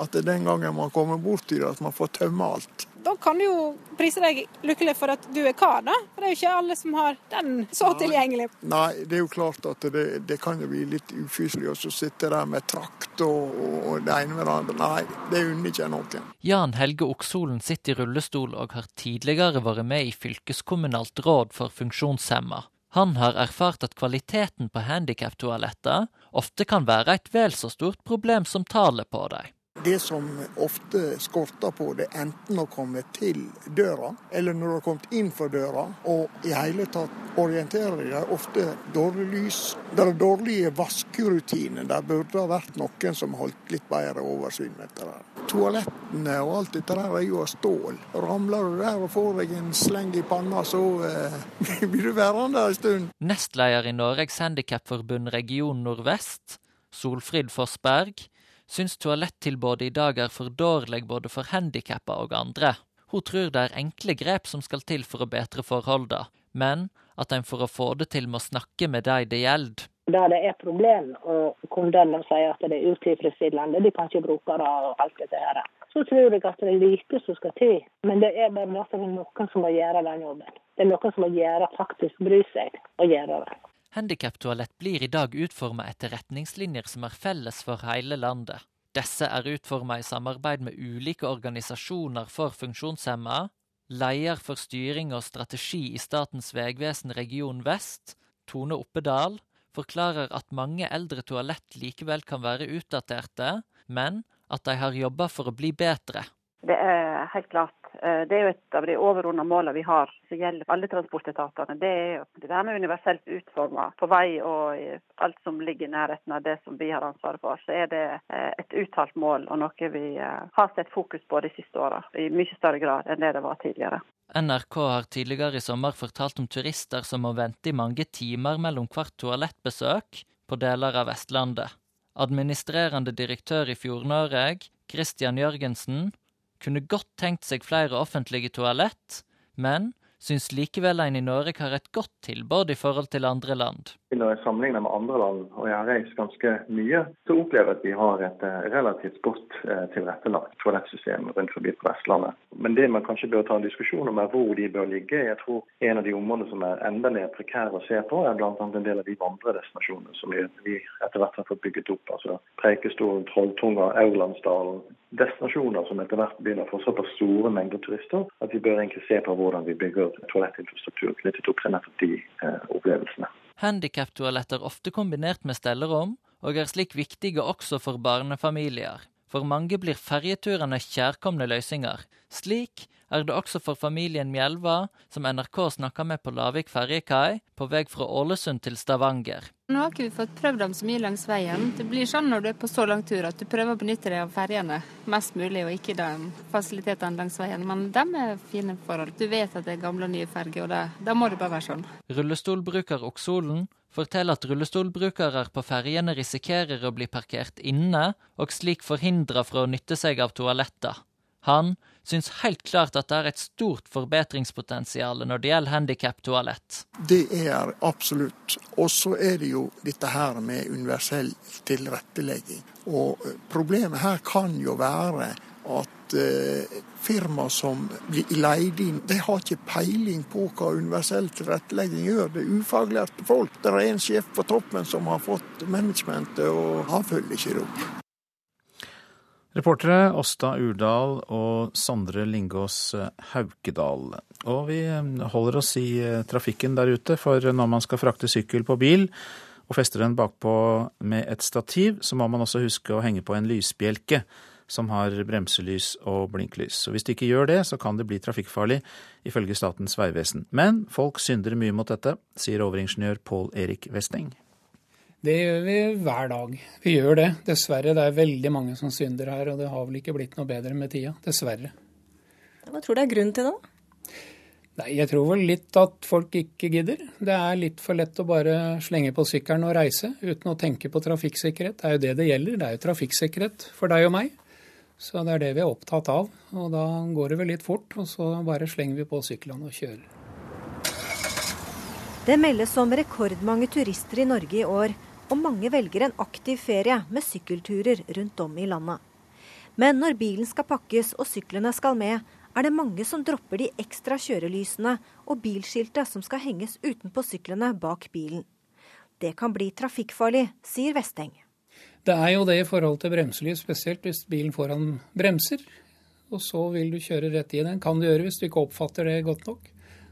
at den gangen man kommer borti det, at man får tømme alt. Da kan du jo prise deg lykkelig for at du er kar, da. For det er jo ikke alle som har den så tilgjengelig. Nei, det er jo klart at det, det kan jo bli litt ufyselig å sitte der med trakt og, og det ene med det andre. Nei, det unner ikke noen. Jan Helge Oksolen sitter i rullestol og har tidligere vært med i fylkeskommunalt råd for funksjonshemma. Han har erfart at kvaliteten på handikaptoaletter ofte kan være et vel så stort problem som tallet på dem. Det som ofte skorter på, det enten å komme til døra, eller når du har kommet inn for døra, og i hele tatt orienterer deg. Ofte dårlig lys. Det er dårlige vaskerutiner. Der burde det vært noen som holdt litt bedre oversyn med det toalettene og alt dette der er jo av stål. Ramler du der og får deg en sleng i panna, så eh, blir du værende en stund. Nestleder i Norges Handikapforbund region nordvest, Solfrid Fossberg, syns toalettilbudet i dag er for dårlig både for handikappa og andre. Hun tror det er enkle grep som skal til for å bedre forholda, men at en for å få det til må snakke med de det gjelder der det er problem, og kundene sier at det er utilfredsstillende, de kan ikke bruke det og alt dette her. Så tror jeg at det er lite som skal til, men det er bare noen som må gjøre den jobben. Det er noen som må gjøre, faktisk bry seg og gjøre det. Handikaptoalett blir i dag utforma etter retningslinjer som er felles for hele landet. Disse er utforma i samarbeid med ulike organisasjoner for funksjonshemma, leder for styring og strategi i Statens vegvesen region vest, Tone Oppedal, forklarer at mange eldre toalett likevel kan være utdaterte, men at de har jobba for å bli bedre. Det er helt klart. Eh, det er jo et av de overordnede målene vi har som gjelder alle transportetatene. Det er jo det med universelt utforma på vei og alt som ligger i nærheten av det som vi har ansvaret for. Så er det eh, et uttalt mål og noe vi eh, har sett fokus på de siste åra i mye større grad enn det det var tidligere. NRK har tidligere i sommer fortalt om turister som må vente i mange timer mellom hvert toalettbesøk på deler av Vestlandet. Administrerende direktør i Fjord-Norge, Christian Jørgensen, kunne godt tenkt seg flere offentlige toalett, men syns likevel en i Norge har et godt tilbud i forhold til andre land. Når jeg sammenligner med andre land, og jeg har reist ganske mye, så opplever jeg at vi har et eh, relativt godt eh, tilrettelagt toalettsystem rundt forbi på Vestlandet. Men det man kanskje bør ta en diskusjon om, er hvor de bør ligge. Jeg tror en av de områdene som er enda mer prekære å se på, er bl.a. en del av de vandredestinasjonene som vi etter hvert har fått bygget opp. altså Preikestolen, Trolltunga, Aurlandsdalen. Destinasjoner som etter hvert begynner å få såpass store mengder turister at vi bør egentlig se på hvordan vi bygger toalettinfrastruktur knyttet opp til nettopp de eh, opplevelsene. Handikaptoaletter ofte kombinert med stellerom, og er slik viktige også for barnefamilier. For mange blir ferjeturene kjærkomne løsninger. Slik er det også for familien Mjelva, som NRK snakka med på Lavik ferjekai, på vei fra Ålesund til Stavanger. Nå har ikke vi fått prøvd dem så mye langs veien. Det blir sånn når du er på så lang tur at du prøver å benytte deg av ferjene mest mulig, og ikke de fasilitetene langs veien. Men de er fine forhold. Du vet at det er gamle og nye ferger, og da må det bare være sånn. Rullestolbruker Oksolen forteller at rullestolbrukere på ferjene risikerer å bli parkert inne, og slik forhindra fra å nytte seg av toaletter. Han syns helt klart at det er et stort forbedringspotensial når det gjelder handikaptoalett. Det er absolutt. Og så er det jo dette her med universell tilrettelegging. Og problemet her kan jo være at eh, firma som blir leid inn, de har ikke peiling på hva universell tilrettelegging gjør. Det er ufaglærte folk. Det er en sjef på toppen som har fått managementet, og han følger ikke det opp. Reportere Åsta Urdal og Sondre Lingås Haukedal. Og vi holder oss i trafikken der ute, for når man skal frakte sykkel på bil og fester den bakpå med et stativ, så må man også huske å henge på en lysbjelke som har bremselys og blinklys. Og Hvis de ikke gjør det, så kan det bli trafikkfarlig, ifølge Statens vegvesen. Men folk synder mye mot dette, sier overingeniør Pål Erik Westeng. Det gjør vi hver dag. Vi gjør det. Dessverre. Det er veldig mange som synder her, og det har vel ikke blitt noe bedre med tida. Dessverre. Hva tror du er grunnen til det? Nei, Jeg tror vel litt at folk ikke gidder. Det er litt for lett å bare slenge på sykkelen og reise uten å tenke på trafikksikkerhet. Det er jo det det gjelder. Det er jo trafikksikkerhet for deg og meg. Så det er det vi er opptatt av. Og da går det vel litt fort, og så bare slenger vi på syklene og kjører. Det meldes om rekordmange turister i Norge i år, og mange velger en aktiv ferie med sykkelturer rundt om i landet. Men når bilen skal pakkes og syklene skal med, er det mange som dropper de ekstra kjørelysene og bilskiltet som skal henges utenpå syklene bak bilen. Det kan bli trafikkfarlig, sier Vesteng. Det er jo det i forhold til bremselys, spesielt hvis bilen foran bremser. Og så vil du kjøre rett i den. Kan du gjøre hvis du ikke oppfatter det godt nok.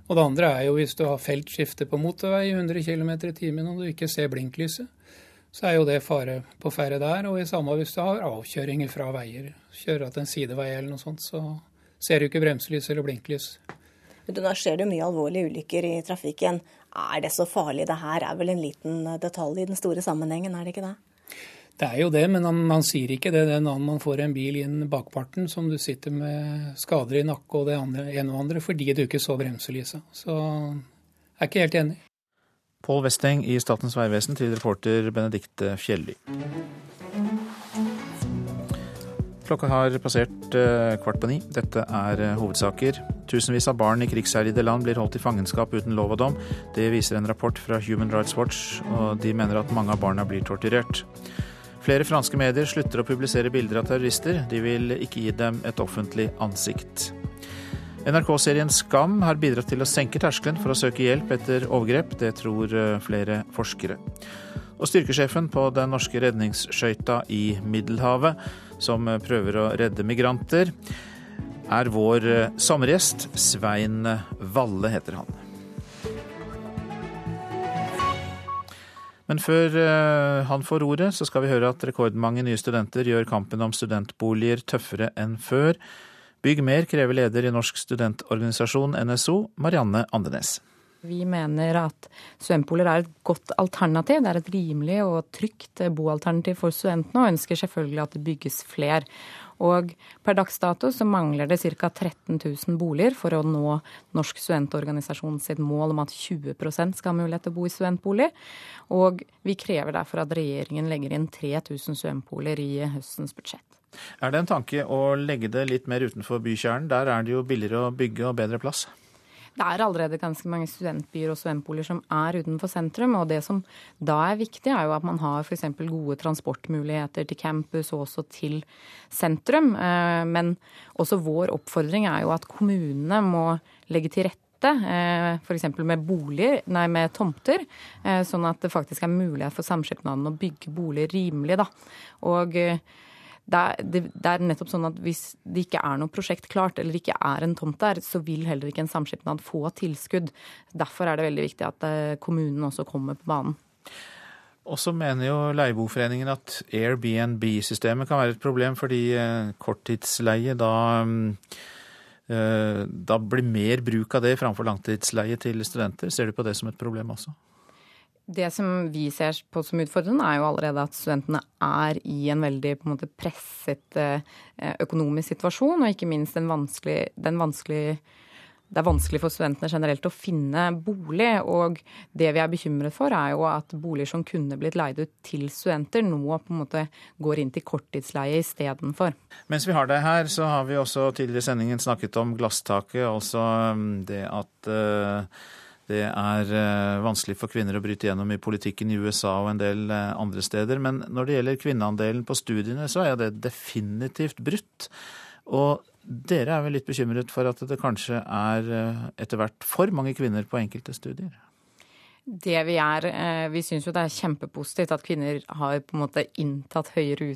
Og det andre er jo hvis du har feltskifte på motorvei i 100 km i timen og du ikke ser blinklyset så er jo det fare på ferde der. Og i samme hvis du har avkjøringer fra veier, kjører til en sidevei eller noe sånt, så ser du ikke bremselys eller blinklys. Men Nå skjer det mye alvorlige ulykker i trafikken. Er det så farlig? Det her er vel en liten detalj i den store sammenhengen, er det ikke det? Det er jo det, men man, man sier ikke det den dagen man får en bil inn bakparten som du sitter med skader i nakke og det andre, ene og andre fordi du ikke så bremselyset. Så jeg er ikke helt enig. Pål Westeng i Statens vegvesen til reporter Benedikte Fjelli. Klokka har passert eh, kvart på ni. Dette er eh, hovedsaker. Tusenvis av barn i krigsherjede land blir holdt i fangenskap uten lov og dom. Det viser en rapport fra Human Rights Watch, og de mener at mange av barna blir torturert. Flere franske medier slutter å publisere bilder av terrorister. De vil ikke gi dem et offentlig ansikt. NRK-serien Skam har bidratt til å senke terskelen for å søke hjelp etter overgrep. Det tror eh, flere forskere. Og styrkesjefen på den norske redningsskøyta i Middelhavet, som prøver å redde migranter, er vår eh, sommergjest. Svein Valle heter han. Men før eh, han får ordet, så skal vi høre at rekordmange nye studenter gjør kampen om studentboliger tøffere enn før. Bygg mer, krever leder i Norsk studentorganisasjon NSO, Marianne Andenes. Vi mener at studentboliger er et godt alternativ. Det er et rimelig og trygt boalternativ for studentene, og ønsker selvfølgelig at det bygges fler. Og per dags dato så mangler det ca. 13 000 boliger for å nå Norsk studentorganisasjon sitt mål om at 20% skal ha mulighet til å bo i studentbolig. Og vi krever derfor at regjeringen legger inn 3000 studentboliger i høstens budsjett. Er det en tanke å legge det litt mer utenfor bykjernen? Der er det jo billigere å bygge og bedre plass? Det er allerede ganske mange studentbyer og studentboliger som er utenfor sentrum. Og det som da er viktig, er jo at man har f.eks. gode transportmuligheter til campus og også til sentrum. Eh, men også vår oppfordring er jo at kommunene må legge til rette eh, F.eks. med boliger, nei, med tomter, eh, sånn at det faktisk er mulighet for samskipnadene å bygge boliger rimelig. Da. Og det er, det, det er, nettopp sånn at hvis det ikke er noe prosjekt klart, eller ikke er en tomt der, så vil heller ikke en samskipnad få tilskudd. Derfor er det veldig viktig at eh, kommunen også kommer på banen. Og så mener jo Leieboerforeningen at Airbnb-systemet kan være et problem, fordi eh, korttidsleie da eh, da blir mer bruk av det framfor langtidsleie til studenter. Ser du på det som et problem også? Det som vi ser på som utfordrende, er jo allerede at studentene er i en veldig en måte, presset eh, økonomisk situasjon, og ikke minst den vanskelig, den vanskelig det er vanskelig for studentene generelt å finne bolig. Og det vi er bekymret for, er jo at boliger som kunne blitt leid ut til studenter, nå på en måte går inn til korttidsleie istedenfor. Mens vi har deg her, så har vi også tidligere i sendingen snakket om glasstaket. Altså mm, det at uh det er eh, vanskelig for kvinner å bryte gjennom i politikken i USA og en del eh, andre steder. Men når det gjelder kvinneandelen på studiene, så er det definitivt brutt. Og dere er vel litt bekymret for at det kanskje er eh, etter hvert for mange kvinner på enkelte studier? Det Vi er, vi syns jo det er kjempepositivt at kvinner har på en måte inntatt høyere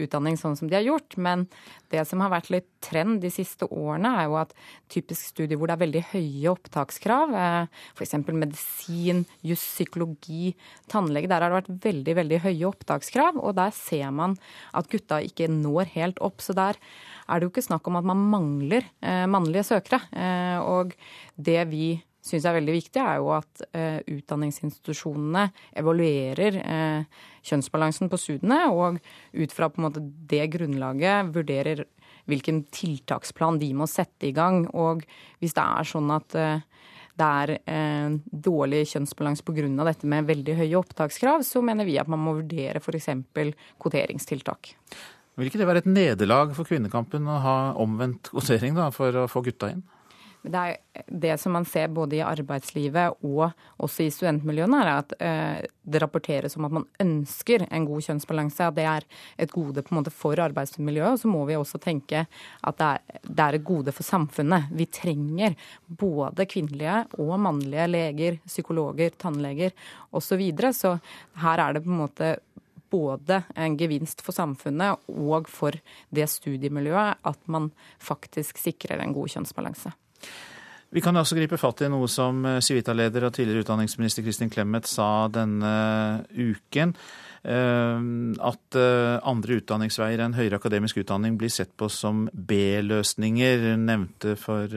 utdanning sånn som de har gjort. Men det som har vært litt trend de siste årene, er jo at typisk studier hvor det er veldig høye opptakskrav, eh, f.eks. medisin, juss, psykologi, tannlege, der har det vært veldig, veldig høye opptakskrav. Og der ser man at gutta ikke når helt opp. Så der er det jo ikke snakk om at man mangler eh, mannlige søkere. Eh, og det vi syns er veldig viktig, er jo at uh, utdanningsinstitusjonene evaluerer uh, kjønnsbalansen på studiene, og ut fra på en måte det grunnlaget vurderer hvilken tiltaksplan de må sette i gang. Og hvis det er sånn at uh, det er dårlig kjønnsbalanse pga. dette med veldig høye opptakskrav, så mener vi at man må vurdere f.eks. kvoteringstiltak. Vil ikke det være et nederlag for kvinnekampen å ha omvendt kvotering da, for å få gutta inn? Det er det som man ser både i arbeidslivet og også i studentmiljøene, er at eh, det rapporteres om at man ønsker en god kjønnsbalanse. At det er et gode på en måte for arbeidsmiljøet. Og så må vi også tenke at det er, et gode for samfunnet. Vi trenger både kvinnelige og mannlige leger, psykologer, tannleger osv. Så, videre. så her er det på en måte både en gevinst for samfunnet og for det studiemiljøet at man faktisk sikrer en god kjønnsbalanse. Vi kan også gripe fatt i noe som eh, Civita-leder og tidligere utdanningsminister Kristin Clemet sa denne uken. Eh, at eh, andre utdanningsveier enn høyere akademisk utdanning blir sett på som B-løsninger. Hun nevnte for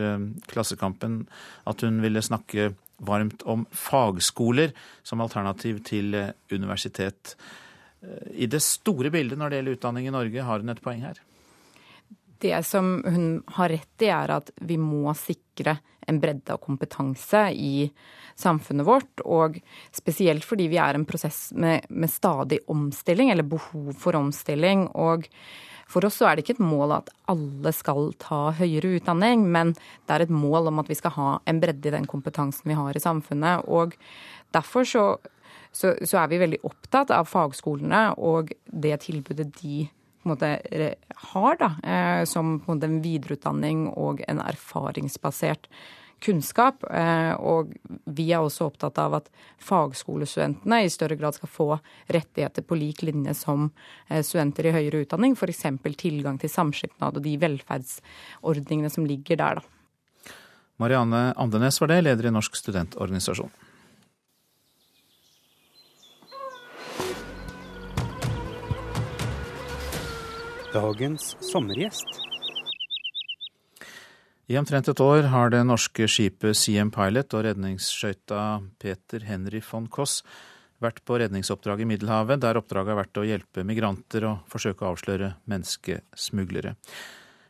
Klassekampen at hun ville snakke varmt om fagskoler som alternativ til universitet. I det store bildet når det gjelder utdanning i Norge, har hun et poeng her? Det som hun har rett i, er at vi må sikre en bredde av kompetanse i samfunnet vårt. Og spesielt fordi vi er en prosess med, med stadig omstilling, eller behov for omstilling. og for oss så er det ikke et mål at alle skal ta høyere utdanning, men det er et mål om at vi skal ha en bredde i den kompetansen vi har i samfunnet. Og derfor så, så, så er vi veldig opptatt av fagskolene og det tilbudet de på en måte har, da, eh, som på en måte en videreutdanning og en erfaringsbasert kunnskap. Eh, og vi er også opptatt av at fagskolestudentene i større grad skal få rettigheter på lik linje som eh, studenter i høyere utdanning, f.eks. tilgang til samskipnad og de velferdsordningene som ligger der, da. Marianne Andenes var det, leder i Norsk studentorganisasjon. Dagens sommergjest. I omtrent et år har det norske skipet CM Pilot og redningsskøyta Peter Henry von Koss vært på redningsoppdrag i Middelhavet, der oppdraget har vært å hjelpe migranter og forsøke å avsløre menneskesmuglere.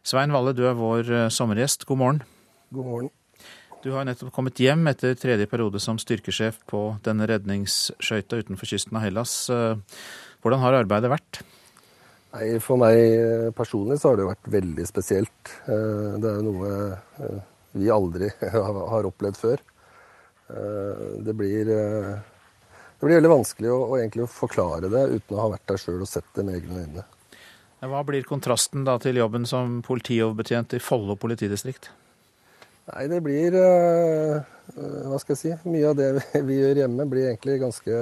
Svein Valle, du er vår eh, sommergjest. God morgen. God morgen. Du har nettopp kommet hjem etter tredje periode som styrkesjef på denne redningsskøyta utenfor kysten av Hellas. Eh, hvordan har arbeidet vært? Nei, For meg eh, personlig så har det vært veldig spesielt. Det er noe vi aldri har opplevd før. Det blir det blir veldig vanskelig å, å, egentlig forklare det uten å ha vært der sjøl og sett det med egne øyne. Hva blir kontrasten da til jobben som politioverbetjent i Follo politidistrikt? Nei, det blir Hva skal jeg si? Mye av det vi gjør hjemme, blir egentlig ganske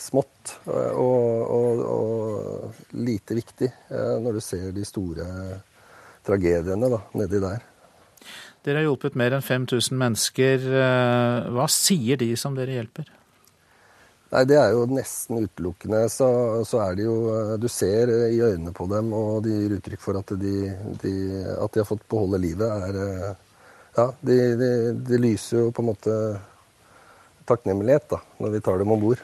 smått og, og, og lite viktig uh, når du ser de store tragediene da, nedi der. Dere har hjulpet mer enn 5000 mennesker. Hva sier de som dere hjelper? Nei, Det er jo nesten utelukkende. Så, så, er det jo Du ser i øynene på dem, og de gir uttrykk for at de, de, at de har fått beholde livet, er Ja, de, de, de, lyser jo på en måte takknemlighet da, når vi tar dem om bord.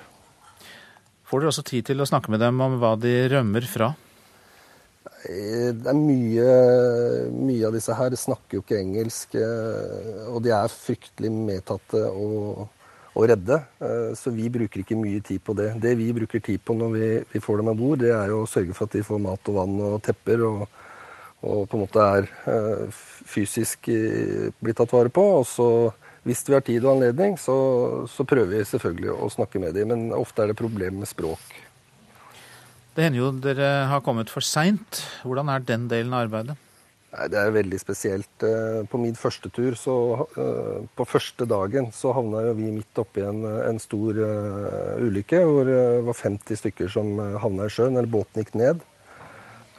Får dere også tid til å snakke med dem om hva de rømmer fra? Det er mye, mye av disse her snakker jo ikke engelsk, eh, og de er fryktelig medtatte. og å redde. Eh, så vi bruker ikke mye tid på det. Det vi bruker tid på når vi, vi får dem av bord, det er å sørge for at de får mat og vann og tepper. og, og på en måte er fysisk blitt tatt vare på. Og så, hvis vi har tid og anledning, så, så prøver vi selvfølgelig å snakke med dem. Men ofte er det problem med språk. Det hender jo dere har kommet for seint. Hvordan er den delen av arbeidet? Nei, Det er veldig spesielt. Eh, på min første tur, så eh, på første dagen, så havna jo vi midt oppi en, en stor uh, ulykke hvor det var 50 stykker som havna i sjøen, eller båten gikk ned.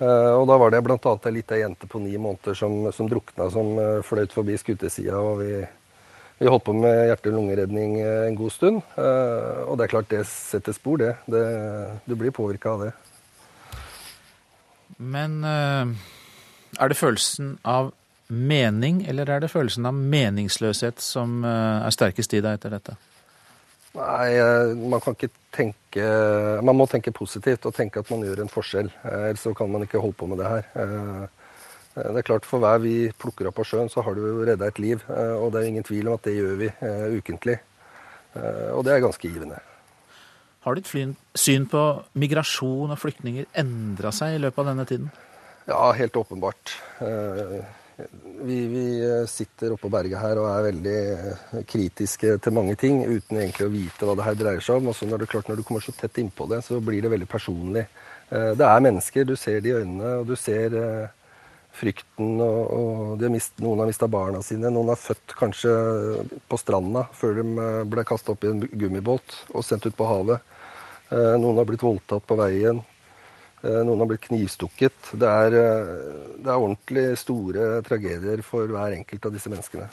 Uh, og da var det bl.a. ei lita jente på ni måneder som, som drukna, som fløyt forbi skutesida. Og vi, vi, holdt på med hjerte- og lungeredning en god stund. og det er klart det setter spor, det. det du blir påvirka av det. Men er det følelsen av mening, eller er det følelsen av meningsløshet som eh, er sterkest i deg etter dette? Nei, eh, man kan ikke tenke Man må tenke positivt og tenke at man gjør en forskjell. Eh, ellers så kan man ikke holde på med det her. Det er klart, For hver vi plukker opp av sjøen, så har du redda et liv. Og det er ingen tvil om at det gjør vi ukentlig. Og det er ganske givende. Har ditt syn på migrasjon og flyktninger endra seg i løpet av denne tiden? Ja, helt åpenbart. Eh, vi, vi, sitter oppå berget her og er veldig eh, kritiske til mange ting uten egentlig å vite hva det her dreier seg om. Og så når, det klart, når du kommer så tett innpå det, så blir det veldig personlig. Eh, det er mennesker, du ser det i øynene, og du ser frykten. og, og mist, Noen har mista barna sine, noen har født kanskje på stranda før de ble kasta opp i en gummibåt og sendt ut på havet. Noen har blitt voldtatt på veien. Eh, noen har blitt knivstukket. Det er, eh, det er, ordentlig store tragedier for hver enkelt av disse menneskene.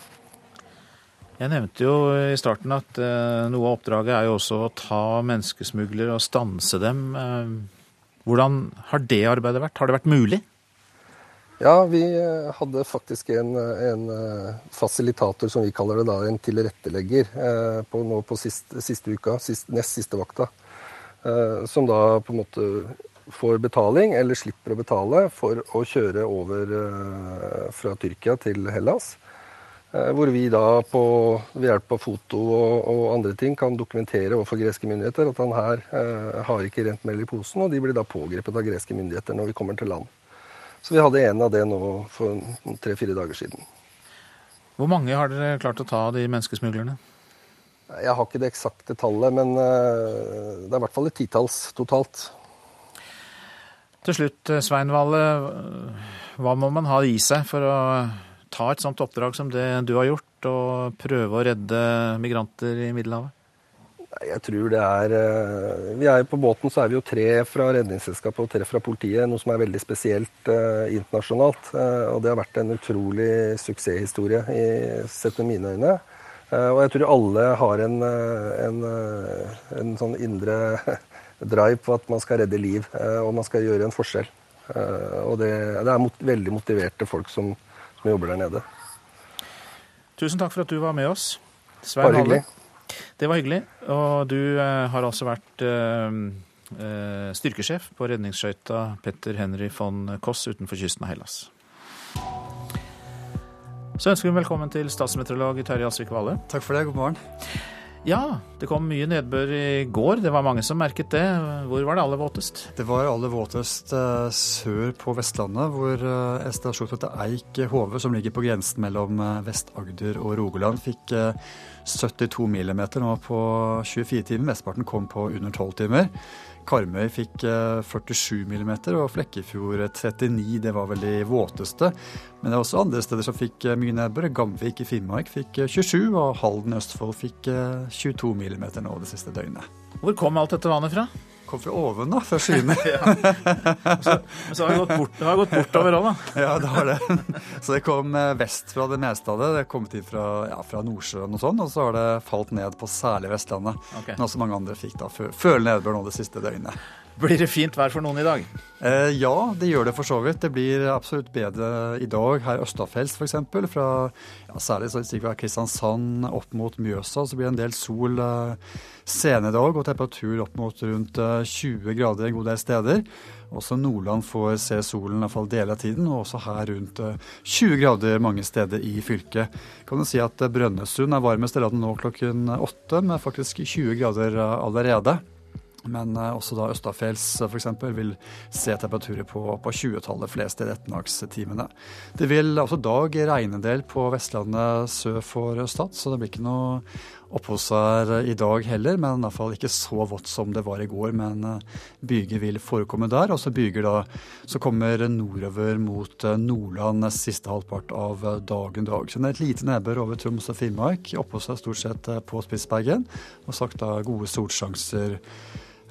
Jeg nevnte jo i starten at eh, noe av oppdraget er jo også å ta menneskesmuglere og stanse dem. Hvordan har det arbeidet vært? Har det vært mulig? Ja, vi hadde faktisk en, en fasilitator, som vi kaller det da, en tilrettelegger, på, nå på siste, siste uka, sist, nest siste vakta. Som da på en måte får betaling, eller slipper å betale, for å kjøre over eh, fra Tyrkia til Hellas. Eh, hvor vi da på, ved hjelp av foto og, og, andre ting kan dokumentere overfor greske myndigheter at han her eh, har ikke rent mel i posen, og de blir da pågrepet av greske myndigheter når vi kommer til land. Så vi hadde en av det nå for tre-fire dager siden. Hvor mange har dere klart å ta av de menneskesmuglerne? Jeg har ikke det eksakte tallet, men eh, det er i hvert fall et titalls totalt. Til slutt, eh, Svein Valle, hva må man ha i seg for å ta et sånt oppdrag som det du har gjort, og prøve å redde migranter i Middelhavet? Jeg tror det er eh, Vi er på båten så er vi jo tre fra Redningsselskapet og tre fra politiet, noe som er veldig spesielt eh, internasjonalt. Eh, og det har vært en utrolig suksesshistorie i, sett med mine øyne. Eh, og jeg tror alle har en, en, en sånn indre drive på at man skal redde liv, eh, og man skal gjøre en forskjell. Eh, og det, det er mot, veldig motiverte folk som, som, jobber der nede. Tusen takk for at du var med oss. Svein Halle. Det var hyggelig. Og du har altså vært styrkesjef på redningsskøyta Petter Henry von Koss utenfor kysten av Hellas. Så ønsker vi velkommen til statsmeteorolog Terje Asvik Valle. Takk for det, god morgen. Ja, det kom mye nedbør i går. Det var mange som merket det. Hvor var det aller våtest? Det var aller våtest eh, sør på Vestlandet, hvor eh, til stasjon Eik Hove, som ligger på grensen mellom eh, Vest-Agder og Rogaland, fikk 72 millimeter nå på 24 timer. Mesteparten kom på under 12 timer. Karmøy fikk 47 mm og Flekkefjord 39. Det var vel de våteste. Men det er også andre steder som fikk mye nedbør. Gamvik i Finnmark fikk 27, og Halden i Østfold fikk 22 mm nå det siste døgnet. Hvor kom alt dette vannet fra? Kom fra oven, da, fra skyene. så, så har det gått, bort, har gått bortover òg, da? ja, det har det. Så det kom eh, vest fra det meste av det. Det er kommet inn fra, ja, fra Nordsjøen og sånn, og så har det falt ned på særlig Vestlandet. Okay. Men også mange andre fikk da føle nedbør nå det siste døgnet. Blir det fint vær for noen i dag? Eh, ja, det gjør det for så vidt. Det blir absolutt bedre i dag her østafjells f.eks. Fra ja, særlig så Kristiansand opp mot Mjøsa så blir det en del sol eh, senere i dag, og temperatur opp mot rundt 20 eh, grader en god del steder. Også Nordland får se solen i hvert fall deler av tiden, og også her rundt 20 eh, grader mange steder i fylket. Kan du si at Brønnøysund er varmest i landet nå klokken åtte, med faktisk 20 grader allerede. Men eh, også da østafjells eh, f.eks. vil se temperaturer på, på 20-tallet flest i ettermiddagstimene. Det vil også dag regne en del på Vestlandet sør for Stad, så det blir ikke noe oppholdsvær i dag heller, men i hvert fall ikke så vått som det var i går. Men eh, byger vil forekomme der. Og så byger da så kommer nordover mot Nordland siste halvpart av dagen dag. Så det er et lite nedbør over Troms og Finnmark. Oppholdsvær stort sett på Spitsbergen. Og sagt da gode solsjanser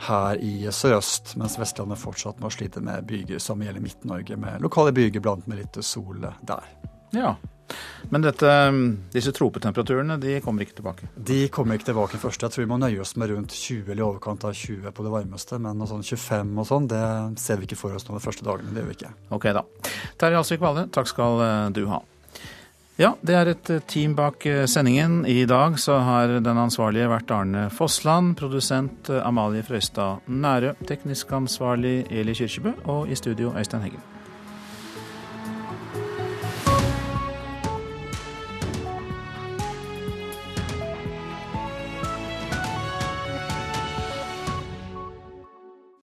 her i sørøst, mens Vestlandet fortsatt må slite med byger som gjelder Midt-Norge, med lokale byger blant med litt sol der. Ja, men dette, disse tropetemperaturene de kommer ikke tilbake? De kommer ikke tilbake først. Jeg tror vi må nøye oss med rundt 20 eller i overkant av 20 på det varmeste. Men sånn 25 og sånn, det ser vi ikke for oss nå de første dagene. Det gjør vi ikke. Ok da. Terje Alsvik Valle, takk skal eh, du ha. Ja, det er et eh, team bak eh, sendingen. I dag så har den ansvarlige vært Arne Fossland, produsent eh, Amalie Frøystad Nærø, teknisk ansvarlig Eli Kyrkjebø og i studio Øystein Heggen.